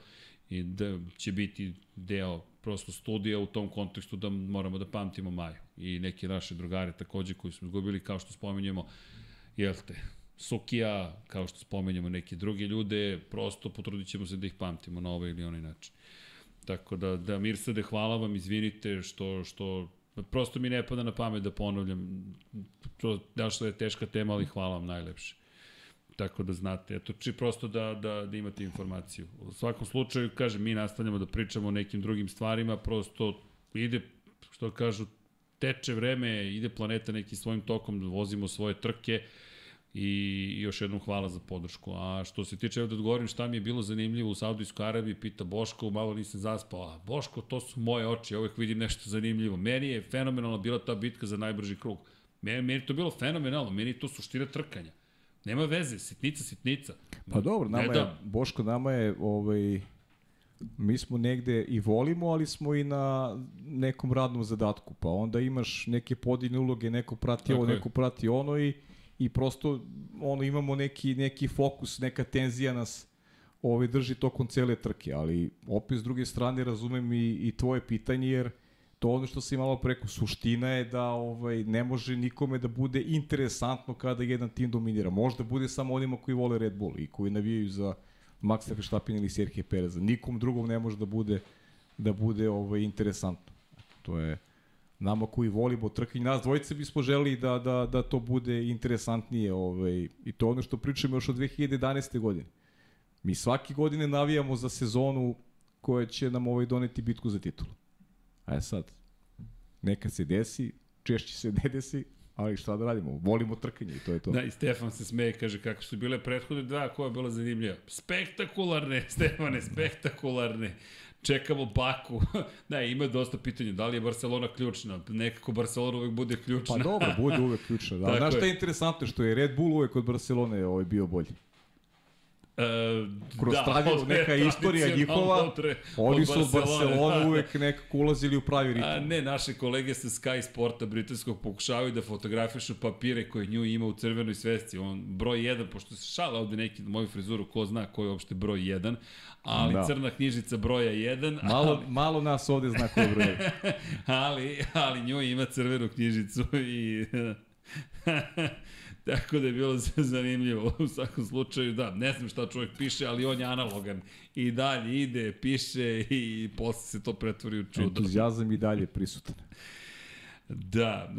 i da će biti deo prosto studija u tom kontekstu da moramo da pamtimo Maju i neke naše drugare takođe koji smo izgubili kao što spomenjemo jel te, Sukija, kao što spomenjamo neke druge ljude, prosto potrudit ćemo se da ih pamtimo na ovaj ili onaj način. Tako da, da Mirsade, hvala vam, izvinite što, što prosto mi ne pada na pamet da ponavljam, to, da što je teška tema, ali hvala vam najlepše. Tako da znate, eto, či prosto da, da, da imate informaciju. U svakom slučaju, kažem, mi nastavljamo da pričamo o nekim drugim stvarima, prosto ide, što kažu, teče vreme, ide planeta nekim svojim tokom, vozimo svoje trke i još jednom hvala za podršku. A što se tiče, evo da odgovorim šta mi je bilo zanimljivo u Saudijskoj Arabiji, pita Boško, malo nisam zaspao. A Boško, to su moje oči, uvek vidim nešto zanimljivo. Meni je fenomenalna bila ta bitka za najbrži krug. Meni, meni to bilo fenomenalno, meni je to suština trkanja. Nema veze, sitnica, sitnica. Pa dobro, nama ne je, da, Boško, nama je, ovaj, mi smo negde i volimo, ali smo i na nekom radnom zadatku, pa onda imaš neke podijeljne uloge, neko prati Tako ovo, je. neko prati ono i i prosto ono imamo neki neki fokus, neka tenzija nas ovaj drži tokom cele trke, ali opet s druge strane razumem i, i tvoje pitanje jer to ono što si malo preko suština je da ovaj ne može nikome da bude interesantno kada jedan tim dominira. Možda bude samo onima koji vole Red Bull i koji navijaju za Maxa Verstappen ili Sergio Pereza. Nikom drugom ne može da bude da bude ovaj interesantno. To je nama koji volimo trkanje, nas dvojice bismo želi da, da, da to bude interesantnije ovaj, i to ono što pričamo još od 2011. godine. Mi svake godine navijamo za sezonu koja će nam ovaj doneti bitku za titulu. A je sad, nekad se desi, češće se ne desi, ali šta da radimo, volimo trkanje i to je to. Da, i Stefan se smeje, kaže kako su bile prethodne dva, koja je bila zanimljiva. Spektakularne, Stefane, spektakularne. Čekamo Baku. da, ima dosta pitanja. Da li je Barcelona ključna? Nekako Barcelona uvek bude ključna. Pa dobro, bude uvek ključna. Da. Znaš šta je. je interesantno? Što je Red Bull uvek od Barcelone ovaj bio bolji. E, Kroz tradiju, od- neka istorija njihova, od re- Oni su od da. uvek nekako ulazili u pravi A ritam. ne, naše kolege sa Sky Sporta britanskog pokušavaju da fotografišu papire koje nju ima u crvenoj svesci. On broj 1, pošto se šala ovde neki na moju frizuru, ko zna ko je uopšte broj 1, ali da. Da. crna knjižica broja 1, Malo, ali, malo nas ovde zna ko je broj. ali, ali nju ima crvenu knjižicu i... Tako da je bilo zanimljivo. U svakom slučaju, da, ne znam šta čovjek piše, ali on je analogan. I dalje ide, piše i posle se to pretvori u čudo. Entuzijazam i dalje prisutan. Da,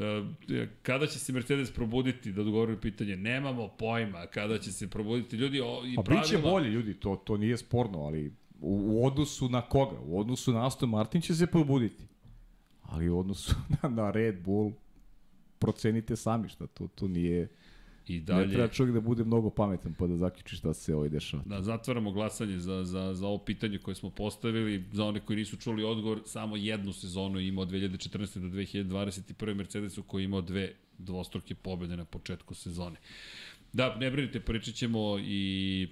e, kada će se Mercedes probuditi, da odgovorim pitanje, nemamo pojma kada će se probuditi ljudi o, i Pa pravila. biće bolje ljudi, to, to nije sporno, ali u, u odnosu na koga? U odnosu na Aston Martin će se probuditi. Ali u odnosu na, na Red Bull procenite sami šta to, to nije... I Ne treba dalje, čovjek da bude mnogo pametan pa da zaključi šta se ovaj dešava. da zatvaramo glasanje za, za, za ovo pitanje koje smo postavili. Za one koji nisu čuli odgovor, samo jednu sezonu je imao od 2014. do 2021. Mercedesu koji je imao dve dvostruke pobjede na početku sezone. Da, ne brinite, pričat ćemo i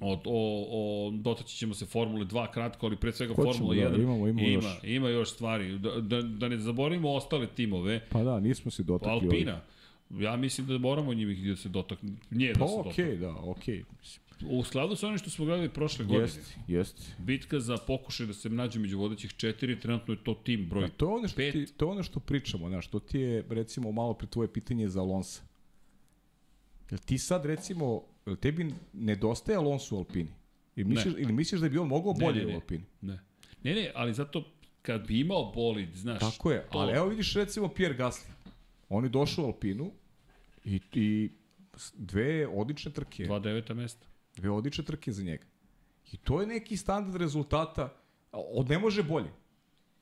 o, o, o dotaći ćemo se Formule 2 kratko, ali pre svega Hoćemo, Formula da, 1 imamo- imamo ima, još. ima još stvari. Da, da, da ne zaboravimo ostale timove. Pa da, nismo se dotakli. Alpina, ja mislim da moramo njih da se dotakne. Nije Pa da se okej, dotakne. da, okej. Mislim, U skladu sa onim što smo gledali prošle godine. Jeste, jeste. Bitka za pokušaj da se nađe među vodećih četiri, trenutno je to tim broj A to je ono što, pet. ti, to je ono što pričamo, znaš, to ti je, recimo, malo pre tvoje pitanje za Alonsa. Jel ti sad, recimo, jel tebi nedostaje Alonso u Alpini? Ili misliš, ili misliš da bi on mogao Ne, bolje ne, ne. u Alpini? Ne. ne, ne, ali zato kad bi imao bolid, znaš, Tako je, to, ali evo vidiš recimo Pierre Gasly. On je došao u Alpinu i, i dve odlične trke. dva deveta mesta. Dve odlične trke za njega. I to je neki standard rezultata. Od ne može bolje.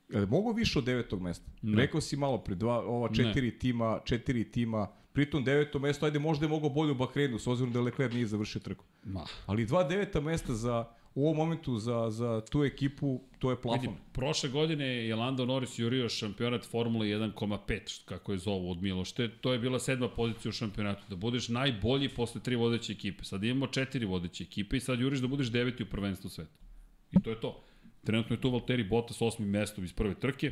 Jel mogu više od devetog mesta? Ne. Ne. Rekao si malo pre dva, ova četiri tima, četiri tima, pritom deveto mesto, ajde možda je mogao bolje u Bahreinu, s obzirom da Leclerc nije završio trku. Ma, Ali dva deveta mesta za, u ovom momentu za, za tu ekipu, to je plafon. vidi, prošle godine je Lando Norris jurio šampionat Formule 1,5, što- kako je zovu od Milošte. To je bila sedma pozicija u šampionatu. Da budeš najbolji posle tri vodeće ekipe. Sad imamo četiri vodeće ekipe i sad juriš da budeš deveti u prvenstvu sveta. I to je to. Trenutno je tu Valtteri Bottas osmim mestom iz prve trke.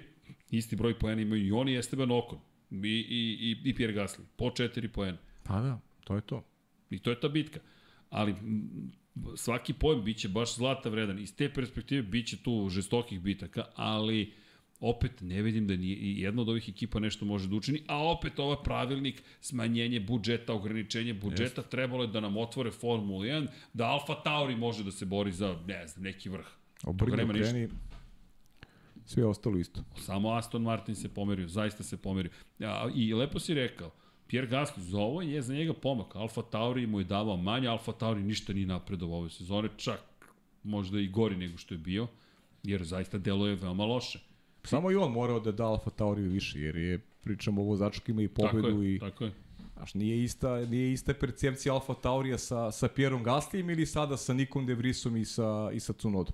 Isti broj poena imaju i oni i Esteban Ocon. I, i, i, i Pierre Gasly. Po četiri poena. Pa da, to je to. I to je ta bitka. Ali svaki pojem biće baš zlata vredan. Iz te perspektive biće tu žestokih bitaka, ali opet ne vidim da ni jedna od ovih ekipa nešto može da učini, a opet ovaj pravilnik, smanjenje budžeta, ograničenje budžeta, Jest. trebalo je da nam otvore Formulu 1, da Alfa Tauri može da se bori za, ne znam, neki vrh. Obrni, okreni, sve ostalo isto. Samo Aston Martin se pomerio, zaista se pomerio. I lepo si rekao, Pierre Gasly, za ovo je za njega pomak. Alfa Tauri mu je davao manje, Alfa Tauri ništa nije napredovao ove sezone, čak možda i gori nego što je bio, jer zaista deluje veoma loše. Samo i on morao da da Alfa Tauriju više, jer je, pričamo o vozaču koji ima i Tako pobedu je, i... tako je. Znaš, nije ista, nije ista percepcija Alfa Taurija sa, sa Pierom Gaslijem ili sada sa Nikom De Vrisom i sa, i sa Cunodom.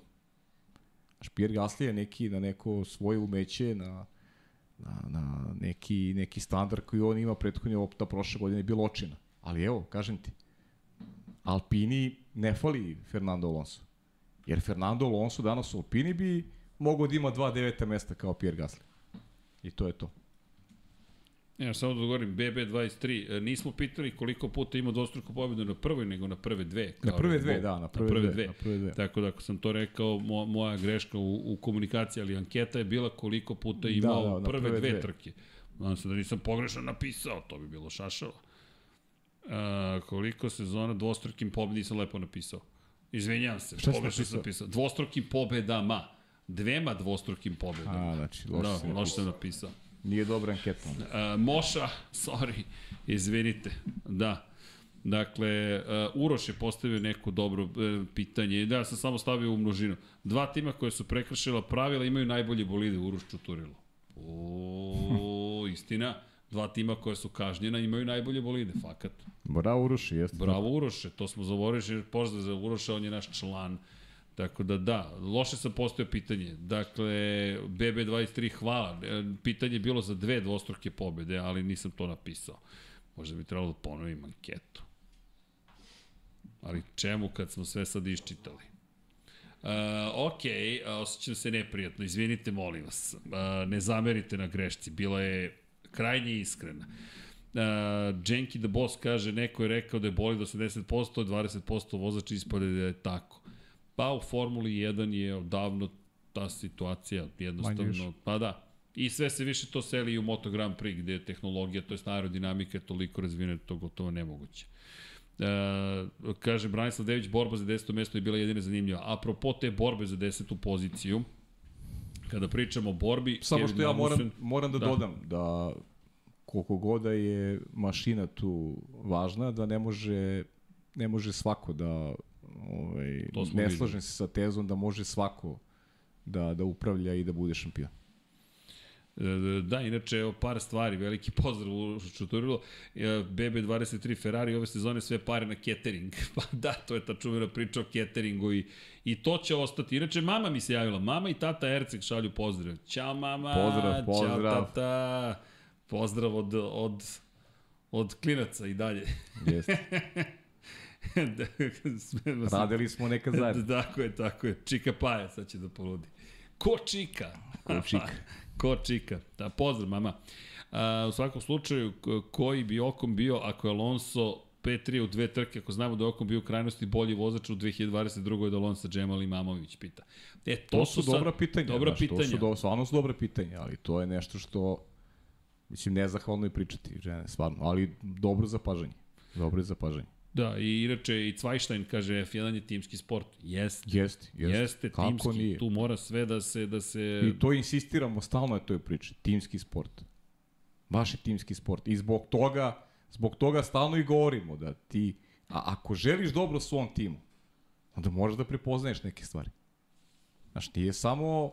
Znaš, Pierre Gasly je neki, na neko svoje umeće, na, na, na neki, neki standard koji on ima prethodnje opta prošle godine je bilo očina. Ali evo, kažem ti, Alpini ne fali Fernando Alonso. Jer Fernando Alonso danas u Alpini bi mogao da ima dva deveta mesta kao Pierre Gasly. I to je to. Ja samo da govorim, BB23, e, nismo pitali koliko puta ima dvostruku pobedu na prvoj, nego na prve dve. Na kao prve Red dve, da, na prve, dve, na prve dve. Tako da ako sam to rekao, mo, moja greška u, u komunikaciji, ali anketa je bila koliko puta je imao Da, da, na prve, prve dve, dve. trke. Nadam se da nisam pogrešno napisao, to bi bilo šašalo. A, koliko sezona dvostrukim pobedi nisam lepo napisao. Izvinjavam se, Šta pogrešno sam napisao? Dvostrukim pobedama. Dvema dvostrukim pobedama. A, znači, loše da, sam napisao. Nije dobra anketa. Uh, Moša, sorry, izvinite, da. Dakle, uh, Uroš je postavio neko dobro uh, pitanje. Da, ja sam samo stavio u množinu. Dva tima koje su prekršila pravila imaju najbolje bolide, Uroš Čuturilo. O, istina. Dva tima koje su kažnjena imaju najbolje bolide, fakat. Bravo Uroši, jeste. Bravo Uroše, to smo zaboravili, pozdrav za Uroša, on je naš član. Tako da da, loše sam postavio pitanje. Dakle, BB23 hvala. E, Pitanje je bilo za dve dvostruke pobede, ali nisam to napisao. Možda bi trebalo da ponovim anketu. Ali čemu kad smo sve sad iščitali? Uh, ok, uh, osjećam se neprijatno, izvinite molim vas. Uh, ne zamerite na grešci, bila je krajnje iskrena. Uh, Jenky the Boss kaže, neko je rekao da je boli do 80%, 20% vozač ispade da je tako. Pa u Formuli 1 je odavno ta situacija jednostavno, pa da. I sve se više to seli i u Moto Grand Prix gde je tehnologija, to je aerodinamika je toliko razvijena da je to gotovo nemoguće. E, kaže Branislav Dević, borba za 10. mesto je bila jedina zanimljiva. Apropo te borbe za 10. poziciju, kada pričamo o borbi... Samo Kevin što ja moram, Magnussen- moram da, Da. dodam da koliko god da je mašina tu važna, da ne može, ne može svako da ovaj, ne slažem se sa tezom da može svako da, da upravlja i da bude šampion. E, Da, inače, evo par stvari, veliki pozdrav u Čuturilo. E, BB23 Ferrari ove sezone sve pare na catering. Pa da, to je ta čuvena priča o cateringu i, i to će ostati. Inače, mama mi se javila. Mama i tata Erceg šalju pozdrav. Ćao mama, Pozdrav, pozdrav. Ćao tata. Pozdrav od, od, od klinaca i dalje. Jeste. Radili smo nekad zajedno. Tako je, tako je. Čika Paja sad će da poludi. Ko čika? Ko čika. Ko čika. Da, pozdrav, mama. A, u svakom slučaju, koji bi Okom bio ako je Alonso P3 u dve trke, ako znamo da je Okom bio u krajnosti bolji vozač u 2022. od Alonso Džemal Imamović, pita. E, to, To su sad dobra pitanja. Dobra znaš, pitanja. To su do, stvarno su dobra pitanja, ali to je nešto što mislim nezahvalno je pričati, žene, stvarno, ali dobro zapažanje. Dobro je zapažanje. Da, i inače i Cvajštajn kaže F1 je timski sport. Jeste. Jeste, jeste. Jeste, Kako timski. nije? Tu mora sve da se... Da se... I to insistiramo stalno je toj priči. Timski sport. Baš je timski sport. I zbog toga, zbog toga stalno i govorimo da ti, a ako želiš dobro svom timu, onda moraš da prepoznaješ neke stvari. Znaš, nije samo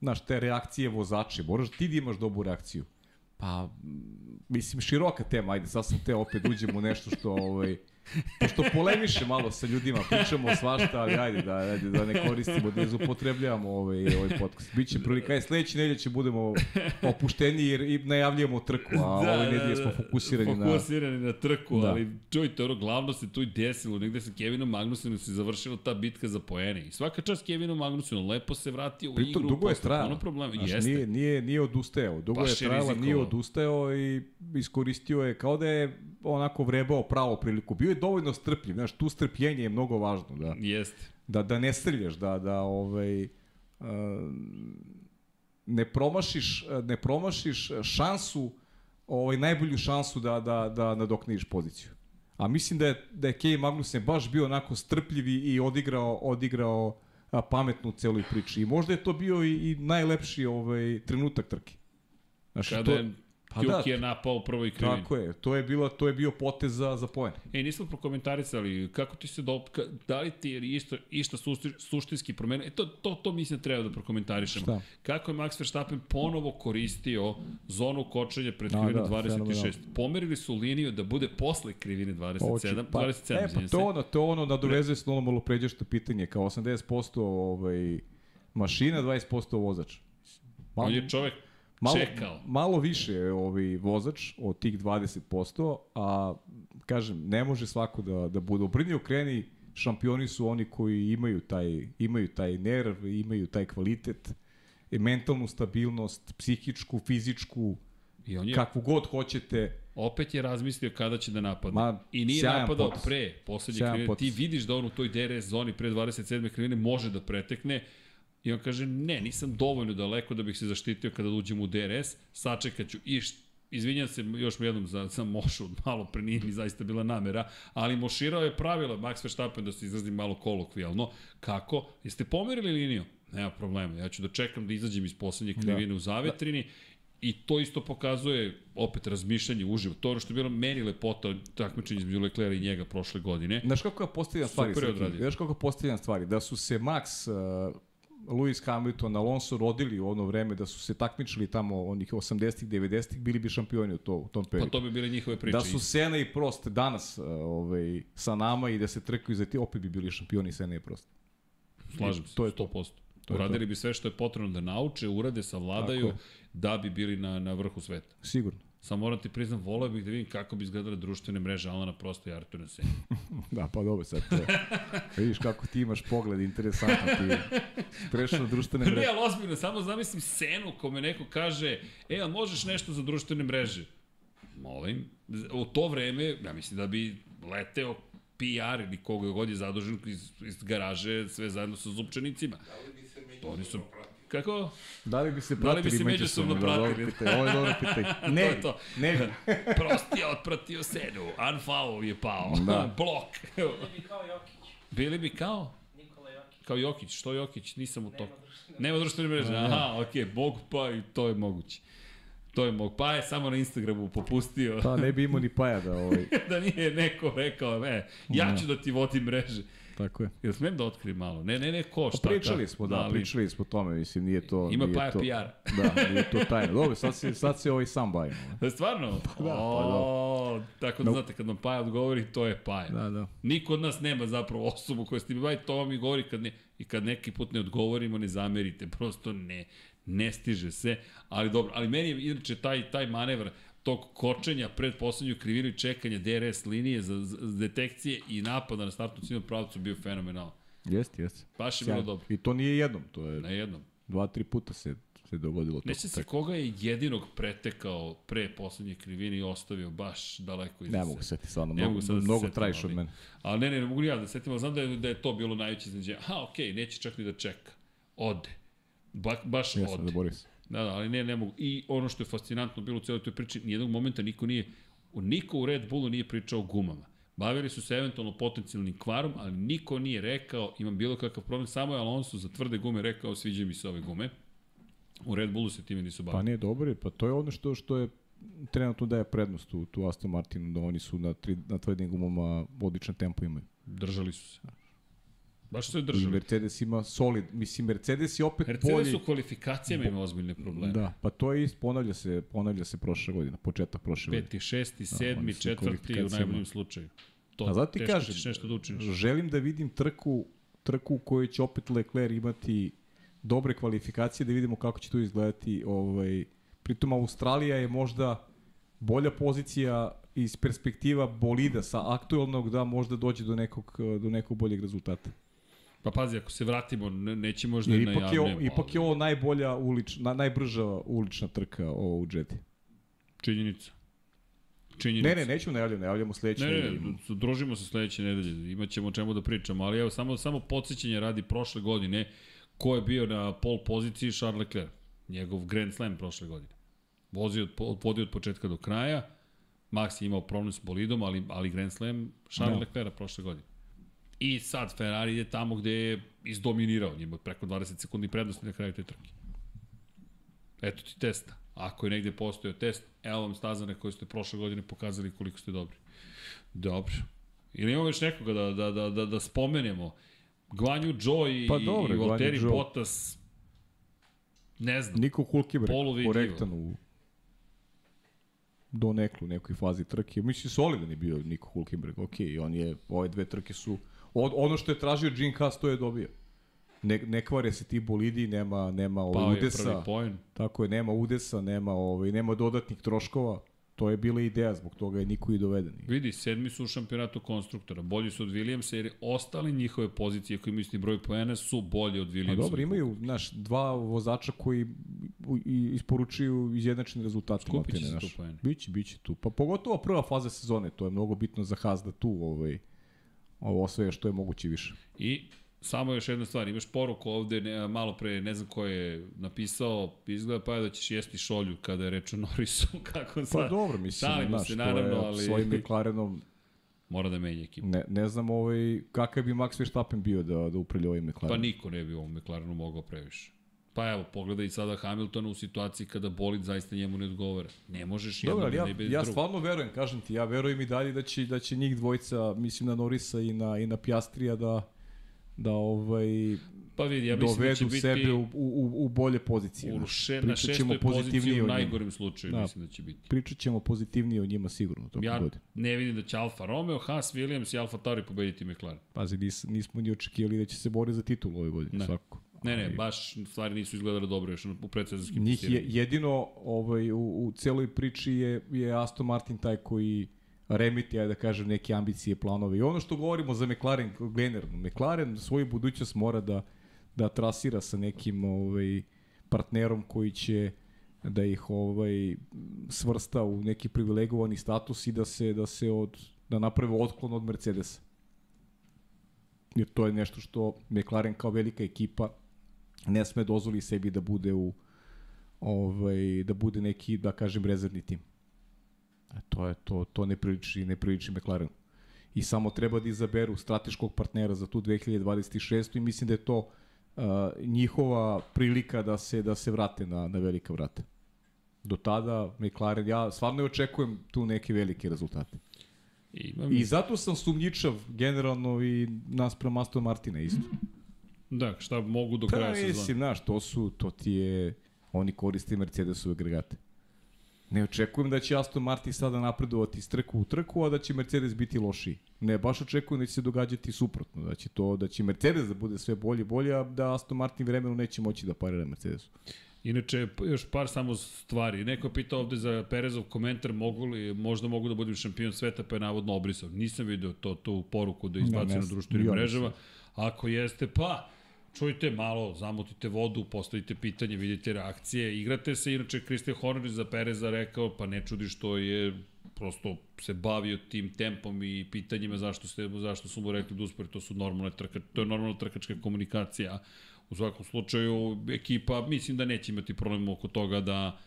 znaš, te reakcije vozače, moraš ti da imaš dobru reakciju. Pa, mislim, široka tema, ajde, sad sam te opet uđem u nešto što, ovaj, pošto polemiše malo sa ljudima, pričamo svašta, ali ajde da, ajde, da ne koristimo, da ne zupotrebljavamo ovaj, ovaj podcast. Biće prilika, aj sledeće nedelje će budemo opušteni jer i najavljujemo trku, a da, ove nedelje smo fokusirani na... fokusirani na trku, Da. ali čujte, ono, glavno se tu i desilo, negde sa Kevinom Magnusenom se završila ta bitka za poene. I svaka čast Kevinu Magnusenu, lepo se vratio u Pritom, igru. dugo je trajalo. puno problema. Znaš, Jeste. Nije, nije, nije odustajao. Dugo Baš je trajala, nije odustajao i iskoristio je kao da je onako vrebao pravo priliku. Bio je dovoljno strpljiv. Znaš, tu strpljenje je mnogo važno. Da, Jeste. da, da ne srljaš, da, da ovaj, uh, ne promašiš, ne promašiš šansu, ovaj, najbolju šansu da, da, da nadokniš poziciju. A mislim da je, da je Kej Magnussen baš bio onako strpljiv i odigrao, odigrao a, pametnu celoj priči. I možda je to bio i, i najlepši ovaj, trenutak trke. Znaš, Kada to, je pa Kjuki da, je napao u prvoj krivini. tako je. To je, bilo, to je bio potez za, za poen. E, nismo prokomentarisali, kako ti se do, ka, da li ti je isto, išta sušti, suštinski promenio? E, to, to, to mislim da treba da prokomentarišemo. Šta? Kako je Max Verstappen ponovo koristio zonu kočenja pred A, krivinom da, 26. fenomenalno. Pomerili su liniju da bude posle krivine 27, Hoće, pa, 27, e, pa to ono, to ono nadovezuje ono malo pređešto pitanje, kao 80% ovaj, mašina, 20% vozač. Malo, On je čovek malo, čekao. malo više je ovaj vozač od tih 20%, a kažem, ne može svako da, da bude. Obrni okreni, šampioni su oni koji imaju taj, imaju taj nerv, imaju taj kvalitet, i mentalnu stabilnost, psihičku, fizičku, I on je kakvu god hoćete, opet je razmislio kada će da napadne. Ma, I nije napadao pre poslednje krivine. Ti vidiš da on u toj DRS zoni pre 27. krivine može da pretekne i on kaže ne, nisam dovoljno daleko da bih se zaštitio kada uđem u DRS, sačekat ću i Izvinjam se još jednom za, za Mošu, malo pre nije mi zaista bila namera, ali Moširao je pravila Max Verstappen, da se izrazim malo kolokvijalno. Kako? Jeste pomerili liniju? Nema problema, ja ću da čekam da izađem iz poslednje krivine u zavetrini I to isto pokazuje opet razmišljanje uživo. To je ono što je bilo meni lepota takmičenje između Leclerca i njega prošle godine. Znaš kako ja postavljam stvari? Super odradio. Znaš kako postavljam stvari? Da su se Max, uh, Lewis Hamilton, Alonso rodili u ono vreme, da su se takmičili tamo onih 80-ih, 90-ih, bili bi šampioni u, to, u tom Pa periodu. to bi bile njihove priče. Da su Sena i Prost danas uh, ovaj, sa nama i da se trkaju za ti, opet bi bili šampioni Sena i Prost. Slažem se, to je 100%. To je Uradili bi sve što je potrebno da nauče, urade, savladaju, da bi bili na, na vrhu sveta. Sigurno. Samo moram ti priznam, voleo bih da vidim kako bi izgledale društvene mreže Alana Prosta i Artura Sena. Da, pa dobro, sad to. Vidiš kako ti imaš pogled, interesantno ti. Prešao na društvene ne, mreže. ali ozbiljno, samo zamislim scenu kome neko kaže, e, a možeš nešto za društvene mreže? Molim. U to vreme, ja mislim da bi leteo PR ili koga god je zadužen iz, iz garaže sve zajedno sa zupčanicima. To oni su... Kako? Da li bi se Da li bi pratili se međusobno Da, pratili? pitanje, Ovo je dobro pitanje. Ne, To je to. ne bi. Prost je otpratio Senu, unfollow je pao, Da. blok. Bili bi kao Jokić. Bili bi kao? Nikola Jokić. Kao Jokić, što Jokić? Nisam u Nema toku. Nema društvene mreže, aha, okej, okay, mogu pa i to je moguće. To je mogu. Pa je samo na Instagramu popustio Pa ne bi imao ni paja da ovaj, da nije neko rekao, e, ja ću da ti vodim mreže. Tako je. Jel smem da otkrijem malo? Ne, ne, ne, ko, Pa šta? pričali kako? smo, da, ali pričali smo o tome, mislim, nije to... Ima nije Paja to, PR. Da, nije to tajno. Dobro, sad se, sad se ovaj sam bavimo. Da, stvarno? da, pa da. o, tako da znate, kad nam Paja odgovori, to je Paja. Da, da. Niko od nas nema zapravo osobu koja se tim bavi, to vam i govori kad ne, i kad neki put ne odgovorimo, ne zamerite, prosto ne, ne stiže se, ali dobro, ali meni je inače taj, taj manevr tog kočenja pred poslednju krivinu i čekanja DRS linije za, za, detekcije i napada na startnu ciljnom pravcu bio fenomenalan. Jeste, jeste. Baš je bilo dobro. I to nije jednom, to je Na jednom. dva, tri puta se, se dogodilo to. Neće se koga je jedinog pretekao pre poslednje krivine i ostavio baš daleko iza Ne mogu sebe. se ti stvarno, Ne mnogo, mogu sad da se mnogo trajiš od mene. Ali ne, ne, ne mogu ja da setim, ali znam da je, da je to bilo najveće iznenađenje. Aha, okej, okay, neće čak ni da čeka. Ode. Ba, baš Jesam, ode. zaboravio se. Da, da, ali ne, ne mogu. I ono što je fascinantno bilo u cijeloj toj priči, nijednog momenta niko nije, niko u Red Bullu nije pričao o gumama. Bavili su se eventualno potencijalnim kvarom, ali niko nije rekao, imam bilo kakav problem, samo je Alonso za tvrde gume rekao, sviđaju mi se ove gume. U Red Bullu se time nisu Pa bavili. nije dobro, pa to je ono što, što je trenutno daje prednost u, tu Aston Martinu, da oni su na, tri, na tvrdim gumama odličan tempo imaju. Držali su se. Baš su je držali. Mercedes ima solid, mislim Mercedes je opet Mercedes bolji. u kvalifikacijama ima ozbiljne probleme. Da, pa to je ist, ponavlja se, ponavlja se prošle godine, početak prošle godine. Peti, šesti, oni sedmi, u četvrti u najboljem slučaju. To, A zato ti kažem, nešto da učiniš. želim da vidim trku, trku u kojoj će opet Leclerc imati dobre kvalifikacije, da vidimo kako će to izgledati. Ovaj, pritom Australija je možda bolja pozicija iz perspektiva bolida sa aktualnog da možda dođe do nekog, do nekog boljeg rezultata. Pa pazi, ako se vratimo, ne, neće možda Jer i na ipak je, ovo, javne, ipak je ovo najbolja ulična, najbrža ulična trka ovo u Jedi. Činjenica. Činjenica. Ne, ne, nećemo najavljamo, najavljamo sledeće. Ne, ne, nedelje. ne, družimo se sledeće nedelje, imaćemo o čemu da pričamo, ali evo, samo, samo podsjećanje radi prošle godine, ko je bio na pol poziciji Charles Leclerc, njegov Grand Slam prošle godine. Vozio od, vodio od početka do kraja, Max je imao problem s bolidom, ali, ali Grand Slam Charles Da. Leclerc prošle godine. I sad Ferrari ide tamo gde je izdominirao, njima preko 20 sekundi prednosti na kraju te trke. Eto ti testa. Ako je negde postojao test, evo vam staza na kojoj ste prošle godine pokazali koliko ste dobri. Dobro. Ili imamo još nekoga da, da, da, da, da spomenemo? Gvanju Joe i, Pa dobro, i Valtteri. Bottas, ne znam. Niko Hulkenberg, korektan u do neklu, nekoj fazi trke. Mislim, solidan je bio Niko Hulkenberg, ok, on je, ove dve trke su, od, ono što je tražio Gene Haas, to je dobio. Ne, ne kvare se ti bolidi, nema, nema ovaj Pao je udesa, prvi poen. tako je, nema udesa, nema, ovaj, nema dodatnih troškova, To je bila ideja, zbog toga je niko i doveden. Vidi, sedmi su u šampionatu konstruktora, bolji su od Williamsa jer ostali njihove pozicije koji isti broj poena su bolji od Williamsa. Pa dobro, imaju, znaš, dva vozača koji isporučuju izjednačni rezultat. Skupit će se tu poeni. Biće, biće tu. Pa pogotovo prva faza sezone, to je mnogo bitno za Haas da tu ovaj, ovo osvoje što je moguće više. I samo još jedna stvar, imaš poruku ovde, ne, malo pre, ne znam ko je napisao, izgleda pa da ćeš jesti šolju kada je reč o Norrisu, kako Pa sad, dobro, mislim, šalimo znaš, se, naravno, je ali svojim McLarenom, mora da menja ekipu. ne, ne znam ovaj, kakav bi Max Verstappen bio da, da upravlja ovim Pa McLarenom. niko ne bi ovom McLarenu mogao previše. Pa evo, pogledaj sada Hamiltona u situaciji kada bolid zaista njemu ne odgovara. Ne možeš jedno ali da ne ja, bez ja drugog. stvarno verujem, kažem ti, ja verujem i dalje da će, da će njih dvojica, mislim na Norisa i na, i na Piastrija da da ovaj Pa vidi, ja mislim da dovedu će biti sebe u, u, u bolje pozicije. u še, na šestoj poziciji u najgorem slučaju, Da. mislim da će biti. Pričat ćemo pozitivnije o njima sigurno tokom Ja godine. ne vidim da će Alfa Romeo, Haas, Williams i Alfa Tauri pobediti McLaren. Pazi, nis, nismo ni očekivali da će se boriti za titulu ove godine, Ne. svakako. Ne, ne, baš stvari nisu izgledale dobro još u predsezonskim Njih je, jedino ovaj, u, u celoj priči je, je Aston Martin taj koji remiti, ajde da kažem, neke ambicije, planove. I ono što govorimo za McLaren generalno, McLaren svoju budućnost mora da, da trasira sa nekim ovaj, partnerom koji će da ih ovaj svrsta u neki privilegovani status i da se da se od da naprave otklon od Mercedesa. Jer to je nešto što McLaren kao velika ekipa ne sme dozvoli sebi da bude u ovaj da bude neki da kažem rezervni tim. A to je to to ne priliči ne priliči McLarenu. I samo treba da izaberu strateškog partnera za tu 2026 i mislim da je to uh, njihova prilika da se da se vrate na na velika vrata. Do tada McLaren ja stvarno očekujem tu neke velike rezultate. Imam, I zato sam sumnjičav generalno i naspram Aston Martina isto. Da, šta mogu do Pa kraja sezona. mislim, znaš, to su, to ti je, oni koriste Mercedesove agregate. Ne očekujem da će Aston Martin sada napredovati iz trku u trku, a da će Mercedes biti lošiji. Ne, baš očekujem da će se događati suprotno, da će to da će Mercedes da bude sve bolje i bolje, a da Aston Martin vremenu neće moći da parira Mercedesu. Inače, još par samo stvari. Neko je pitao ovde za Perezov komentar, mogu li, možda mogu da budem šampion sveta, pa je navodno obrisao. Nisam video to, tu poruku da izbacio ne na društvenim mrežama. Ako jeste, pa čujte malo, zamutite vodu, postavite pitanje, vidite reakcije, igrate se. Inače, Christian Horner za Pereza rekao, pa ne čudi što je prosto se bavio tim tempom i pitanjima zašto, ste, zašto su mu rekli da uspori, to su normalne trka, to je normalna trkačka komunikacija. U svakom slučaju, ekipa, mislim da neće imati problem oko toga da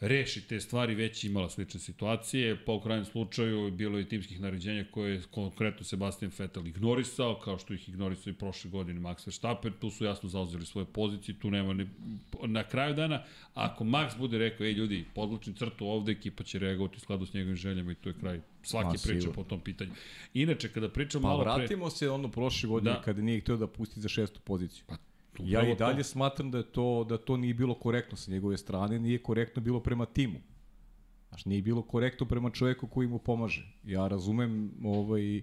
reši te stvari, već imala slične situacije, pa u krajnjem slučaju bilo je timskih naređenja koje je konkretno Sebastian Vettel ignorisao, kao što ih ignorisao i prošle godine Max Verstappen, tu su jasno zauzeli svoje pozicije, tu nema ni, na kraju dana, ako Max bude rekao, ej ljudi, podlučim crtu ovde, ekipa će reagovati u skladu s njegovim željama i to je kraj svake Ma, priče po tom pitanju. Inače, kada pričam Pa malo pre... vratimo se ono prošle godine da. kada nije htio da pusti za šestu poziciju. Pa, Ja upravo i dalje to. smatram da je to da to nije bilo korektno sa njegove strane, nije korektno bilo prema timu. Znaš, nije bilo korektno prema čoveku koji mu pomaže. Ja razumem ovaj, uh,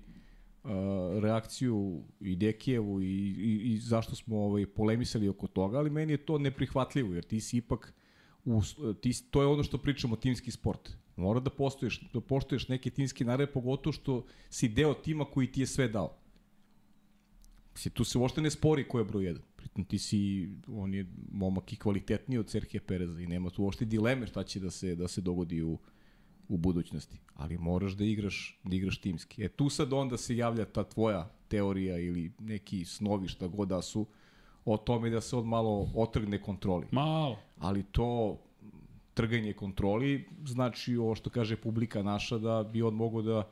reakciju i Dekijevu i, i, i zašto smo ovaj, polemisali oko toga, ali meni je to neprihvatljivo, jer ti si ipak u, ti, si- to je ono što pričamo timski sport. Mora da postoješ, da poštuješ neke timske naredbe, pogotovo što si deo tima koji ti je sve dao. Mislim, tu se uopšte ne spori ko je broj jedan. Ti si, on je momak i kvalitetniji od Serhije Pereza i nema tu uopšte dileme šta će da se, da se dogodi u, u budućnosti. Ali moraš da igraš, da igraš timski. E tu sad onda se javlja ta tvoja teorija ili neki snovi šta god da su o tome da se od malo otrgne kontroli. Malo. Ali to trganje kontroli znači ovo što kaže publika naša da bi on mogao da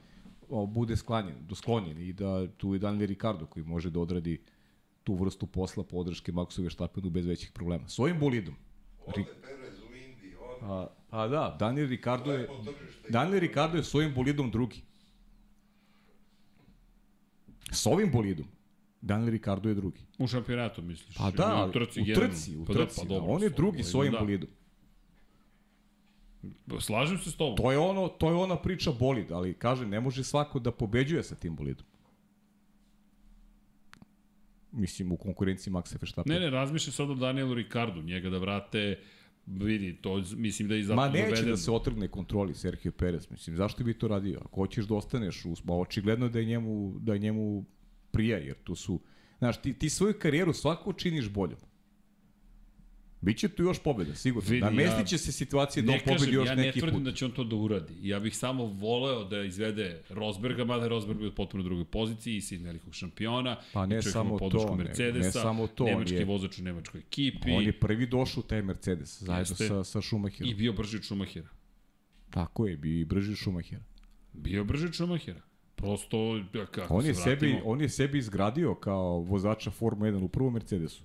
o, bude sklanjen, dosklonjen i da tu je Daniel Ricardo koji može da odradi tu vrstu posla podrške Maxu Verstappenu bez većih problema. S ovim bolidom. Indiji, on Pa, pa da, Daniel Ricardo je. Daniel Ricardo je s ovim bolidom drugi. S ovim bolidom Daniel Ricardo je drugi. U šampionatu, misliš? Pa da, u trci, u trci, u Pa trci. Da, Da, pa dobro, on je drugi s ovim da. bolidom. Slažem se s tobom. To je ono, to je ona priča bolid, ali kažem, ne može svako da pobeđuje sa tim bolidom. Mislim, u konkurenciji Maxa Verstappena. Ne, ne, razmišljam sad o Danielu Ricardu, njega da vrate vidi, to mislim da je i Ma neće doveden. da se otrgne kontroli Sergio Perez, mislim, zašto bi to radio? Ako hoćeš da ostaneš, u, ma očigledno da je njemu, da je njemu prija, jer tu su, znaš, ti, ti svoju karijeru svako činiš boljom. Biće tu još pobjeda, sigurno. Vidi, Namestit ja će se situacije da Ne kažem, pobedi još ja ne neki tvrdim put. da će on to da uradi. Ja bih samo voleo da izvede Rosberga, mada je Rosberg bio u potpuno drugoj poziciji, sin velikog šampiona, Pa ne i samo to, ne- Mercedesa, ne samo to, nemački je- vozač u nemačkoj ekipi On je prvi došao u taj Mercedes, zajedno Jeste. sa, sa Schumachierom. i bio brži od Schumachera. Tako je, bio i brži Schumachera. Bio brži od Schumachera. Prosto, ja, kako On je, se sebi, vratimo, on je sebi izgradio kao vozača Formula 1 u prvom Mercedesu.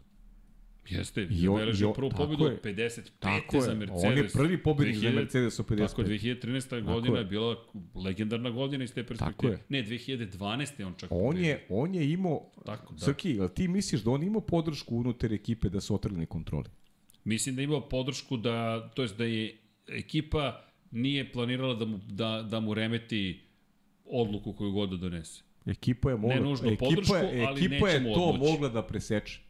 Jeste, I on- on, i beležio on- prvu tako pobedu je. od 55. Tako za. Mercedes. On je prvi pobednik za 2000 Mercedes u 55. Tako, 2013. godina je. je bila legendarna godina iz te perspektive. je. Ne, 2012. on čak On je, on je imao, Tako, da. Srki, jel ti misliš da on imao podršku unutar ekipe da se otrgne kontroli? Mislim da je imao podršku da, to jest da je ekipa nije planirala da mu, da, da mu remeti odluku koju god da donese. Ekipa je mogla, Ne nužno ekipa, podršku, je, ali ekipa je to odmoći. mogla da preseče.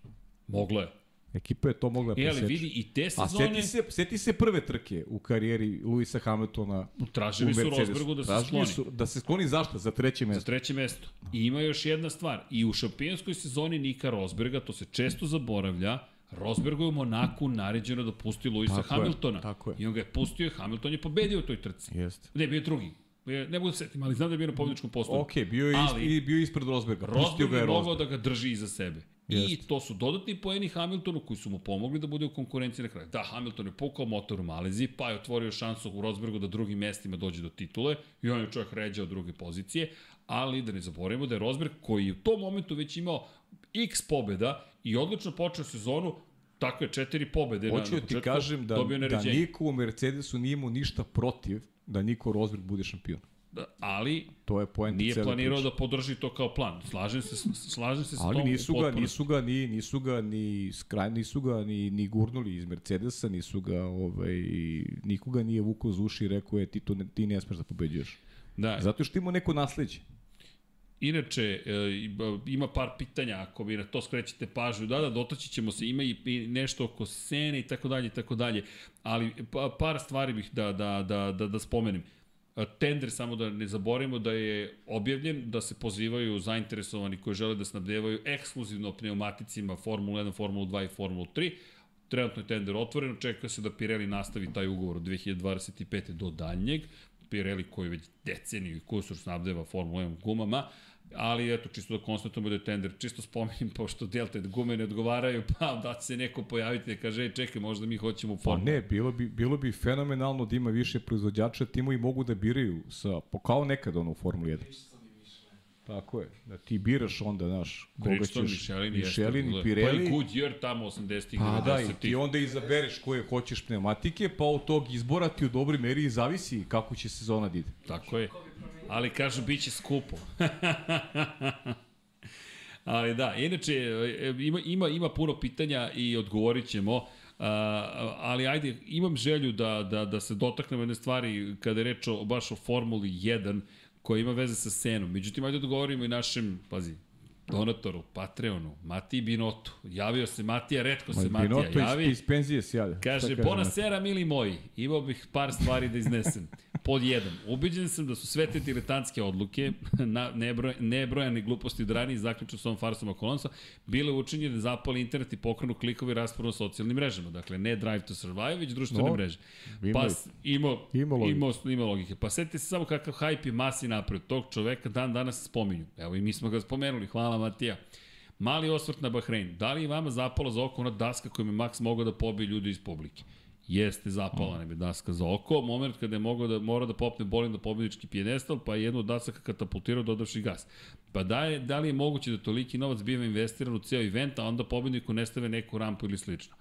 Moglo je. Ekipa je to mogla da E, preseče. ali vidi, i te A sezone seti se, seti se prve trke u karijeri Luisa Hamiltona tražili u su Mercedesu. Rosbergu da se Tražili skloni. Su, da se skloni zašto? Za treće Za mesto. treće mesto. I ima još jedna stvar. I u šampionskoj sezoni Nika Rosberga, to se često zaboravlja, Rosbergu je u Monaku naređeno da pusti Luisa Tako je, Hamiltona. tako je. I on ga je pustio i Hamilton je pobedio u toj trci. Jeste. Ne, bio je drugi. Je- Ne mogu da se setim, ali znam da je bio na pobjedičkom postupku. Ok, bio je, Ali- bio je ispred Rosberga. Rosberg je je mogao da ga drži iza sebe. I Jeste. to su dodatni poeni Hamiltonu koji su mu pomogli da bude u konkurenciji na kraju. Da, Hamilton je pukao motor u Malezi, pa je otvorio šansu u Rosbergu da drugim mestima dođe do titule i on je čovjek ređao druge pozicije, ali da ne zaboravimo da je Rosberg koji je u tom momentu već imao x pobeda i odlično počeo sezonu, tako je četiri pobede na, Hoću na da ti početku, kažem da, da niko u Mercedesu nije imao ništa protiv da Niko Rosberg bude šampion. Da, ali To je poenta nije planirao priče. da podrži to kao plan. Slažem se, slažem se sa Ali tom nisu u ga, nisu ga ni nisu ga ni skraj nisu ga ni ni gurnuli iz Mercedesa, nisu ga ovaj nikoga nije vukao za uši i rekao je ti to ne, ti ne smeš da pobeđuješ. Da, Zato što ima neko nasleđe. Inače, e, ima par pitanja, ako vi na to skrećete pažnju, da, da, dotaći ćemo se, ima i nešto oko sene i tako dalje i tako dalje, ali pa, par stvari bih da, da, da, da, da spomenem. E, Tender, samo da ne zaboravimo da je objavljen, da se pozivaju zainteresovani koji žele da snabdevaju ekskluzivno pneumaticima Formula 1, Formula 2 i Formula 3. Trenutno je tender otvoren, očekuje se da Pirelli nastavi taj ugovor od 2025. do daljnjeg. Pirelli koji već deceniju i kusur snabdeva Formula 1 gumama, ali eto, čisto da konstatujemo da je tender, čisto spomenim, pošto Delta gume ne odgovaraju, pa da se neko pojaviti da kaže, ej, čekaj, možda mi hoćemo u Pa Formula. ne, bilo bi, bilo bi fenomenalno da ima više proizvođača, timovi mogu da biraju sa, po, kao nekad ono u Formuli 1. Tako je, da ti biraš onda, znaš, koga Bridgestone, ćeš, Michelin, Michelin jeste, i Pirelli, Pa i Goodyear tamo 80-ih, Pa da, i 90-ih. ti onda izabereš koje hoćeš pneumatike, pa od tog izbora ti u dobroj meri i zavisi kako će sezona da ide. Tako je. Ali kažu, bit će skupo. Ali da, inače, e, ima, ima, ima puno pitanja i odgovorit ćemo. Uh, ali ajde, imam želju da, da, da se dotaknemo jedne stvari kada je reč o, baš o Formuli 1 koja ima veze sa Senom. Međutim, ajde da govorimo i našem, pazi, donatoru, Patreonu, Matiji Binotu. Javio se Matija, redko se Matija Binotto javi. iz, iz penzije se javlja. Kaže, bona sera, mili moji, imao bih par stvari da iznesem. Pod jedan, ubeđen sam da su sve te diletantske odluke, na nebroj, nebrojane gluposti od ranije, zaključno s ovom farsom Akolonsa, bile učinjene da zapali internet i pokrenu klikovi raspravu na socijalnim mrežama. Dakle, ne Drive to Survive, već društvene No, mreže. Pa imao, ima logike. imao, ima logike. Pa setite se samo kakav hype je masi napred. Tog čoveka dan danas spominju. Evo i mi smo ga spomenuli. Hvala Matija. Mali osvrt na Bahrein. Da li je vama zapalo za oko ona daska kojom je Max mogao da pobije ljudi iz publike? Jeste zapala nam je daska za oko. Moment kada je mogao da mora da popne bolim da pobednički pijedestal, pa je jednu od dasaka katapultirao dodavši gas. Pa da, je, da li je moguće da toliki novac biva investiran u ceo event, a onda pobedniku ne stave neku rampu ili slično?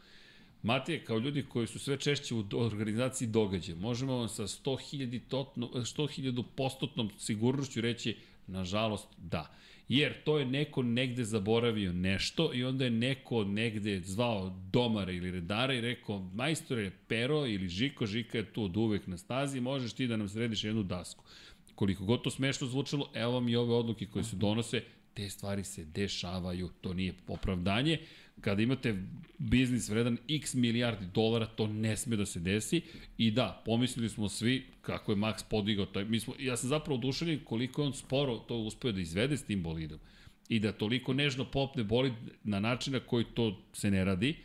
Matije, kao ljudi koji su sve češće u organizaciji događaja, možemo vam sa 100.000 totno- 100.000 postotnom sigurnošću reći, nažalost, da. Jer to je neko negde zaboravio nešto i onda je neko negde zvao domara ili redara i rekao, majstore, Pero ili Žiko, Žika je tu od uvek na stazi, možeš ti da nam središ jednu dasku. Koliko god to smešno zvučalo, evo vam i ove odluke koje se donose, te stvari se dešavaju, to nije opravdanje. Kada imate biznis vredan x milijardi dolara, to ne sme da se desi. I da, pomislili smo svi kako je Max podigao taj, mi smo, ja sam zapravo oduševljen koliko je on sporo to uspeo da izvede s tim bolidom. I da toliko nežno popne bolid na način na koji to se ne radi.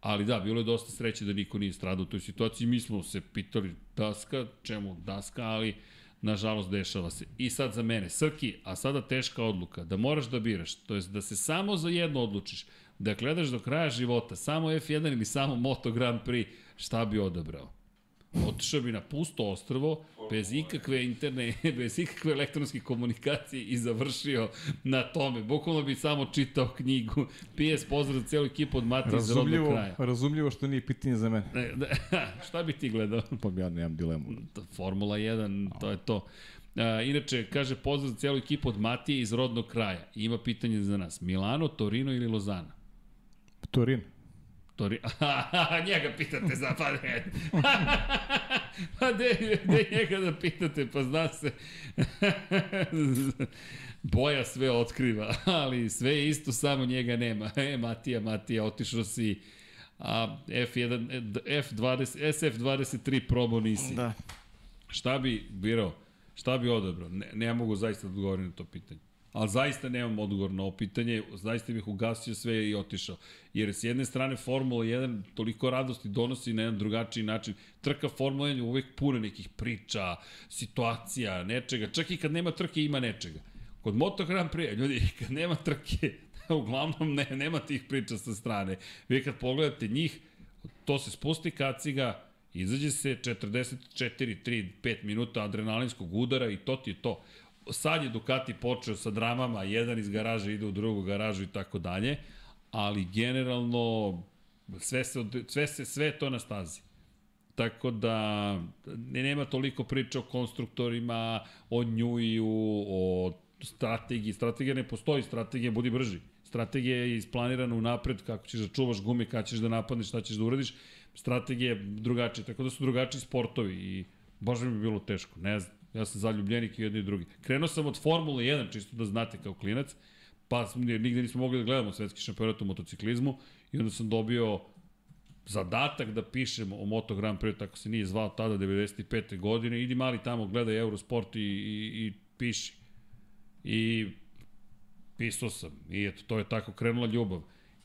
Ali da, bilo je dosta sreće da niko nije stradao u toj situaciji. Mi smo se pitali daska, čemu daska, ali nažalost dešava se. I sad za mene, Srki, a sada teška odluka, da moraš da biraš, to jest da se samo za jedno odlučiš, da gledaš do kraja života, samo F1 ili samo Moto Grand Prix, šta bi odabrao? Otišao bi na pusto ostrvo, bez ikakve interne, bez ikakve elektronske komunikacije i završio na tome. Bukvalno bi samo čitao knjigu. PS pozdrav za celu ekipu od Mati iz rodnog kraja. razumljivo što nije pitanje za mene. Ne, da, šta bi ti gledao? Pa ja nemam dilemu. Formula 1, to je to. A, inače, kaže pozdrav za celu ekipu od Matije iz rodnog kraja. Ima pitanje za nas. Milano, Torino ili Lozana? Torin. Tori... njega pitate za pa ne. pa de, de njega da pitate, pa zna se. Boja sve otkriva, ali sve je isto, samo njega nema. E, Matija, Matija, otišao si a F1, F20, SF23 probo nisi. Da. Šta bi birao? Šta bi odabrao? Ne, ne mogu zaista da odgovorim na to pitanje. Ali zaista nemam odgovor na ovo pitanje, zaista bih ugasio sve i otišao. Jer s jedne strane Formula 1 toliko radosti donosi na jedan drugačiji način. Trka Formula 1 je uvek puna nekih priča, situacija, nečega. Čak i kad nema trke ima nečega. Kod Moto Grand Prix, ljudi, kad nema trke, uglavnom ne, nema tih priča sa strane. Vi kad pogledate njih, to se spusti kaciga, izađe se 44, 3, 5 minuta adrenalinskog udara i to ti je to sad je Ducati počeo sa dramama, jedan iz garaže ide u drugu garažu i tako dalje, ali generalno sve se, sve se, sve to na stazi. Tako da ne, nema toliko priča o konstruktorima, o njuju, o strategiji. Strategija ne postoji, strategija budi brži. Strategija je isplanirana unapred kako ćeš da čuvaš gume, kada ćeš da napadneš, šta ćeš da uradiš. Strategija je drugačija, tako da su drugačiji sportovi i baš bi bilo teško, ne znam. Ja sam zaljubljenik i jedni i drugi. Krenuo sam od Formule 1, čisto da znate kao klinac, pa smo, nigde nismo mogli da gledamo svetski šampionat u motociklizmu i onda sam dobio zadatak da pišem o Moto Grand Prix, tako se nije zvao tada 95. godine, idi mali tamo, gledaj Eurosport i, i, i piši. I pisao sam. I eto, to je tako krenula ljubav.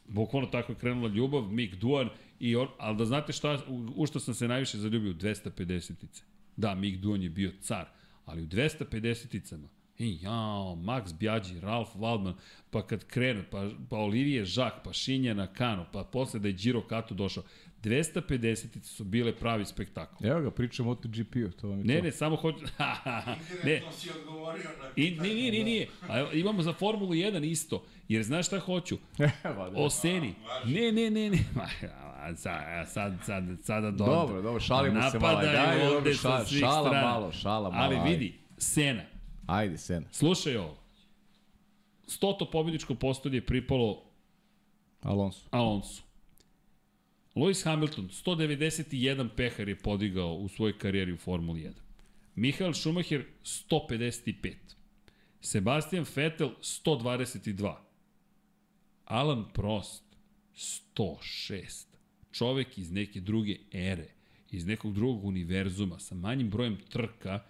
Bukvalno tako je krenula ljubav, Mick Duan, i on, ali da znate šta, u, u što sam se najviše zaljubio, 250-ice. Da, Mick Duan je bio car, ali u 250-icama, i jao, Max Bjađi, Ralf Waldman, pa kad krenu, pa, pa Olivier Jacques, pa Šinja na kano, pa posle da je Giro Kato došao, 250 su bile pravi spektakl. Evo ga, pričam o MotoGP-u, to vam je Ne, to. ne, samo hoću... ne, si odgovorio na I, nije, nije, nije, nije. A imamo za Formulu 1 isto. Jer znaš šta hoću? Da. O Seni. Ne, ne, ne, ne. Ma, a, sad, sad, sad, sada do... Dobro, dobro, šalimo se malo. Daj, dobro, šala, šala strana. malo, šala malo. Ali ajde. vidi, Sena. Ajde, sen. Slušaj ovo. Stoto pobjedičko postolje je pripalo Alonso. Alonso. Lewis Hamilton, 191 pehar je podigao u svojoj karijeri u Formuli 1. Michael Schumacher, 155. Sebastian Vettel, 122. Alan Prost, 106. Čovek iz neke druge ere, iz nekog drugog univerzuma, sa manjim brojem trka,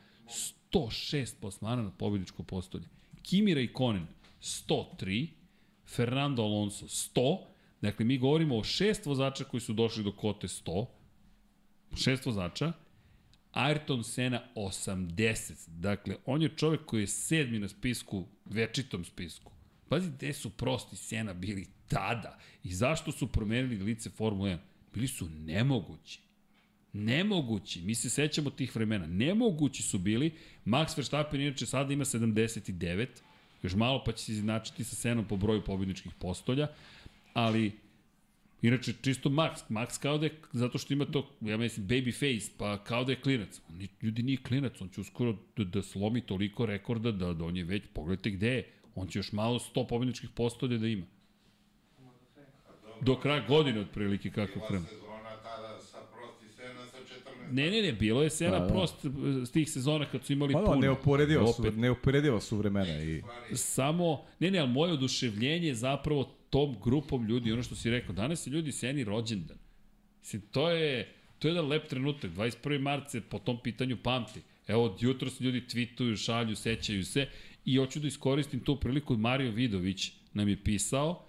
106 plasmana na pobjedičko postolje. Kimi Raikkonen, 103. Fernando Alonso, 100. Dakle, mi govorimo o šest vozača koji su došli do kote 100. Šest vozača. Ayrton Senna 80. Dakle, on je čovek koji je sedmi na spisku, večitom spisku. Pazi, gde su prosti Senna bili tada i zašto su promenili lice Formule 1? Bili su nemogući. Nemogući. Mi se sećamo tih vremena. Nemogući su bili. Max Verstappen inače sada ima 79. Još malo pa će se izjednačiti sa Senom po broju pobjedničkih postolja. Ali Inače, čisto Max. Max kao da je, zato što ima to, ja mislim, baby face, pa kao da je klinac. On, ljudi nije klinac, on će uskoro da, da slomi toliko rekorda da, da on je već, pogledajte gde je. On će još malo 100 pobjedničkih postolja da ima. Do kraja godine, otprilike, kako Bila krenu. sezona tada sa prosti sena sa Ne, ne, ne, bilo je Sena Da, da. Prost s tih sezona kad su imali Pa puno. neuporediva su, neuporediva su vremena i samo, ne, ne, ali moje oduševljenje je zapravo tom grupom ljudi, ono što si rekao, danas je ljudi Seni rođendan. Mislim, to je, to je jedan lep trenutak, 21. mart se po tom pitanju pamti. Evo, od jutra se ljudi tweetuju, šalju, sećaju se i hoću da iskoristim tu priliku, Mario Vidović nam je pisao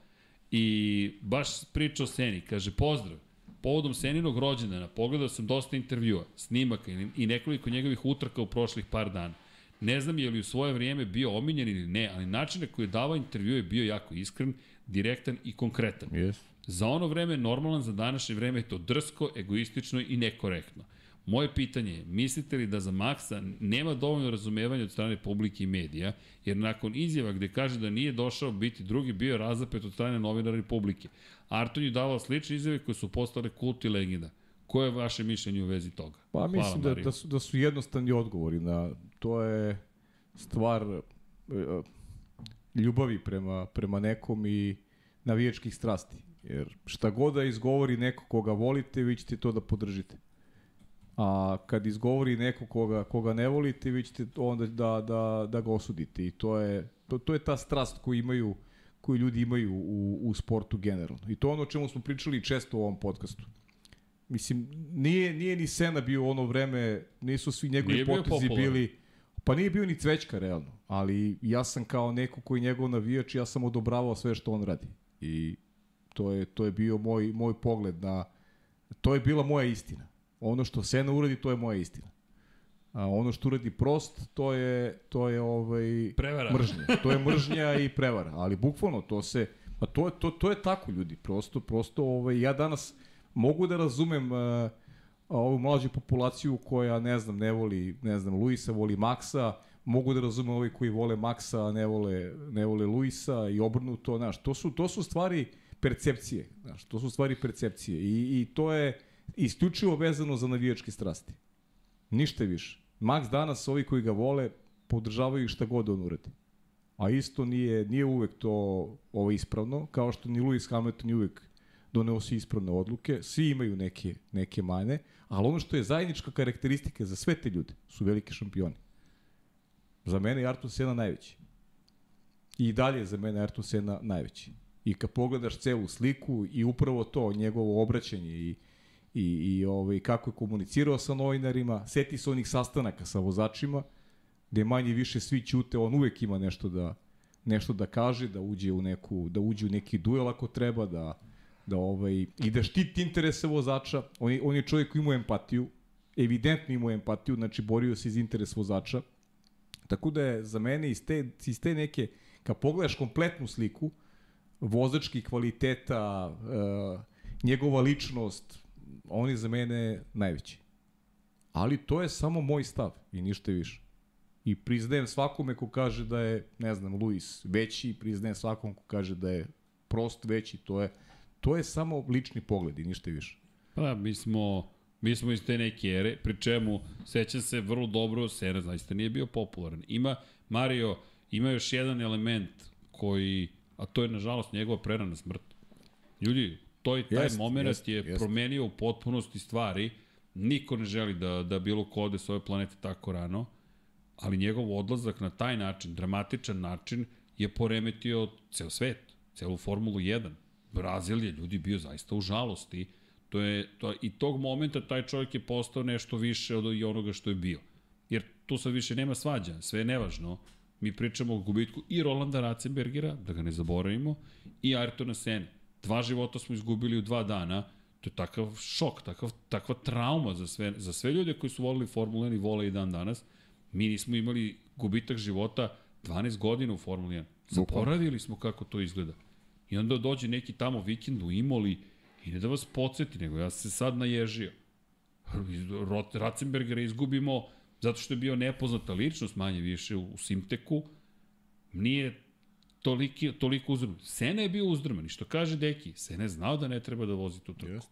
i baš priča o Seni, kaže, pozdrav, povodom Seninog rođendana pogledao sam dosta intervjua, snimaka i- nekoliko njegovih utrka u prošlih par dana. Ne znam je li u svoje vrijeme bio omiljen ili ne, ali način na koji je davao intervju je bio jako iskren, direktan i konkretan. Yes. Za ono vreme normalan, za današnje vreme je to drsko, egoistično i nekorektno. Moje pitanje je, mislite li da za Maksa nema dovoljno razumevanja od strane publike i medija, jer nakon izjava gde kaže da nije došao biti drugi, bio je razapet od strane novinara Republike. Arton je davao slične izjave koje su postale kult i legenda. Koje je vaše mišljenje u vezi toga? Pa Hvala, mislim da, da, su, da su jednostavni odgovori na to je stvar e, ljubavi prema, prema nekom i navijačkih strasti. Jer šta god da izgovori neko koga volite, vi ćete to da podržite. A kad izgovori neko koga, koga ne volite, vi ćete onda da, da, da ga osudite. I to je, to, to je ta strast koju imaju koju ljudi imaju u, u sportu generalno. I to ono o čemu smo pričali često u ovom podcastu. Mislim, nije, nije ni Sena bio ono vreme, nisu svi njegovi Nije bio potezi popularan. bili, pa nije bio ni Cvećka realno, ali ja sam kao neko koji je njegov navijač, ja sam odobravao sve što on radi. I to je, to je bio moj, moj pogled na, to je bila moja istina. Ono što Sena uradi, to je moja istina. A ono što uradi Prost, to je, to je ovaj, Prevara. mržnja. To je mržnja i prevara. Ali bukvalno to se, pa to, je- to, to je tako ljudi. Prosto, prosto ovaj, ja danas mogu da razumem uh, ovu mlađu populaciju koja, ne znam, ne voli, ne znam, Luisa, voli Maksa, mogu da razumem ovi koji vole Maksa, a ne vole, ne vole Luisa i obrnuto, znaš, to su, to su stvari percepcije, znaš, to su stvari percepcije i, i to je isključivo vezano za navijačke strasti. Ništa više. Max danas, ovi koji ga vole, podržavaju ih šta god on uradi. A isto nije, nije uvek to ovo ispravno, kao što ni Lewis Hamilton nije uvek doneo si ispravne odluke, svi imaju neke, neke mane, ali ono što je zajednička karakteristika za sve te ljude su veliki šampioni. Za mene je Artur Sena najveći. I dalje je za mene Artur Sena najveći. I kad pogledaš celu sliku i upravo to, njegovo obraćanje i, i, i ovaj, kako je komunicirao sa novinarima, seti se onih sastanaka sa vozačima, gde manje više svi ćute, on uvek ima nešto da nešto da kaže, da uđe u neku da uđe u neki duel ako treba, da da ovaj i da štiti interese vozača. On je, on je čovjek koji ima empatiju, evidentno ima empatiju, znači borio se iz interes vozača. Tako da je za mene iz te, iz te neke, kad pogledaš kompletnu sliku, vozačkih kvaliteta, uh, njegova ličnost, on je za mene najveći. Ali to je samo moj stav i ništa više. I priznajem svakome ko kaže da je, ne znam, Luis veći, priznajem svakom ko kaže da je prost veći, to je, to je samo lični pogled i ništa više. Pa mi smo, mi smo iz te neke ere, pri čemu, sećam se vrlo dobro, Sena zaista nije bio popularan. Ima, Mario, ima još jedan element koji, a to je nažalost njegova prerana smrt. Ljudi, to je taj Jest, moment jest, je jest. promenio u potpunosti stvari. Niko ne želi da, da bilo ko ode s ove planete tako rano, ali njegov odlazak na taj način, dramatičan način, je poremetio ceo svet, celu Formulu 1. Brazil je ljudi bio zaista u žalosti. To je, to, I tog momenta taj čovjek je postao nešto više od i onoga što je bio. Jer tu sad više nema svađa, sve je nevažno. Mi pričamo o gubitku i Rolanda Ratzenbergera, da ga ne zaboravimo, i Ayrtona Sene. Dva života smo izgubili u dva dana, to je takav šok, takav, takva trauma za sve, za sve ljude koji su volili Formula 1 i vole i dan danas. Mi nismo imali gubitak života 12 godina u Formuli 1. Zaboravili smo kako to izgleda. I onda dođe neki tamo vikend u Imoli i ne da vas podsjeti, nego ja se sad naježio. Rot- Ratzenbergera izgubimo zato što je bio nepoznata ličnost manje više u, u Simteku. Nije toliki, toliko uzdrman. Sena je bio uzdrman i što kaže Deki, Sena je znao da ne treba da vozi tu trku. Jest.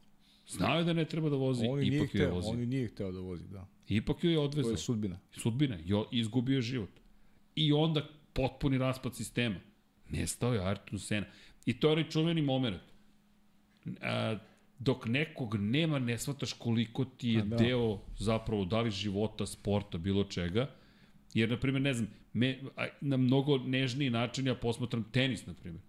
Znao je da ne treba da vozi, On i nije ipak ju je vozio. on nije hteo da vozi, da. Ipak ju je To odvezao. je sudbina. Sudbina. Jo, izgubio je život. I onda potpuni raspad sistema. Nestao je Ayrton Senna. I to je onaj čuveni moment. A, dok nekog nema, ne shvataš koliko ti je Pa da. deo zapravo da li života, sporta, bilo čega. Jer, na primjer, ne znam, me, a, na mnogo nežniji način ja posmatram tenis, na primjer.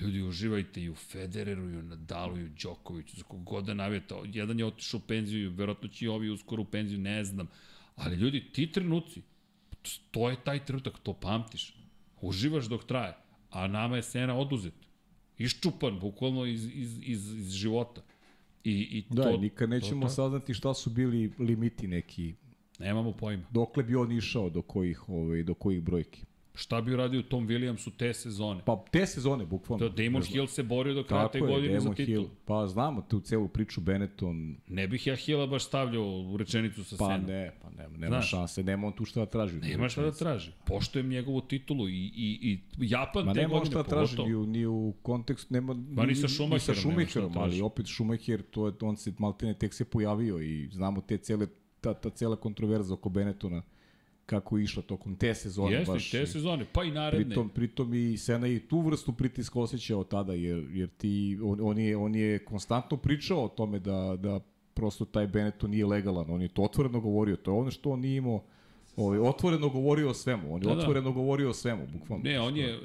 Ljudi, uživajte i u Federeru, i u Nadalu, i u Đokoviću, za kog god da navijete. Jedan je otišao u penziju, verovatno će i ovi uskoro u penziju, ne znam. Ali ljudi, ti trenuci, to je taj trenutak, to pamtiš. Uživaš dok traje. A nama je Sena oduzet. Iščupan, bukvalno iz, iz, iz, iz života. I, i Da, to, nikad nećemo to, to, saznati šta su bili limiti neki, Nemamo pojma. dokle bi on išao, do kojih, ovaj, do kojih brojki. Šta bi uradio Tom Williamsu te sezone? Pa te sezone, bukvalno. Da Damon Hill se borio do kraja Tako te godine za Damon titul. Hill. Pa znamo tu celu priču Benetton, Ne bih ja Hilla baš stavljao u rečenicu sa pa Senom. ne, pa nema, nema Znaš. šanse, nema on tu šta da traži. Nema šta da traži. Poštojem njegovu titulu i, i, i Japan Ma te nema godine šta da traži ni u, ni u kontekstu, nema, Ma ni sa Ni sa šta da ali opet Schumacher, to je, on se maltene tek se pojavio i znamo te cele, ta, ta cela kontroverza oko Benettona, kako je išla tokom te sezone. Jeste, baš, te sezone, pa i naredne. Pritom, pritom i Sena i tu vrstu pritiska osjećao tada, jer, jer ti, on, on, je, on je konstantno pričao o tome da, da prosto taj Benetton nije legalan. On je to otvoreno govorio. To je ono što on nije imao ovaj, otvoreno govorio o svemu. On je Da, da. otvoreno govorio o svemu, bukvalno. Ne, on je... e,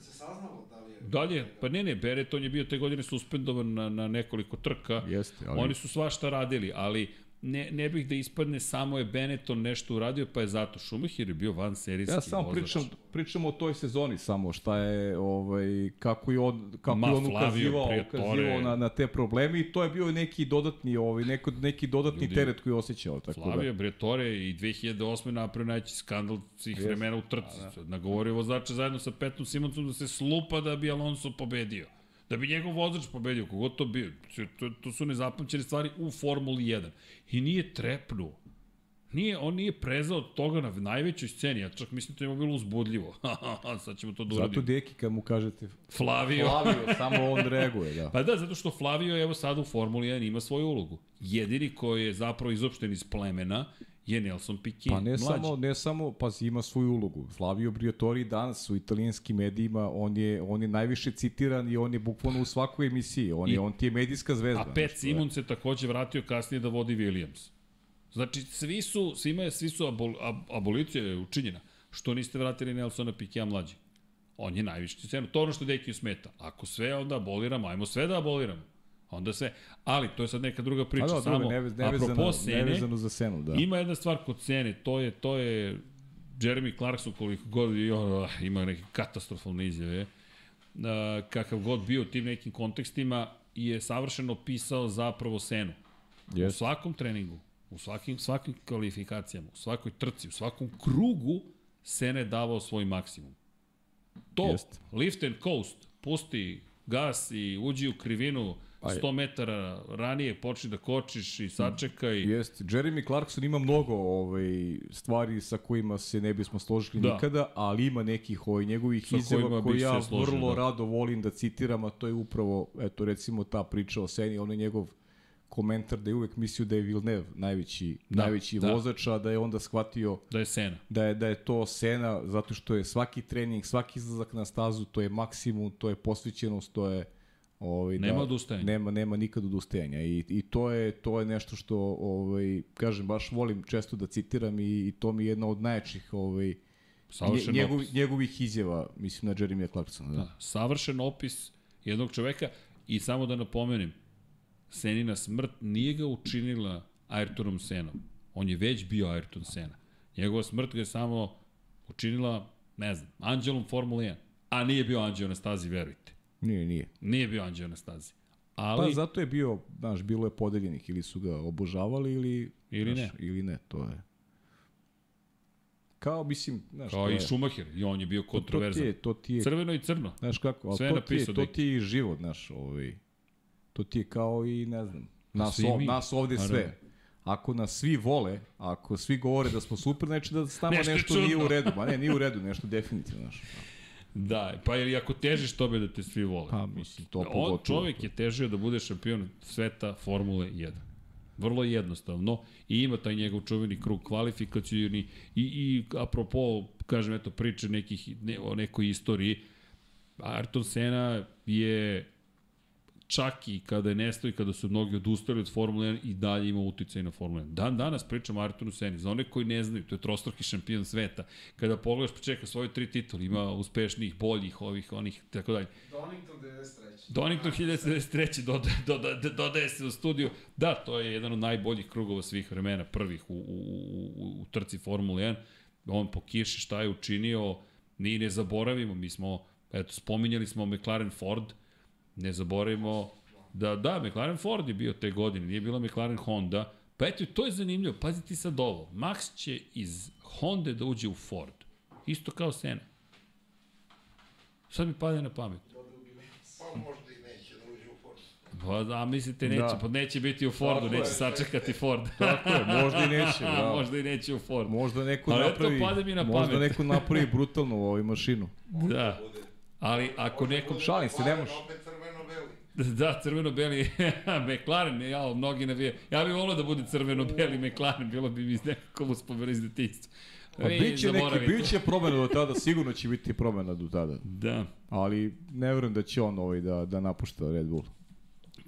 Se saznalo da li je... Dalje, pa ne, ne, Bereton je bio te godine suspendovan na, na nekoliko trka. Jeste, ali- Oni su svašta radili, ali ne, ne bih da ispadne samo je Benetton nešto uradio, pa je zato Schumacher je bio van serijski Ja samo vozač. pričam, pričam o toj sezoni samo, šta je, ovaj, kako je on, kako Ma, je on ukazivao, ukazivao na, na te probleme i to je bio neki dodatni, ovaj, neko, neki dodatni Ljudi, teret koji je osjećao. Tako Flavio da. Briatore i 2008. napravio najveći skandal svih vremena u trci. Da. Nagovorio vozača zajedno sa Petom Simonsom da se slupa da bi Alonso pobedio. Da bi njegov vozač pobedio, kogod to bio. To, to su nezapamćene stvari u Formuli 1. I nije trepnuo. Nije, on nije prezao od toga na najvećoj sceni. Ja čak mislim da je bilo uzbudljivo. Sad ćemo to da uradimo. Zato Deki kad mu kažete Flavio. Flavio, samo on reaguje, da. Pa da, zato što Flavio evo sad u Formuli 1 ima svoju ulogu. Jedini koji je zapravo izopšten iz plemena je Nelson Piquet. Pa ne mlađi. samo, ne samo, pa ima svoju ulogu. Flavio Briatore danas u italijanskim medijima, on je, on je najviše citiran i on je bukvalno u svakoj emisiji. On, I- je, on ti je medijska zvezda. A Pet Simon se takođe vratio kasnije da vodi Williams. Znači, svi su, svima je, svi su abol, ab, abolicija je učinjena. Što niste vratili Nelsona Piquea mlađi? On je najviši cenu. To je ono što Dekiju smeta. Ako sve onda aboliramo, ajmo sve da aboliramo. Onda sve. Ali, to je sad neka druga priča. A da, Samo, druga, nevez, apropo Sene, nevezano za senu, da. Ima jedna stvar kod Sene, to je, to je Jeremy Clarkson koliko god i on, ah, ima neke katastrofalne izjave, kakav god bio u tim nekim kontekstima, je savršeno pisao zapravo Senu. U Yes. svakom treningu, u svakim, svakim kvalifikacijama, u svakoj trci, u svakom krugu Sena je davao svoj maksimum. To, Jeste. lift and coast, pusti gas i uđi u krivinu. 100 metara ranije počni da kočiš i sačekaj. Jeste. Jeremy Clarkson ima mnogo ovaj, stvari sa kojima se ne bismo složili Da. da. nikada, ali ima nekih ovaj, njegovih Sa izjava koje ja složio, vrlo da. rado volim da citiram, a to je upravo, eto recimo ta priča o Seni, on je njegov komentar da je uvek mislio da je Villeneuve najveći, Da, najveći da. da. vozač, a da je onda shvatio Da je Sena. da je, da je to Sena zato što je svaki trening, svaki izlazak na stazu, to je maksimum, to je posvećenost, to je ovaj Nema da, odustajanja. Nema nema nikad odustajanja i i to je to je nešto što ovaj kažem baš volim često da citiram i, i to mi je jedna od najjačih ovaj Savršen nje, njegov, opis. njegovih izjava, mislim na Jeremy Clarksona, da. Da, savršen opis jednog čoveka i samo da napomenem, Senina smrt nije ga učinila Ayrtonom Senom. On je već bio Ayrton Sena. Njegova smrt ga je samo učinila, ne znam, anđelom Formule 1. A nije bio anđeo na stazi, verujte. Nije, nije. Nije bio anđeo na stazi. Pa Ali, zato je bio, znaš, bilo je podeljenih ili su ga obožavali ili Ili znaš, ili ne, to je. Kao mislim, znaš, kao i Schumacher, i on je bio to ti kontroverzan. je, to ti je Crveno i crno. Znaš kako, ali Sve to, ti je, to ti je život, znaš, ovaj, to ti je kao i, ne znam, nas, svi ov, nas ovde Naravno. sve. Ako nas svi vole, ako svi govore da smo super, znači da tamo Nešto nešto, je nije u redu. Ma ne, nije u redu, nešto definitivno, znaš. Da, pa ili ako težiš tome da te svi vole. Pa, mislim, to On, pogotovo. čovjek je težio da bude šampion sveta Formule 1. Vrlo jednostavno. I ima taj njegov čuveni krug kvalifikacijni i, i apropo, kažem, eto, priče nekih, ne, o nekoj istoriji, Ayrton Senna je čak i kada je nestao i kada su mnogi odustali od Formule 1 i dalje ima uticaj na Formule 1. Dan danas pričamo o Arturu Seni. Za one koji ne znaju, to je trostruki šampion sveta. Kada pogledaš, pa čeka svoje tri titule, ima uspešnih, boljih, ovih, onih, tako dalje. Donington 93. Donington 1993. Dodaje, dodaje, dodaje se u studiju. Da, to je jedan od najboljih krugova svih vremena, prvih u, u, u, u trci Formule 1. On po kiši šta je učinio, ni ne zaboravimo, mi smo, eto, spominjali smo McLaren Ford, ne zaboravimo da, da, McLaren Ford je bio te godine, nije bila McLaren Honda, pa eto, to je zanimljivo, pazi ti sad ovo, Max će iz Honda da uđe u Ford, isto kao Sena. Sad mi pade na pamet. Pa možda i neće da uđe u Ford. Pa, a mislite neće, Da. pa neće biti u Fordu, Tako neće je. sačekati Ford. Tako je, možda i neće, da. možda i neće u Ford. Možda neko Ali napravi, pade mi na možda pamet. neko napravi brutalnu ovaj mašinu. Da. Ali ako nekom... Šalim se, ne može. Opet. Da, crveno-beli McLaren, ja, mnogi navije. Ja bih volio da bude crveno-beli McLaren, bilo bi mi nekako uspomeno iz detinjstva. Pa biće neki, biće promena do tada, sigurno će biti promena do tada. Da. Ali ne verujem da će on ovaj da, da napušta Red Bull.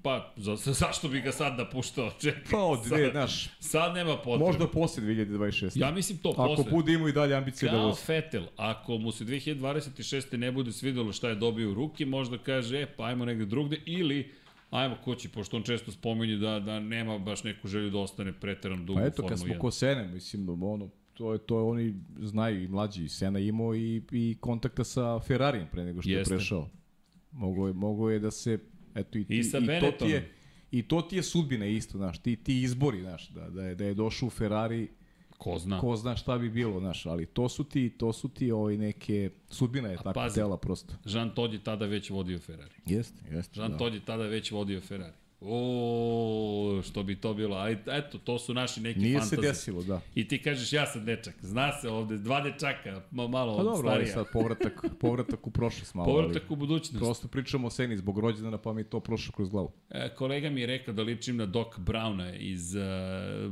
Pa, za, zašto bi ga sad napuštao? Čekaj. Pa od dve, znaš, sad nema potrebe. možda posle 2026. Ja mislim to Ako posle. bude imao i dalje ambicije da Kao vozi. Vettel, ako mu se 2026. ne bude svidelo šta je dobio u ruke, možda kaže, e, pa ajmo negde drugde, ili ajmo kući, pošto on često spominje da, da nema baš neku želju da ostane preteran dugo Pa u eto, kad smo 1. ko Sene, mislim, ono, to je, to je oni znaju i mlađi. i Sena imao i, i kontakta sa Ferrarijem pre nego što Jeste. je prešao. Mogo je, mogo je da se, eto, i, ti, I sa i to ti je, I to ti je sudbina isto, znaš, ti, ti izbori, znaš, da, da, je, da je došao u Ferrari, Ko zna. ko zna šta bi bilo, znaš, ali to su ti, to su ti ovaj neke, sudbina je tako pazi. tela prosto. Jean Todt je tada već vodio Ferrari. Jeste, jeste. Jean da. Todt je tada već vodio Ferrari. O, što bi to bilo. Ali eto, to su naši neki Nije fantazi. se desilo, da. I ti kažeš ja sam dečak. Zna se ovde, dva dečaka, ma, malo Pa dobro, starija. sad povratak, povratak u prošlost malo. Povratak ali u budućnost. Prosto pričamo o Seni zbog rođendana, pa mi to prošlo kroz glavu. E, kolega mi je rekao da ličim na Doc Browna iz uh,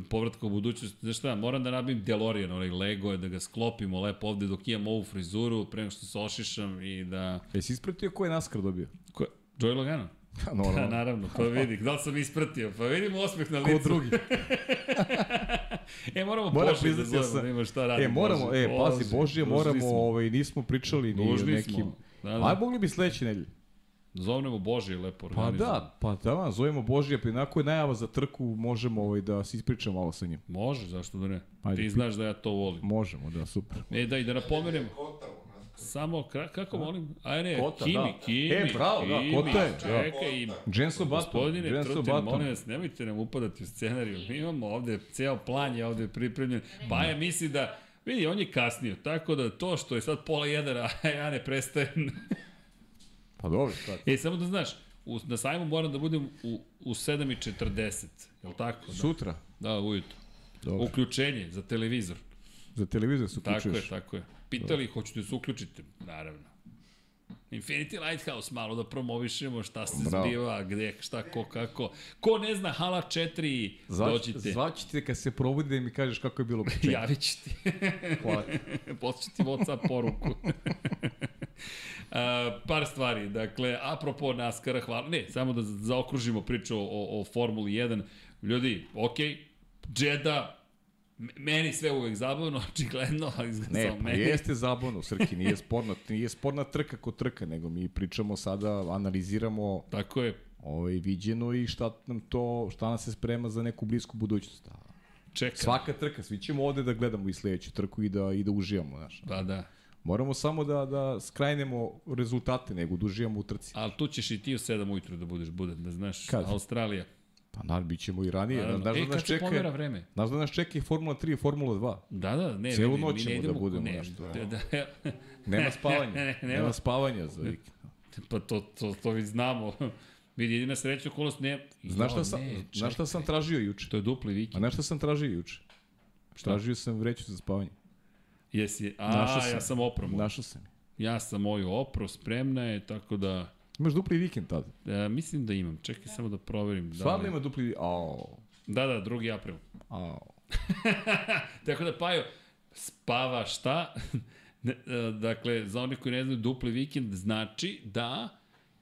Povratka u budućnost. Znaš šta, moram da nabim DeLorean, onaj Lego, da ga sklopimo lepo ovde dok imam ovu frizuru, pre nego što se ošišam i da... Jesi ispratio ko je NASCAR dobio? Ko... Joey Logano? Da, Normalno. naravno, pa vidi, da li sam ispratio, pa vidimo osmeh na licu. Ko drugi? e, moramo Moram Bože da zovemo, sam- da ima šta radi. E, moramo, e, pazi, Bože, Božije, moramo, smo. ovaj, nismo pričali ni o Dužni nekim... smo. Da, Da. da. Aj, mogli bi sledeće nedelje. Zovnemo Bože lepo Pa da, pa da, zovemo Božija, pa inako je najava za trku, možemo ovaj, da se ispričamo malo sa njim. Može, zašto da ne? Ajde, Ti pi- znaš da ja to volim. Možemo, da, super. E, da, i da napomenem, Kota u nas. Samo, kra, kako volim? A ne, Kota, Kimi, da. Kimi, E, bravo, da, Kimi, Kota je, da. Čekaj, ima. Jenson Button, Gospodine Jenson Trutin, Button. molim vas, nemojte nam upadati u scenariju. Mi imamo ovde, ceo plan je ovde pripremljen. Baja misli da, vidi, on je kasnio, tako da to što je sad pola jedan, a ja ne prestajem. Pa dobro, e, samo da znaš, u, na sajmu moram da budem u, u 7.40, je li tako? Da, Sutra, da ujutro. dobro. Uključenje za televizor. Za televizor se Tako uključuješ. je, tako je. Pitali, hoćete da se uključite? Naravno. Infinity Lighthouse, malo da promovišemo šta se Bravo. zbiva, gde, šta, ko, kako. Ko ne zna Hala 4, dođite. Zvaću te kad se probudi da mi kažeš kako je bilo početak. Javit ću ti. Hvala. Poslije ti Whatsapp poruku. A, par stvari, dakle, apropo NASCAR-a, hvala, ne, samo da zaokružimo priču o, o Formuli 1. Ljudi, okej, Jedda, m- meni sve uvek zabavno, očigledno, ali Ne, samo pa meni. jeste zabavno, Srki, nije sporno, nije sporna trka kod trka, nego mi pričamo sada, analiziramo Tako je, ovaj, viđeno i šta nam to, šta nam se sprema za neku blisku budućnost. Čekam. Svaka trka, svi ćemo ovde da gledamo i sledeću trku i da, i da uživamo, znaš. Pa da. Moramo samo da, da skrajnemo rezultate, nego da uživamo u trci. Ali tu ćeš i ti u 7 ujutru da budeš budan, da znaš, Kad? Australija. Pa da, bit ćemo i ranije. Naravno. Znaš e, da nas kad se pomera čeka, vreme? znaš da nas čeka i Formula 3 i Formula 2. Da, da, ne, vidi, noć ćemo da idemo, budemo ne, nešto. Da, da, Nema spavanja. Ne, ne, nema. nema spavanja za vikend. pa to, to, to već znamo. Vidi, jedina sreća okolnost ne... Znaš šta sam, ne, znaš šta sam tražio juče? To je dupli A vikend. znaš šta sam tražio juče? Tražio sam vreću za spavanje. Jesi, a, Našao sam. ja sam opromo. Našao sam. je. Ja sam moju opro, spremna je, tako da... Imaš dupli vikend tada. E, mislim da imam, čekaj samo da proverim. Da, Stvarno ima dupli vikend. Ao, da, da, 2. april. ao. Tako da, Pajo, spava šta? E, dakle, za onih koji ne znaju, dupli vikend znači da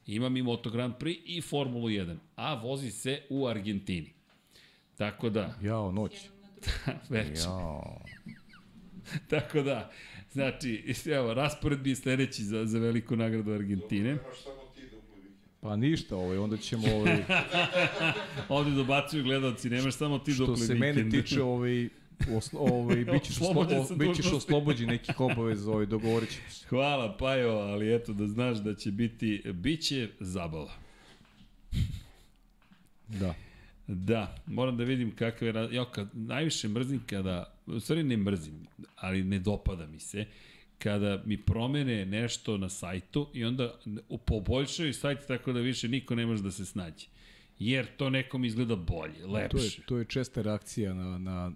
Imam i Moto Grand Prix i Formulu 1, a vozi se u Argentini. Tako da, Jao, noć. već. Jao. Tako da, znači, evo, raspored bi je sledeći za, za veliku nagradu Argentine. Imaš samo ti dupli vikend. Pa ništa, ovaj, onda ćemo, ovaj, Ovde dobacuju gledalci, nemaš samo ti što dupli se vikend. mene tiče, ovaj, oslo, ovaj, bit ćeš, Oslobođen oslo, bit ćeš oslobođen nekih obaveza, ovaj, dogovorit ćemo se. Hvala, Pajo, ali eto da znaš da će biti, bit će zabava. Da. Da, moram da vidim kakve... Ja, kad, najviše mrzim kada... U stvari ne mrzim, ali ne dopada mi se kada mi promene nešto na sajtu i onda poboljšaju sajt tako da više niko ne može da se snađe. Jer to nekom izgleda bolje, To lepše. je, to je česta reakcija na, na,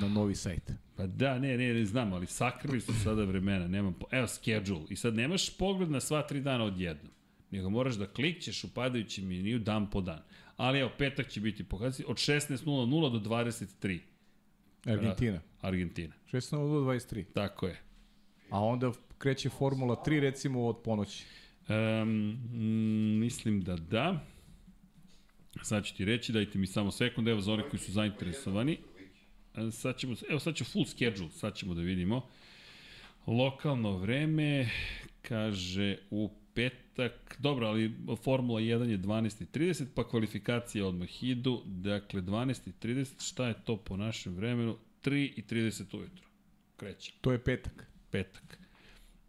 na novi sajt. Pa da, ne, ne, ne znam, ali sakrili su sada vremena, nemam, po... evo schedule, i sad nemaš pogled na sva tri dana odjednom, nego moraš da klikćeš u padajući meniju dan po dan. Ali evo, petak će biti pokazati od 16.00 do 23. Argentina. Argentina. 16 do 23. Tako je. A onda kreće Formula 3 recimo od ponoći. Um, mislim da da. Sad ću ti reći, dajte mi samo sekund, evo za one koji su zainteresovani. E, Sad ćemo, evo sad ću full schedule, sad ćemo da vidimo. Lokalno vreme, kaže u petak, dobro, ali Formula 1 je 12.30, pa kvalifikacije odmah idu, dakle 12.30, šta je to po našem vremenu? 3.30 ujutro, kreće, To je petak. Petak.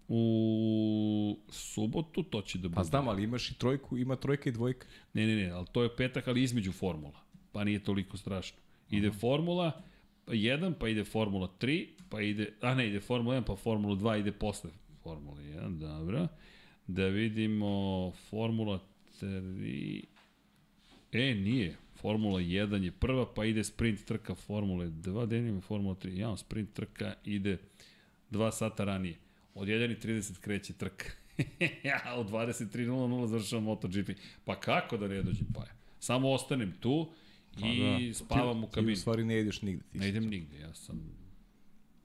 U subotu to će da bude. Pa znam, ali imaš i trojku, ima trojka i dvojka. Ne, ne, ne, ali to je petak, ali između formula. Pa nije toliko strašno. Ide Aha. formula 1, pa ide formula 3, pa ide, a ne, ide formula 1, pa formula 2 ide posle formula 1, dobro. Da vidimo formula 3, e, nije. Formula 1 je prva, pa ide sprint trka Formule 2, da je Formula 3. Ja, sprint trka ide 2 sata ranije. Od 1.30 kreće trka. ja, u 23.00 završavam MotoGP. Pa kako da ne dođem pa ja? Samo ostanem tu i da. spavam u Ti u stvari ne ideš nigde. Ti Ne idem nigde, ja sam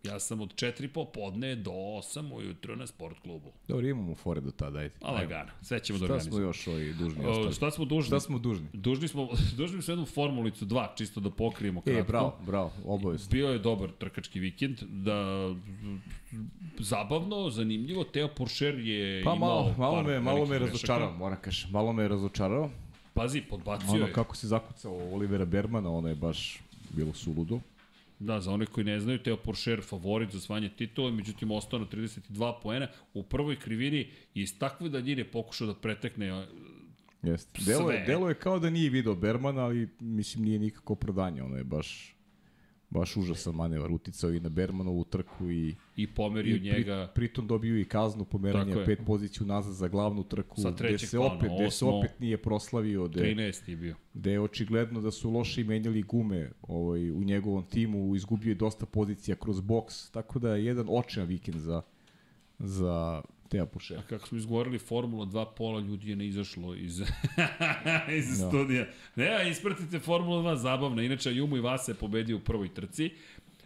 Ja sam od 4 popodne do 8 ujutro na sport klubu. Dobro, imamo fore do tada, ajde. A lagano, sve ćemo da Šta smo još ovi dužni ostali? Šta smo dužni? Šta smo dužni? Dužni smo, dužni smo jednu formulicu 2, čisto da pokrijemo kratko. E, bravo, bravo, obavezno. Bio je dobar trkački vikend, da zabavno, zanimljivo, Teo Porcher je Pa imao malo, malo par me, malo me razočarao, moram kažem. Malo me razočarao. Pazi, podbacio Ono je. kako se zakucao Olivera Bermana, ono je baš bilo suludo. Da, za one koji ne znaju, Teo Porcher favorit za svanje titula, međutim ostao na 32 poena. U prvoj krivini je iz takve daljine pokušao da pretekne a, Jeste. Delo je, delo je kao da nije video Bermana, ali mislim nije nikako opravdanje. Ono je baš baš užasan manevar. Uticao i na Bermanovu trku i, i pomerio i pri, njega. pritom dobio i kaznu pomeranja pet poziciju nazad za glavnu trku, Sa gde se plana, opet, gde se opet nije proslavio, gde, 13 je bio. gde je očigledno da su loše menjali gume ovaj, u njegovom timu, izgubio je dosta pozicija kroz boks, tako da je jedan očajan vikend za, za Teja Pošera. A kako smo izgovorili Formula 2, pola ljudi je ne izašlo iz, iz Da. studija. Ne, ispratite Formula 2, zabavna. Inače, Jumu i Vasa je pobedio u prvoj trci.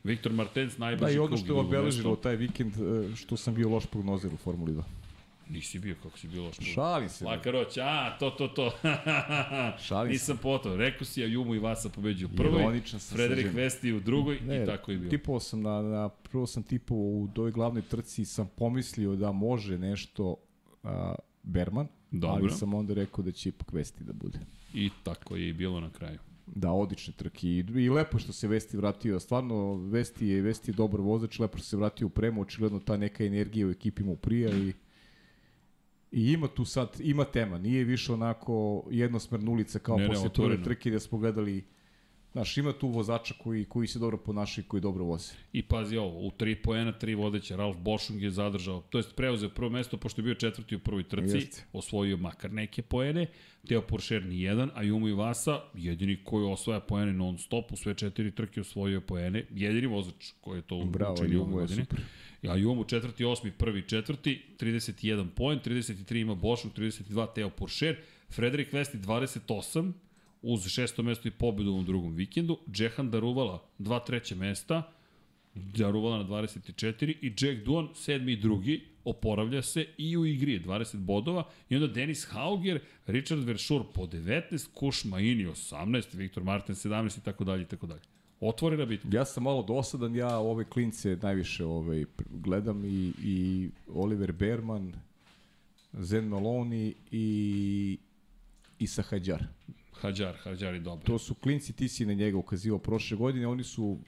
Viktor Martens Da, najbrži i krug. ono što je obeležilo taj vikend, e, što sam bio loš prognozer u Formuli 2. Nisi bio kako si bilo što. Šalim se. Lakaroć, a, to, to, to. Šalim Nisam potao. Rekao si, a Jumu i Vasa pobeđuju u prvoj, Frederik. Vesti u drugoj i tako je bilo. Tipovao sam na, na, prvo sam tipovao u toj glavnoj trci sam pomislio da može nešto a, Berman, Dobro. ali sam onda rekao da će ipak Vesti da bude. I tako je i bilo na kraju. Da, odlične trke i, i lepo što se Vesti vratio. Stvarno, Vesti je, Vesti je dobar vozač, lepo što se vratio u premu, očigledno ta neka energija u ekipi mu prija i I ima tu sad, ima tema, nije više onako jednosmerna ulica kao Ne, posle prve otvoreno. trke da smo gledali Znaš, ima tu vozača koji, koji se dobro ponašaju i koji dobro voze. I pazi ovo, u 3 poena, 3 vodeća, Ralf Bošung je zadržao, to jest preuzeo prvo mesto, pošto je bio četvrti u prvoj trci, Jeste. osvojio makar neke poene, Teo Porcher ni jedan, a Jumo i Vasa, jedini koji osvaja poene non stop, u sve četiri trke osvojio poene, jedini vozač koji je to Bravo, učinio ove je godine. super. Ja Jumo četvrti, osmi, prvi, četvrti, 31 poen, 33 ima Bošung, 32 Teo Porcher, Frederik Vesti 28, uz šesto mesto i pobedu u drugom vikendu, Džehan Daruvala dva treće mesta, Daruvala na 24 i Jack Duan sedmi i drugi, oporavlja se i u igri je 20 bodova i onda Denis Hauger, Richard Verschur po 19, Kuš Maini 18, Viktor Martin 17 i tako dalje i tako dalje. Otvorena bitka. Ja sam malo dosadan, ja ove klince najviše pr- gledam i, i Oliver Berman, Zen Maloney i Isa Hadjar. Hadjar, Hadjar je dobro. To su klinci, ti si na njega ukazivao prošle godine, oni su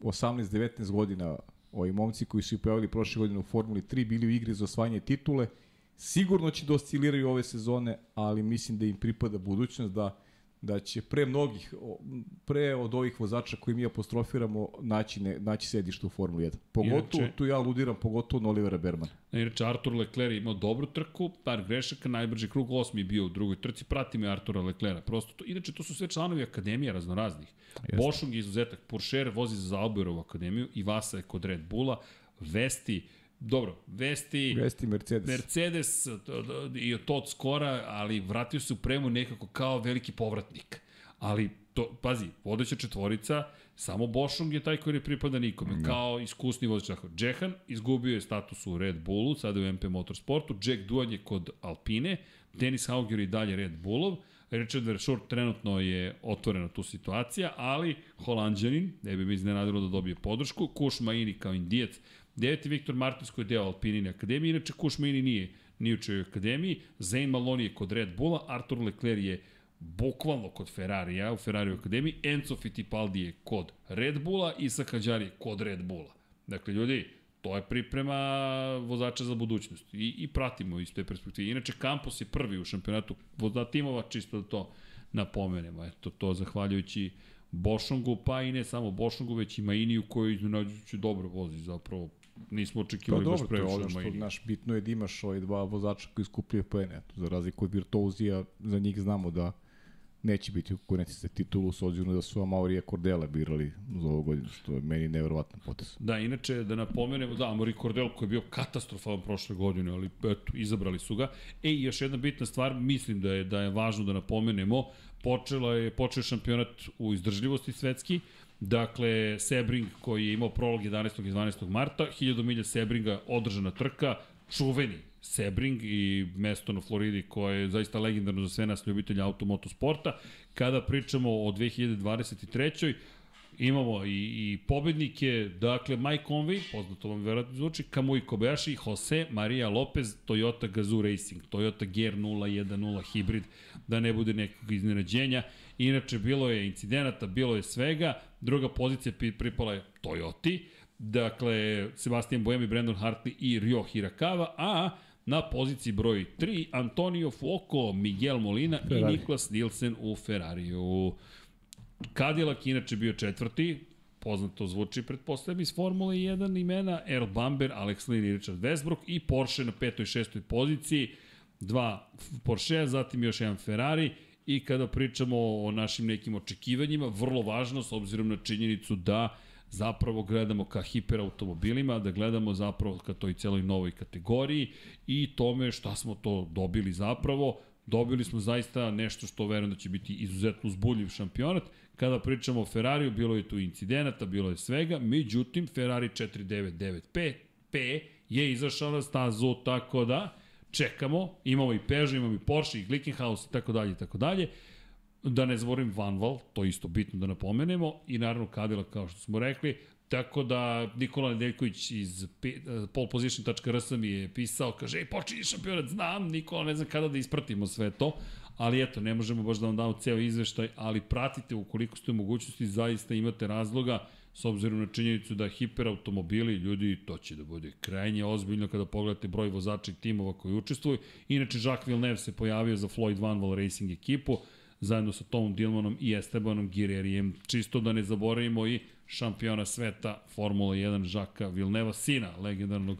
18-19 godina, ovi momci koji su i pojavili prošle godine u Formuli 3, bili u igri za osvajanje titule, sigurno će da osciliraju ove sezone, ali mislim da im pripada budućnost, da da će pre mnogih, pre od ovih vozača koji mi apostrofiramo, naći, ne, naći sedište u Formuli 1. Pogotovo, Inače- tu ja aludiram, pogotovo na Olivera Bermana. Inače, Artur Leclerc je imao dobru trku, par grešaka, najbrži krug osmi je bio u drugoj trci, pratimo je Artura Leclerca. Prosto to, inače, to su sve članovi akademija raznoraznih. Jeste. Bošung je izuzetak, Puršer vozi za Zauberovu akademiju, Ivasa je kod Red Bulla, Vesti, dobro, Vesti... Vesti Mercedes. Mercedes i od skora, ali vratio se u premu nekako kao veliki povratnik. Ali, to, pazi, vodeća četvorica, samo Bošung je taj koji ne pripada nikome, kao iskusni vodeć. Tako, Džehan izgubio je status u Red Bullu, sada je u MP Motorsportu, Jack Duan je kod Alpine, Denis Hauger i dalje Red Bullov, Richard Verschur trenutno je otvorena tu situacija, ali Holandjanin, ne bi mi iznenadilo da dobije podršku, Kuš Maini kao indijac, deveti Viktor Martins koji je deo Alpinine akademije, inače Kuš Maini nije ni u akademiji, Zane Maloney je kod Red Bulla, Artur Leclerc je bukvalno kod Ferrarija u Ferrari akademiji, Enzo Fittipaldi je kod Red Bulla i Sakadjar je kod Red Bulla. Dakle, ljudi, to je priprema vozača za budućnost i, i pratimo iz te perspektive. Inače, Campos je prvi u šampionatu voza timova, čisto da to napomenemo. Eto, to zahvaljujući Bošongu, pa i ne samo Bošongu, već i Mainiju koji iznenađujući dobro vozi zapravo. Nismo Pa očekivali baš dobro, to je previše ono od što, naš, bitno je da imaš ovaj dva vozača koji skupljaju poene. Eto, za razliku od Virtuozija, za njih znamo da neće biti konkurenciji za titulu, s obzirom da su Amaurija Cordela birali za ovu godinu, što je meni nevjerovatan potes. Da, inače, da napomenemo, da, Amori Cordel koji je bio katastrofalan prošle godine, ali eto, izabrali su ga. E, i još jedna bitna stvar, mislim da je da je važno da napomenemo, počela je, počeo je šampionat u izdržljivosti svetski, Dakle, Sebring koji je imao prolog 11. i 12. marta, 1000 milja Sebringa održana trka, čuveni Sebring i mesto na Floridi koje je zaista legendarno za sve nas ljubitelja automotosporta. Kada pričamo o 2023. Imamo i, i pobednike, dakle Mike Conway, poznato vam verovatno zvuči, Kamui Kobayashi, Jose Maria Lopez, Toyota Gazoo Racing, Toyota GR 010 hibrid, da ne bude nekog iznenađenja. Inače, bilo je incidenata, bilo je svega, druga pozicija pri- pripala je Toyoti, dakle Sebastian Boemi, Brandon Hartley i Ryo Hirakawa, a na poziciji broj 3 Antonio Fuoco, Miguel Molina Ferrari. i Niklas Nielsen u Ferrariju. Cadillac inače bio četvrti, poznato zvuči, pretpostavljam, iz Formule 1 imena, Earl Bamber, Alex Lynn i Richard Westbrook i Porsche na petoj i šestoj poziciji, dva Porsche, zatim još jedan Ferrari i kada pričamo o našim nekim očekivanjima, vrlo važno s obzirom na činjenicu da zapravo gledamo ka hiperautomobilima, da gledamo zapravo ka toj celoj novoj kategoriji i tome šta smo to dobili zapravo. Dobili smo zaista nešto što verujem da će biti izuzetno uzbudljiv šampionat. Kada pričamo o Ferrariju, bilo je tu incidenata, bilo je svega, međutim Ferrari 4995 P je izašao na stazu, tako da čekamo, imamo i Peugeot, imamo i Porsche i Glickenhaus i tako dalje i tako dalje. Da ne zaboravim Vanval, to je isto bitno da napomenemo, i naravno Cadillac kao što smo rekli, tako da Nikola Nedeljković iz eh, poleposition.rs mi je pisao, kaže, ej, počinje šampionat, znam, Nikola, ne znam kada da ispratimo sve to, ali eto, ne možemo baš da vam damo ceo izveštaj, ali pratite ukoliko ste u mogućnosti, zaista imate razloga, s obzirom na činjenicu da hiperautomobili, ljudi, to će da bude krajnje ozbiljno kada pogledate broj vozača i timova koji učestvuju. Inače, Jacques Villeneuve se pojavio za Floyd Vanwall Racing ekipu, zajedno sa Tomom Dillmanom i Estebanom Girerijem. Čisto da ne zaboravimo i šampiona sveta Formula 1 Žaka Vilneva, sina legendarnog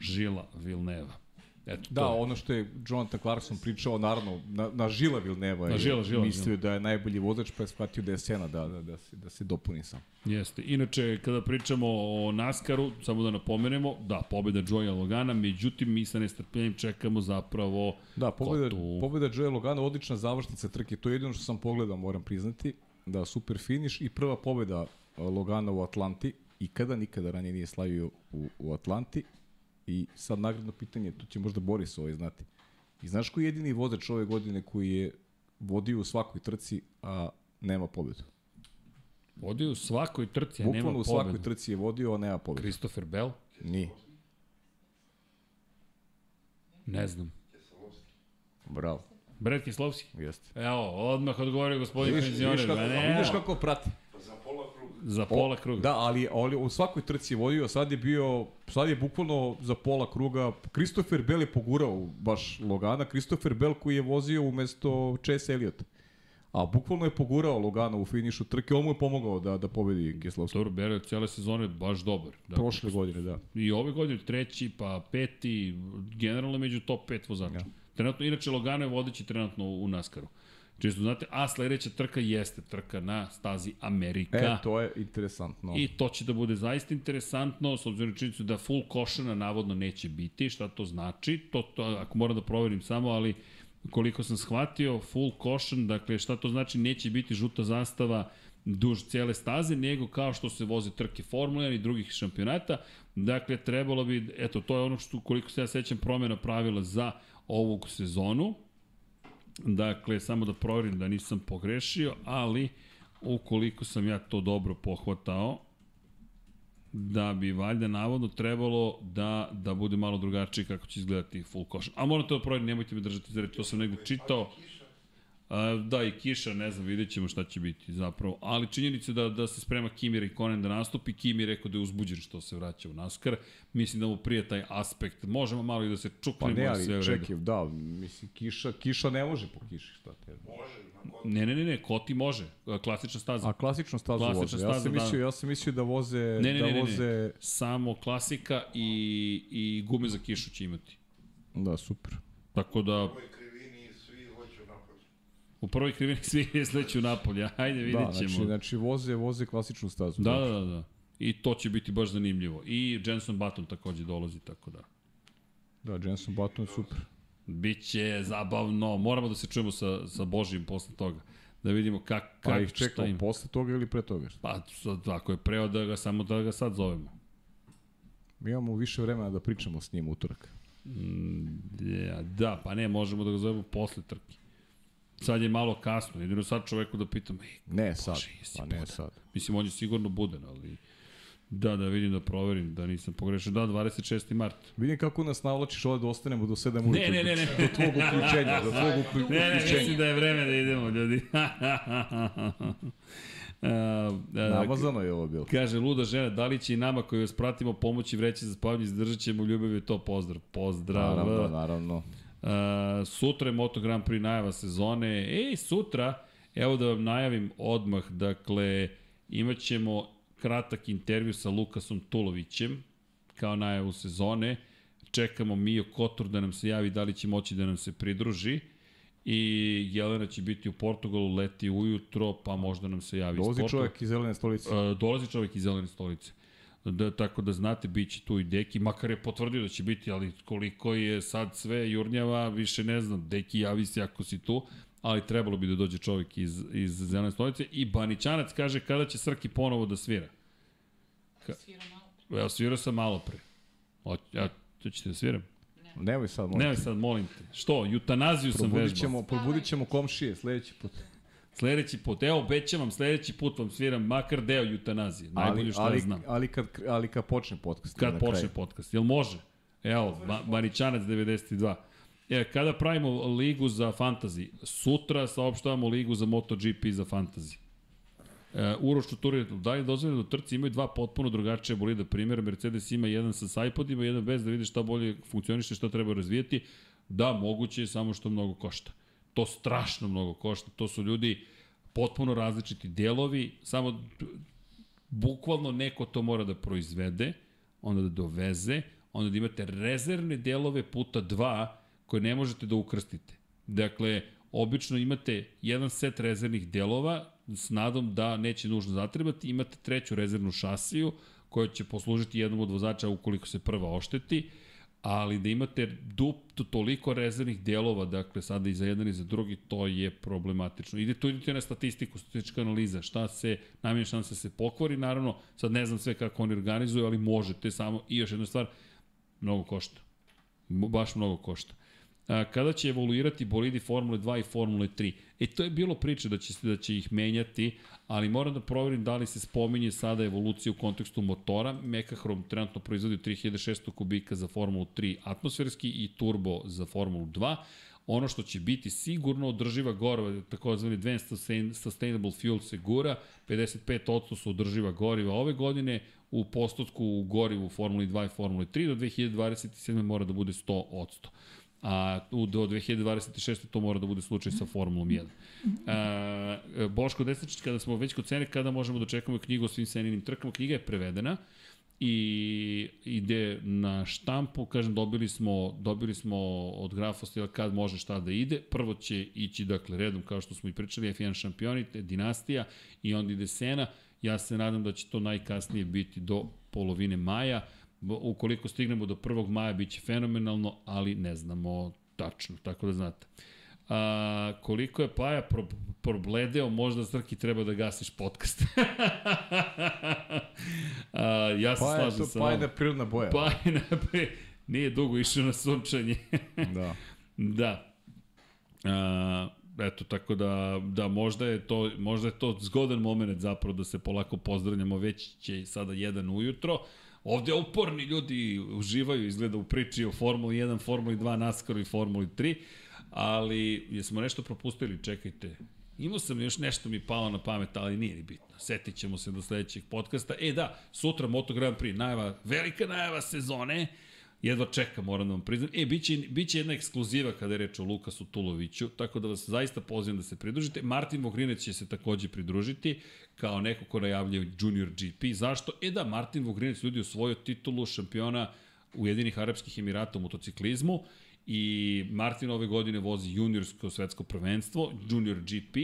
Žila Vilneva. Eto, Da, je. ono što je Jonathan Clarkson pričao, naravno, na, na Žila Vilneva Na je Žila, Žila, mislio da je najbolji vozač, pa je shvatio da je Sena, da, da, da, se, da se dopuni sam. Jeste. Inače, kada pričamo o NASCAR-u, samo da napomenemo, da, pobjeda Joya Logana, međutim, mi sa nestrpljenjem čekamo zapravo Da, pobeda, tu? pobeda Joe Logana, odlična završnica trke, to je jedino što sam pogledao, moram priznati, da super finiš i prva pobeda a, Logana u Atlanti, i kada nikada ranije nije slavio u, u Atlanti, I sad nagradno pitanje, tu će možda Boris ovaj znati. I znaš koji je jedini vozač ove godine koji je vodio u svakoj trci, a nema pobedu? Vodio u svakoj trci, a nema Bukvalno u pobedu. svakoj trci je vodio, a nema pobedu. Christopher Bell? Nije. Ne znam. Bravo. Brad Kislovski? Jeste. Evo, odmah odgovorio gospodin penzioner. vidiš, kako, ne, vidiš kako prati. Za pola kruga. Da, ali, ali u svakoj trci je vodio, sad je bio, sad je bukvalno za pola kruga. Christopher Bell je pogurao baš Logana, Christopher Bell koji je vozio umesto Chase Elliott. A bukvalno je pogurao Logana u finišu trke, on mu je pomogao da, da pobedi Keslovski. Dobro, Bell je cijele sezone baš dobar. Da. Prošle godine, da. I ove godine treći, pa peti, generalno među top 5 vozača. Ja. Trenutno, inače Logano je vodeći trenutno u NASCAR-u. Čisto znate, a sledeća trka jeste trka na stazi Amerika. E, to je interesantno. I to će da bude zaista interesantno, s obzirom činjenicu da full košana navodno neće biti. Šta to znači? To, to ako moram da proverim samo, ali koliko sam shvatio, full caution, dakle šta to znači, neće biti žuta zastava duž cijele staze, nego kao što se voze trke Formula 1 i drugih šampionata, dakle trebalo bi, eto, to je ono što, koliko se ja sećam, promjena pravila za ovu sezonu, dakle, samo da proverim da nisam pogrešio, ali ukoliko sam ja to dobro pohvatao, da bi valjda navodno trebalo da, da bude malo drugačije kako će izgledati full caution. A moram to da proverim, nemojte me držati za reč, to sam negde čitao. A, da, i kiša, ne znam, vidjet ćemo šta će biti zapravo. Ali činjenica da, da se sprema Kimi Rekonen da nastupi. Kimi je rekao da je uzbuđen što se vraća u NASCAR. Mislim da mu prije taj aspekt. Možemo malo i da se Pa čuknemo. ne, ali sve čekaj, da, mislim, kiša, kiša ne može po kiši, šta te. Ne, ne, ne, ne, Koti može. Klasična staza. A klasično stazu Klasična voze. Ja staza, sam, da. mislio, ja sam mislio da voze, Ne, ne, da ne, ne, voze... ne. Samo klasika i, i gume za kišu će imati. Da, super. Tako da, U ovoj krivini svi hoću napolje. U prvoj krivini svi sleću napolje. Ajde, vidjet Da, ćemo. znači, znači voze, voze klasičnu stazu. Da, da, da, da. I to će biti baš zanimljivo. I Jenson Button takođe dolazi, tako da. Da, Jenson Button je super. Biće zabavno. Moramo da se čujemo sa, sa Božijim posle toga. Da vidimo kak, kak, Pa ih čekamo im. posle toga ili pre toga? Pa, sad, ako je preo da ga, samo da ga sad zovemo. Mi imamo više vremena da pričamo s njim utorak. Mm, ja, da, pa ne, možemo da ga zovemo posle trke. Sad je malo kasno, jedino sad čoveku da pitam, ej, Ne sad, Bože, jesi pa ne budan? sad. mislim, on je sigurno budan, ali da, da vidim, da proverim, da nisam pogrešio. Da, 26. mart. Vidim kako nas navlačiš ovde da ostanemo do 7 ujutru. Ne, ne, ne, ne. Do tvog uključenja, do tvog uklju- Ne, ne, uključenja. mislim da je vreme da idemo, ljudi. Uh, uh, Namazano je ovo bilo. Kaže, luda žena, da li će i nama koji vas pratimo pomoći vreće za spavanje, izdržat ćemo ljubav je to pozdrav. Pozdrav. Naravno, naravno. Uh, sutra je Moto Grand Prix najava sezone. Ej, sutra, evo da vam najavim odmah, dakle, imat ćemo kratak intervju sa Lukasom Tulovićem kao najavu sezone. Čekamo Mio Kotor da nam se javi da li će moći da nam se pridruži. I Jelena će biti u Portugalu, leti ujutro, pa možda nam se javi iz Dolazi Portugala. čovjek iz zelene stolice. Uh, dolazi čovjek iz Zelene stolice. Da, tako da znate, bit će tu i Deki, makar je potvrdio da će biti, ali koliko je sad sve jurnjava, više ne znam, Deki javi se ako si tu, ali trebalo bi da dođe čovjek iz, iz Zelene stolice. I Banićanac kaže kada će Srki ponovo da svira. Ka- Svira malo. Evo, svirao sam malo pre. O, ja, to ćete da sviram? Nemoj sad, molim. Ne, sad molim te. Što? Jutanaziju sam Probudit vežbao. ćemo, probudit ćemo komšije sledeći put. Sledeći put, evo, obećam vam, sledeći put vam sviram makar deo jutanazije. Najbolje što ali, ja znam. ali, kad, ali kad počne podcast. Kad počne kraju. podcast. Jel može? Evo, ba Baničanac 92. E, kada pravimo ligu za fantasy? Sutra saopštavamo ligu za MotoGP za fantasy. E, Uroš Čuturije, da li je dozvoljeno da trci imaju dva potpuno drugačije bolida primjera, Mercedes ima jedan sa sajpodima, jedan bez da vidi šta bolje funkcioniše, šta treba razvijeti. Da, moguće je, samo što mnogo košta. To strašno mnogo košta. To su ljudi potpuno različiti delovi, samo bukvalno neko to mora da proizvede, onda da doveze, onda da imate rezervne delove puta dva koje ne možete da ukrstite. Dakle, obično imate jedan set rezervnih delova s nadom da neće nužno zatrebati, imate treću rezervnu šasiju koja će poslužiti jednom od vozača ukoliko se prva ošteti, ali da imate dup, to, toliko rezervnih delova, dakle sada i za jedan i za drugi, to je problematično. Ide tu idete na statistiku, statistička analiza, šta se, najmanje šanse se pokvari, naravno, sad ne znam sve kako oni organizuju, ali možete samo, i još jedna stvar, Mnogo košta. Baš mnogo košta. Kada će evoluirati bolidi Formule 2 i Formule 3? E, to je bilo priče da će, da će ih menjati, ali moram da proverim da li se spominje sada evolucija u kontekstu motora. Mekahrom trenutno proizvodi 3600 kubika za Formulu 3 atmosferski i turbo za Formulu 2. Ono što će biti sigurno održiva goriva, takozvani Advanced Sustain- Sustainable Fuel se gura, 55% su održiva goriva ove godine, u postotku u gorivu Formuli 2 i Formuli 3 do 2027. mora da bude 100%. A u, do 2026. to mora da bude slučaj sa Formulom 1. A, Boško Desničić, kada smo već kod cene, kada možemo da čekamo knjigu o svim seninim trkama, knjiga je prevedena i ide na štampu, kažem dobili smo dobili smo od grafostila kad može šta da ide. Prvo će ići dakle redom kao što smo i pričali F1 šampioni, te dinastija i onda ide Sena. Ja se nadam da će to najkasnije biti do polovine maja. Ukoliko stignemo do 1. maja biće fenomenalno, ali ne znamo tačno, tako da znate. A, koliko je Paja pro, probledeo, možda Srki treba da gasiš podcast. A, ja se Pa je slažem sa pa je vama. da prirodna boja. Pa je napre, nije dugo išao na sunčanje. Da. da. A, eto, tako da, da možda je to, možda je to zgodan moment zapravo da se polako pozdravljamo, već će sada jedan ujutro. Ovde uporni ljudi uživaju, izgleda u priči o Formuli 1, Formuli 2, NASCAR i Formuli 3, ali jesmo nešto propustili, čekajte. Imao sam još nešto mi palo na pamet, ali nije ni bitno. Setit ćemo se do sledećeg podcasta. E da, sutra Moto Grand Prix, najava, velika najava sezone. Jedva čekam, moram da vam priznam. E, bit će, bit će jedna ekskluziva kada je reč o Lukasu Tuloviću, tako da vas zaista pozivam da se pridružite. Martin Vogrinec će se takođe pridružiti kao neko ko najavljaju Junior GP. Zašto? E da, Martin Vogrinec ljudi osvojio titulu šampiona Ujedinih Arabskih Emirata u motociklizmu i Martin ove godine vozi juniorsko svetsko prvenstvo, Junior GP,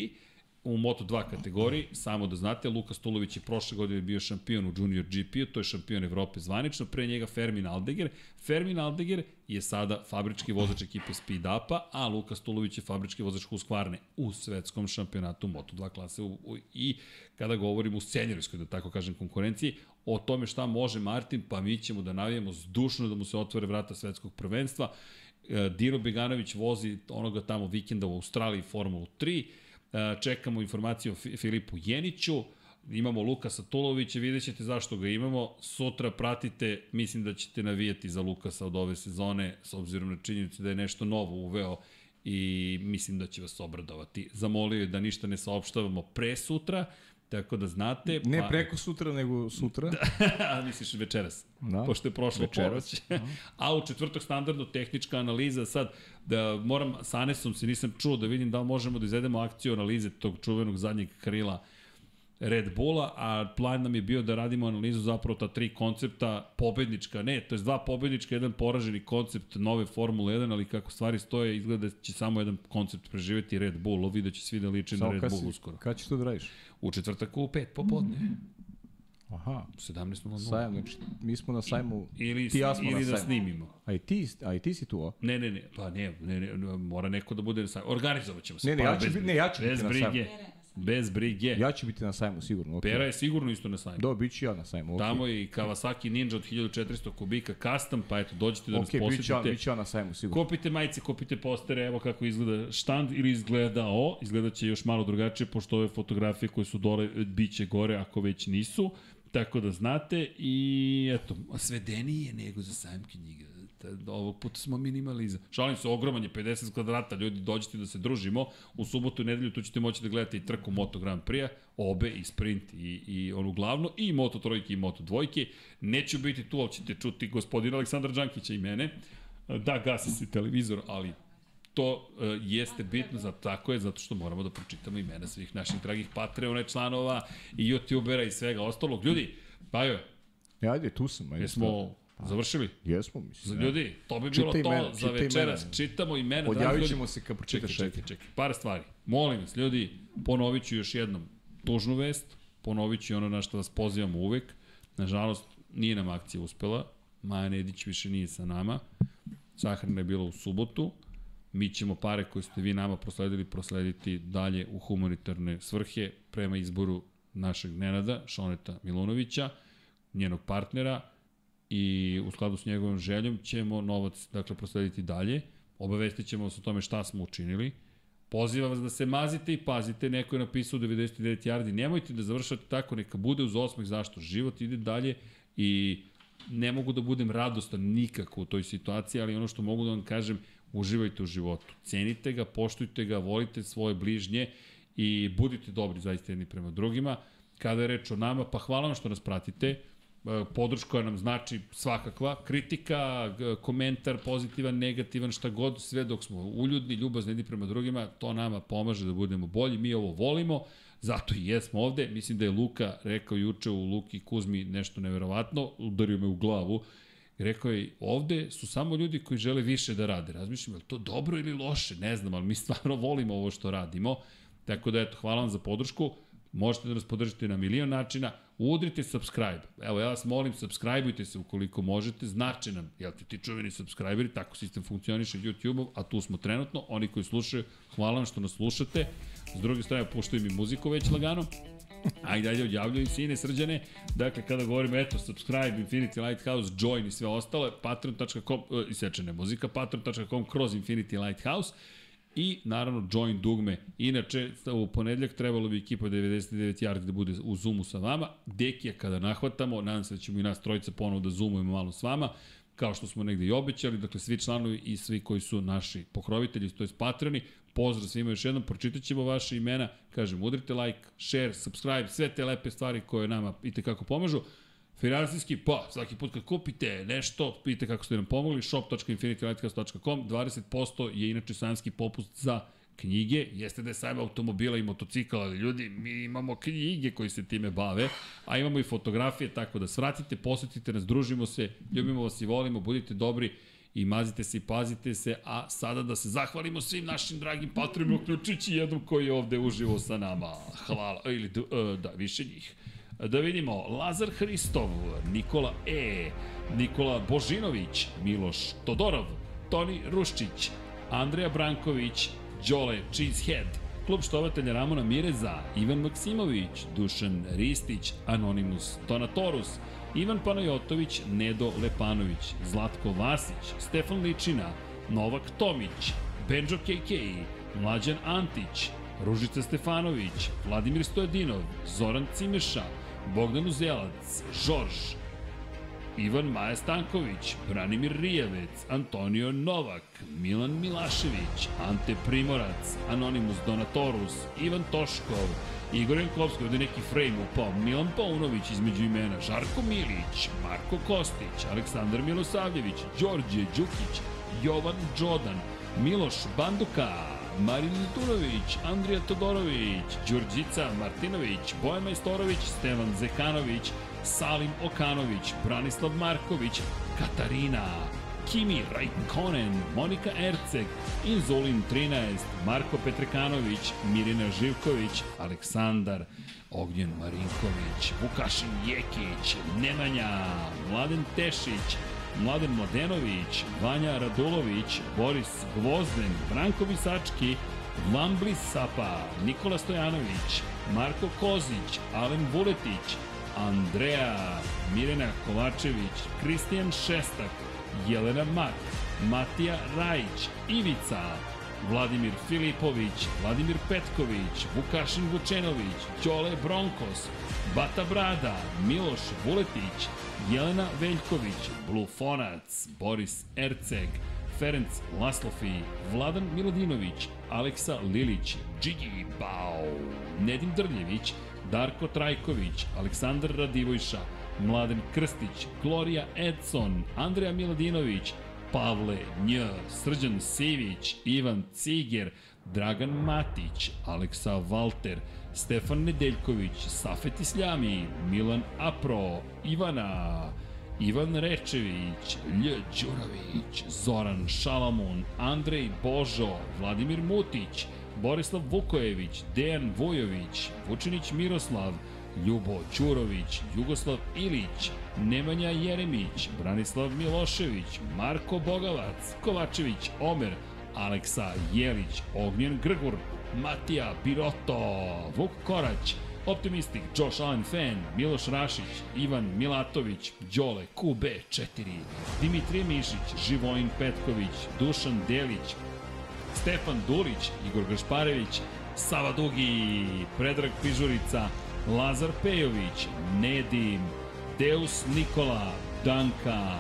u Moto2 kategoriji, samo da znate, Lukas Tulović je prošle godine bio šampion u Junior GP-u, to je šampion Evrope zvanično, pre njega Fermin Aldeger. Fermin Aldeger je sada fabrički vozač ekipe Speed Upa, a Lukas Tulović je fabrički vozač Husqvarne u svetskom šampionatu Moto2 klase u, u, i kada govorimo u senjorskoj, da tako kažem, konkurenciji, o tome šta može Martin, pa mi ćemo da navijemo zdušno da mu se otvore vrata svetskog prvenstva. E, Dino Beganović vozi onoga tamo vikenda u Australiji Formulu 3, E, čekamo informaciju o Fi- Filipu Jeniću, imamo Lukasa Tulovića, vidjet ćete zašto ga imamo. Sutra pratite, mislim da ćete navijati za Lukasa od ove sezone, s obzirom na činjenicu da je nešto novo uveo i mislim da će vas obradovati. Zamolio je da ništa ne saopštavamo pre sutra, tako da znate. Ne preko sutra, nego sutra. A misliš večeras? Da. Pošto je prošlo Večeras. ponoć. A u četvrtak standardno tehnička analiza, sad da moram sa Anesom se nisam čuo da vidim da li možemo da izvedemo akciju analize tog čuvenog zadnjeg krila Red Bulla, a plan nam je bio da radimo analizu zapravo ta tri koncepta pobednička, ne, to je dva pobednička, jedan poraženi koncept nove Formule 1, ali kako stvari stoje, izgleda da će samo jedan koncept preživeti Red Bull, ovi da će svi da liče na Samo Red Bull si, uskoro. kad ćeš to da radiš? U četvrtak u 5 popodne, Aha, 17.00. sajam, znači mi smo na sajmu, Ili, ti ja smo ili na da sajmu. snimimo. A i ti, a i ti si tu, a? Ne, ne, ne, pa ne, ne, ne, ne mora neko da bude na sajmu. Organizovat ćemo se. Ne, ne, pa, ja ću bez ne, ja ću bez biti na brige. Bez brige. Ja ću biti na sajmu, sigurno. Okay. Pera je sigurno isto na sajmu. Do, bit ću ja na sajmu, okej. Tamo je i Kawasaki Ninja od 1400 kubika custom, pa eto, dođite da nas Okej, bit ću ja, bit ću ja na sajmu, sigurno. Kupite majice, kupite postere, evo kako izgleda štand ili izgledao, izgledat će još malo drugačije, pošto ove fotografije koje su dole, bit će gore ako već nisu, tako da znate i eto, svedenije nego za sajam knjiga. Ovog puta smo minimaliza. Šalim se, ogroman je 50 kvadrata, ljudi dođite da se družimo. U subotu i nedelju tu ćete moći da gledate i trku Moto Grand Prix, obe i sprint i, i onu glavnu, i Moto trojke i Moto dvojke. Neću biti tu, ali ćete čuti gospodina Aleksandra Đankića i mene. Da, gasi se televizor, ali to uh, jeste bitno, za, tako je, zato što moramo da pročitamo imena svih naših dragih Patreona i članova i youtubera i svega ostalog. Ljudi, pa jo, E, ajde, tu sam. Ajde, jesmo završili? Jesmo, mislim. Za ljudi, to bi Čitaj bilo to imena, za večeras. imena. Čitamo imena. dragi Odjavit ćemo se kad pročitaš čekaj, čekaj. čekaj. Par stvari. Molim vas, ljudi, ponovit ću još jednom tužnu vest, ponovit ću i ono na što vas pozivamo uvek. Nažalost, nije nam akcija uspela. Maja Nedić više nije sa nama. Sahrana je bila u subotu. Mi ćemo pare koje ste vi nama prosledili proslediti dalje u humanitarne svrhe prema izboru našeg Nenada, Šoneta Milunovića, njenog partnera i u skladu s njegovom željom ćemo novac dakle, proslediti dalje. Obavestit ćemo vas o tome šta smo učinili. Pozivam vas da se mazite i pazite, neko je napisao 99 yardi, nemojte da završate tako, neka bude uz osmeh, zašto? Život ide dalje i ne mogu da budem radostan nikako u toj situaciji, ali ono što mogu da vam kažem, uživajte u životu. Cenite ga, poštujte ga, volite svoje bližnje i budite dobri zaista jedni prema drugima. Kada je reč o nama, pa hvala vam što nas pratite. E, Podrška nam znači svakakva. Kritika, komentar, pozitivan, negativan, šta god, sve dok smo uljudni, ljubazni jedni prema drugima, to nama pomaže da budemo bolji. Mi ovo volimo, zato i jesmo ovde. Mislim da je Luka rekao juče u Luki Kuzmi nešto neverovatno, udario me u glavu. Rekao je, ovde su samo ljudi koji žele više da rade. Razmišljam, je to dobro ili loše? Ne znam, ali mi stvarno volimo ovo što radimo. Tako da, eto, hvala vam za podršku. Možete da nas podržite na milion načina. Udrite subscribe. Evo, ja vas molim, subscribeujte se ukoliko možete. Znači nam, jel ti ti čuveni subscriberi, tako sistem funkcioniše YouTube-om, a tu smo trenutno. Oni koji slušaju, hvala vam što nas slušate. S druge strane, puštaju mi muziku već lagano. A i dalje odjavljuju sine srđane. Dakle, kada govorimo, eto, subscribe, Infinity Lighthouse, join i sve ostale, patreon.com, uh, isečene muzika, patreon.com kroz Infinity Lighthouse i naravno join dugme. Inače, u ponedljak trebalo bi ekipa 99 yardi da bude u Zoomu sa vama. Dekija kada nahvatamo, nadam se da ćemo i nas trojica ponovo da zoomujemo malo s vama kao što smo negde i obećali, dakle svi članovi i svi koji su naši pokrovitelji, to je patroni, pozdrav svima još jednom, pročitat ćemo vaše imena, kažem, udrite like, share, subscribe, sve te lepe stvari koje nama i tekako pomažu. Finansijski, pa, svaki put kad kupite nešto, vidite kako ste nam pomogli, shop.infinitylighthouse.com, 20% je inače sajamski popust za knjige, jeste da je sajma automobila i motocikala, ali ljudi, mi imamo knjige koji se time bave, a imamo i fotografije, tako da svratite, posetite nas, družimo se, ljubimo vas i volimo, budite dobri i mazite se i pazite se, a sada da se zahvalimo svim našim dragim patronima, uključujući jednom koji je ovde uživo sa nama. Hvala, ili e, da, više njih. Da vidimo, Lazar Hristov, Nikola E, Nikola Božinović, Miloš Todorov, Toni Ruščić, Andreja Branković, Đole Cheesehead, klub štovatelja Ramona Mireza, Ivan Maksimović, Dušan Ristić, Anonimus Donatorus, Ivan Panajotović, Nedo Lepanović, Zlatko Vasić, Stefan Ličina, Novak Tomić, Benjo KK, Mlađan Antić, Ružica Stefanović, Vladimir Stojadinov, Zoran Cimeša, Bogdan Uzelac, Žorž, Ivan Maja Stanković, Branimir Rijavec, Antonio Novak, Milan Milašević, Ante Primorac, Anonimus Donatorus, Ivan Toškov, Igor Jankovski, ovde neki frame upao, Milan Paunović između imena, Žarko Milić, Marko Kostić, Aleksandar Milosavljević, Đorđe Đukić, Jovan Đodan, Miloš Banduka, Marin Tunović, Andrija Todorović, Đurđica Martinović, Bojan Majstorović, Stevan Zekanović, Salim Okanović, Branislav Marković, Katarina, Kimi Raikkonen, Monika Erceg, Inzolin 13, Marko Petrekanović, Mirina Živković, Aleksandar, Ognjen Marinković, Vukašin Jekić, Nemanja, Mladen Tešić, Mladen Mladenović, Vanja Radulović, Boris Gvozden, Branko Visački, Vambli Sapa, Nikola Stojanović, Marko Kozić, Alen Vuletić, Andreja, Mirena Kovačević, Kristijan Šestak, Jelena Mak, Matija Rajić, Ivica, Vladimir Filipović, Vladimir Petković, Vukašin Vučenović, Ćole Bronkos, Bata Brada, Miloš Vuletić, Jelena Veljković, Blufonac, Boris Erceg, Ferenc Laslofi, Vladan Milodinović, Aleksa Lilić, Džigi Bao, Nedim Drljević, Darko Trajković, Aleksandar Radivojša, Mladen Krstić, Gloria Edson, Andreja Miladinović, Pavle Nj, Srđan Sivić, Ivan Ciger, Dragan Matić, Aleksa Valter, Stefan Nedeljković, Safet Isljami, Milan Apro, Ivana, Ivan Rečević, Lj. Đurović, Zoran Šalamun, Andrej Božo, Vladimir Mutić, Borislav Vukojević, Dejan Vujović, Vučinić Miroslav, Ljubo Ćurović, Jugoslav Ilić, Nemanja Jeremić, Branislav Milošević, Marko Bogavac, Kovačević Omer, Aleksa Jelić, Ognjen Grgur, Matija Biroto, Vuk Korać, Optimistik, Josh Allen Fan, Miloš Rašić, Ivan Milatović, Đole, QB4, Dimitrije Mišić, Živojin Petković, Dušan Delić, Stefan Dulić, Igor Gašparević, Sava Dugi, Predrag Pižurica, Lazar Pejović, Nedim, Deus Nikola, Danka,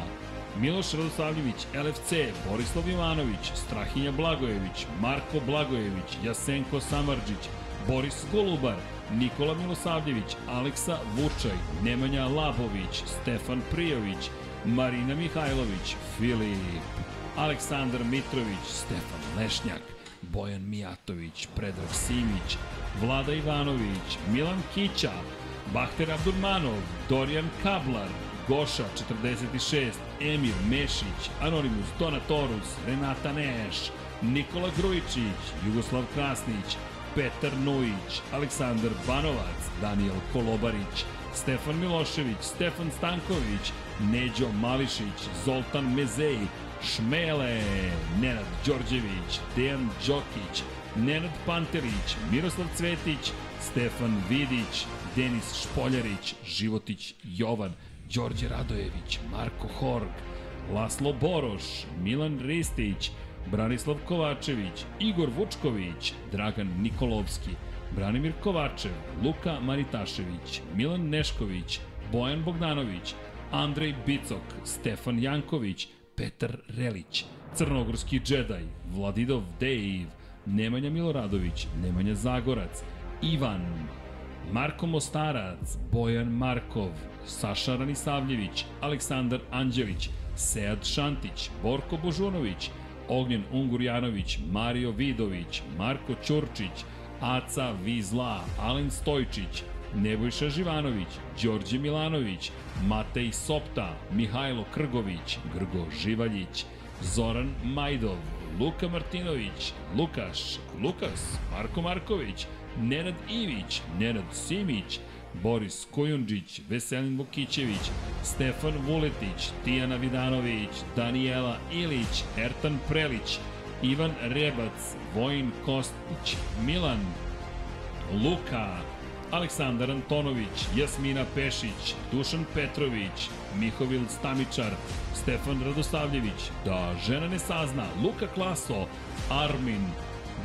Miloš Radosavljević, LFC, Borislav Ivanović, Strahinja Blagojević, Marko Blagojević, Jasenko Samarđić, Boris Golubar, Nikola Milosavljević, Aleksa Vučaj, Nemanja Labović, Stefan Prijović, Marina Mihajlović, Filip, Aleksandar Mitrović, Stefan Lešnjak, Bojan Mijatović, Predrag Simić, Vlada Ivanović, Milan Kića, Bahter Abdurmanov, Dorijan Kablar, Goša 46, Emir Mešić, Anonimus Donatorus, Renata Neš, Nikola Grujičić, Jugoslav Krasnić, Petar Nujić, Aleksandar Banovac, Daniel Kolobarić, Stefan Milošević, Stefan Stanković, Neđo Mališić, Zoltan Mezeji, Šmele, Nenad Đorđević, Dejan Đokić, Nenad Panterić, Miroslav Cvetić, Stefan Vidić, Denis Špoljarić, Životić Jovan, Đorđe Radojević, Marko Horg, Laslo Boroš, Milan Ristić, Branislav Kovačević, Igor Vučković, Dragan Nikolovski, Branimir Kovačev, Luka Maritašević, Milan Nešković, Bojan Bogdanović, Andrej Bicok, Stefan Janković, Petar Relić, Crnogorski džedaj, Vladidov Dejv, Nemanja Miloradović, Nemanja Zagorac, Ivan, Marko Mostarac, Bojan Markov, Saša Ranisavljević, Aleksandar Anđelić, Sead Šantić, Borko Božunović, Ognjen Ungurjanović, Mario Vidović, Marko Ćurčić, Aca Vizla, Alen Stojčić, Nebojša Živanović, Đorđe Milanović, Matej Sopta, Mihajlo Krgović, Grgo Živaljić, Zoran Majdov, Luka Martinović, Lukaš, Lukas, Marko Marković, Nenad Ivić, Nenad Simić, Boris Kojundžić, Veselin Vukićević, Stefan Vuletić, Tijana Vidanović, Danijela Ilić, Ertan Prelić, Ivan Rebac, Vojin Kostić, Milan, Luka, Aleksandar Antonović, Jasmina Pešić, Dušan Petrović, Mihovil Stamičar, Stefan Radosavljević, Da žena ne sazna, Luka Klaso, Armin,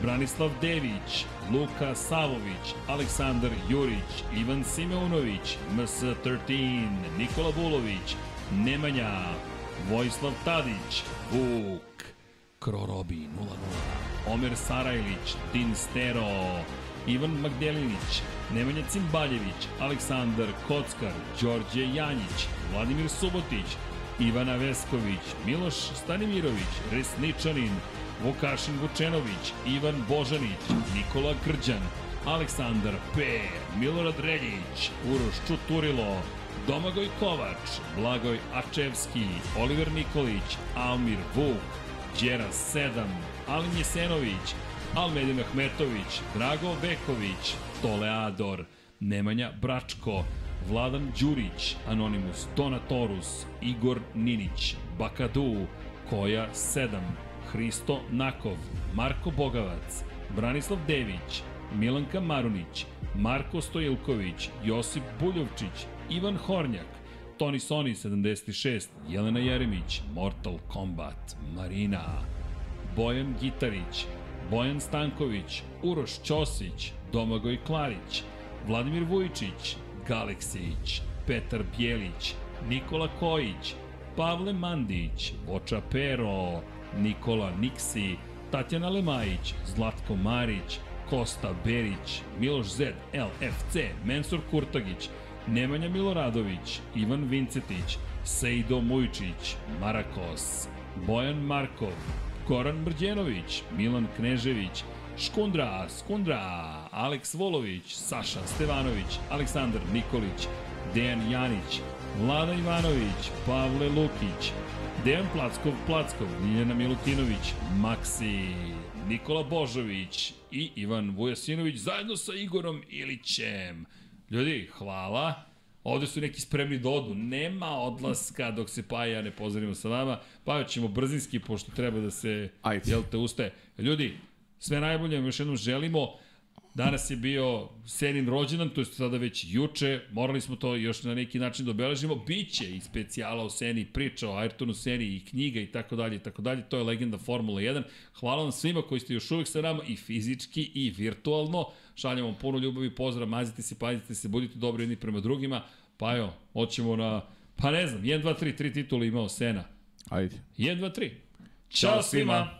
Branislav Dević, Luka Savović, Aleksandar Jurić, Ivan Simeunović, MS13, Nikola Bulović, Nemanja, Vojislav Tadić, Vuk, Krorobi 00, Omer Sarajlić, Din Stero, Ivan Magdelinić, Nemanja Cimbaljević, Aleksandar Kockar, Đorđe Janjić, Vladimir Subotić, Ivana Vesković, Miloš Stanimirović, Resničanin, Vukašin Vučenović, Ivan Božanić, Nikola Grđan, Aleksandar P, Milorad Reljić, Uroš Čuturilo, Domagoj Kovač, Blagoj Ačevski, Oliver Nikolić, Almir Vuk, Đera 7, Alin Jesenović, Almedin Ahmetović, Drago Veković, Toleador, Nemanja Bračko, Vladan Đurić, Anonimus Donatorus, Igor Ninić, Bakadu, Koja 7, Hristo Nakov, Marko Bogavac, Branislav Dević, Milanka Marunić, Marko Stojilković, Josip Buljovčić, Ivan Hornjak, Toni Soni 76, Jelena Jeremić, Mortal Kombat, Marina, Bojan Gitarić, Bojan Stanković, Uroš Ćosić, Domagoj Klarić, Vladimir Vujičić, Galeksić, Petar Bjelić, Nikola Kojić, Pavle Mandić, Voča Pero, Nikola Niksi, Tatjana Lemajić, Zlatko Marić, Kosta Berić, Miloš Zed, LFC, Mensur Kurtagić, Nemanja Miloradović, Ivan Vincetić, Sejdo Mujčić, Marakos, Bojan Markov, Goran Mrđenović, Milan Knežević, Škundra, Skundra, Aleks Volović, Saša Stevanović, Aleksandar Nikolić, Dejan Janić, Vlada Ivanović, Pavle Lukić, Dejan Plackov, Plackov, Miljana Milutinović, Maksi, Nikola Božović i Ivan Vujasinović zajedno sa Igorom Ilićem. Ljudi, hvala. Ovde su neki spremni da odu. Nema odlaska dok se Paja ja ne pozdravimo sa vama. Paja ćemo brzinski, pošto treba da se, Ajde. jel te, ustaje. Ljudi, sve najbolje vam još jednom želimo. Danas je bio Senin rođendan, to je sada već juče, morali smo to još na neki način da obeležimo. Biće i specijala o Seni, priča o Ayrtonu Seni i knjiga i tako dalje i tako dalje. To je legenda Formula 1. Hvala vam svima koji ste još uvek sa nama i fizički i virtualno. Šaljem vam puno ljubavi, pozdrav, mazite se, pazite se, budite dobri jedni prema drugima. Pa evo, hoćemo na, pa ne znam, 1, 2, 3, tri titule imao Sena. Ajde. 1, 2, 3. Ćao svima!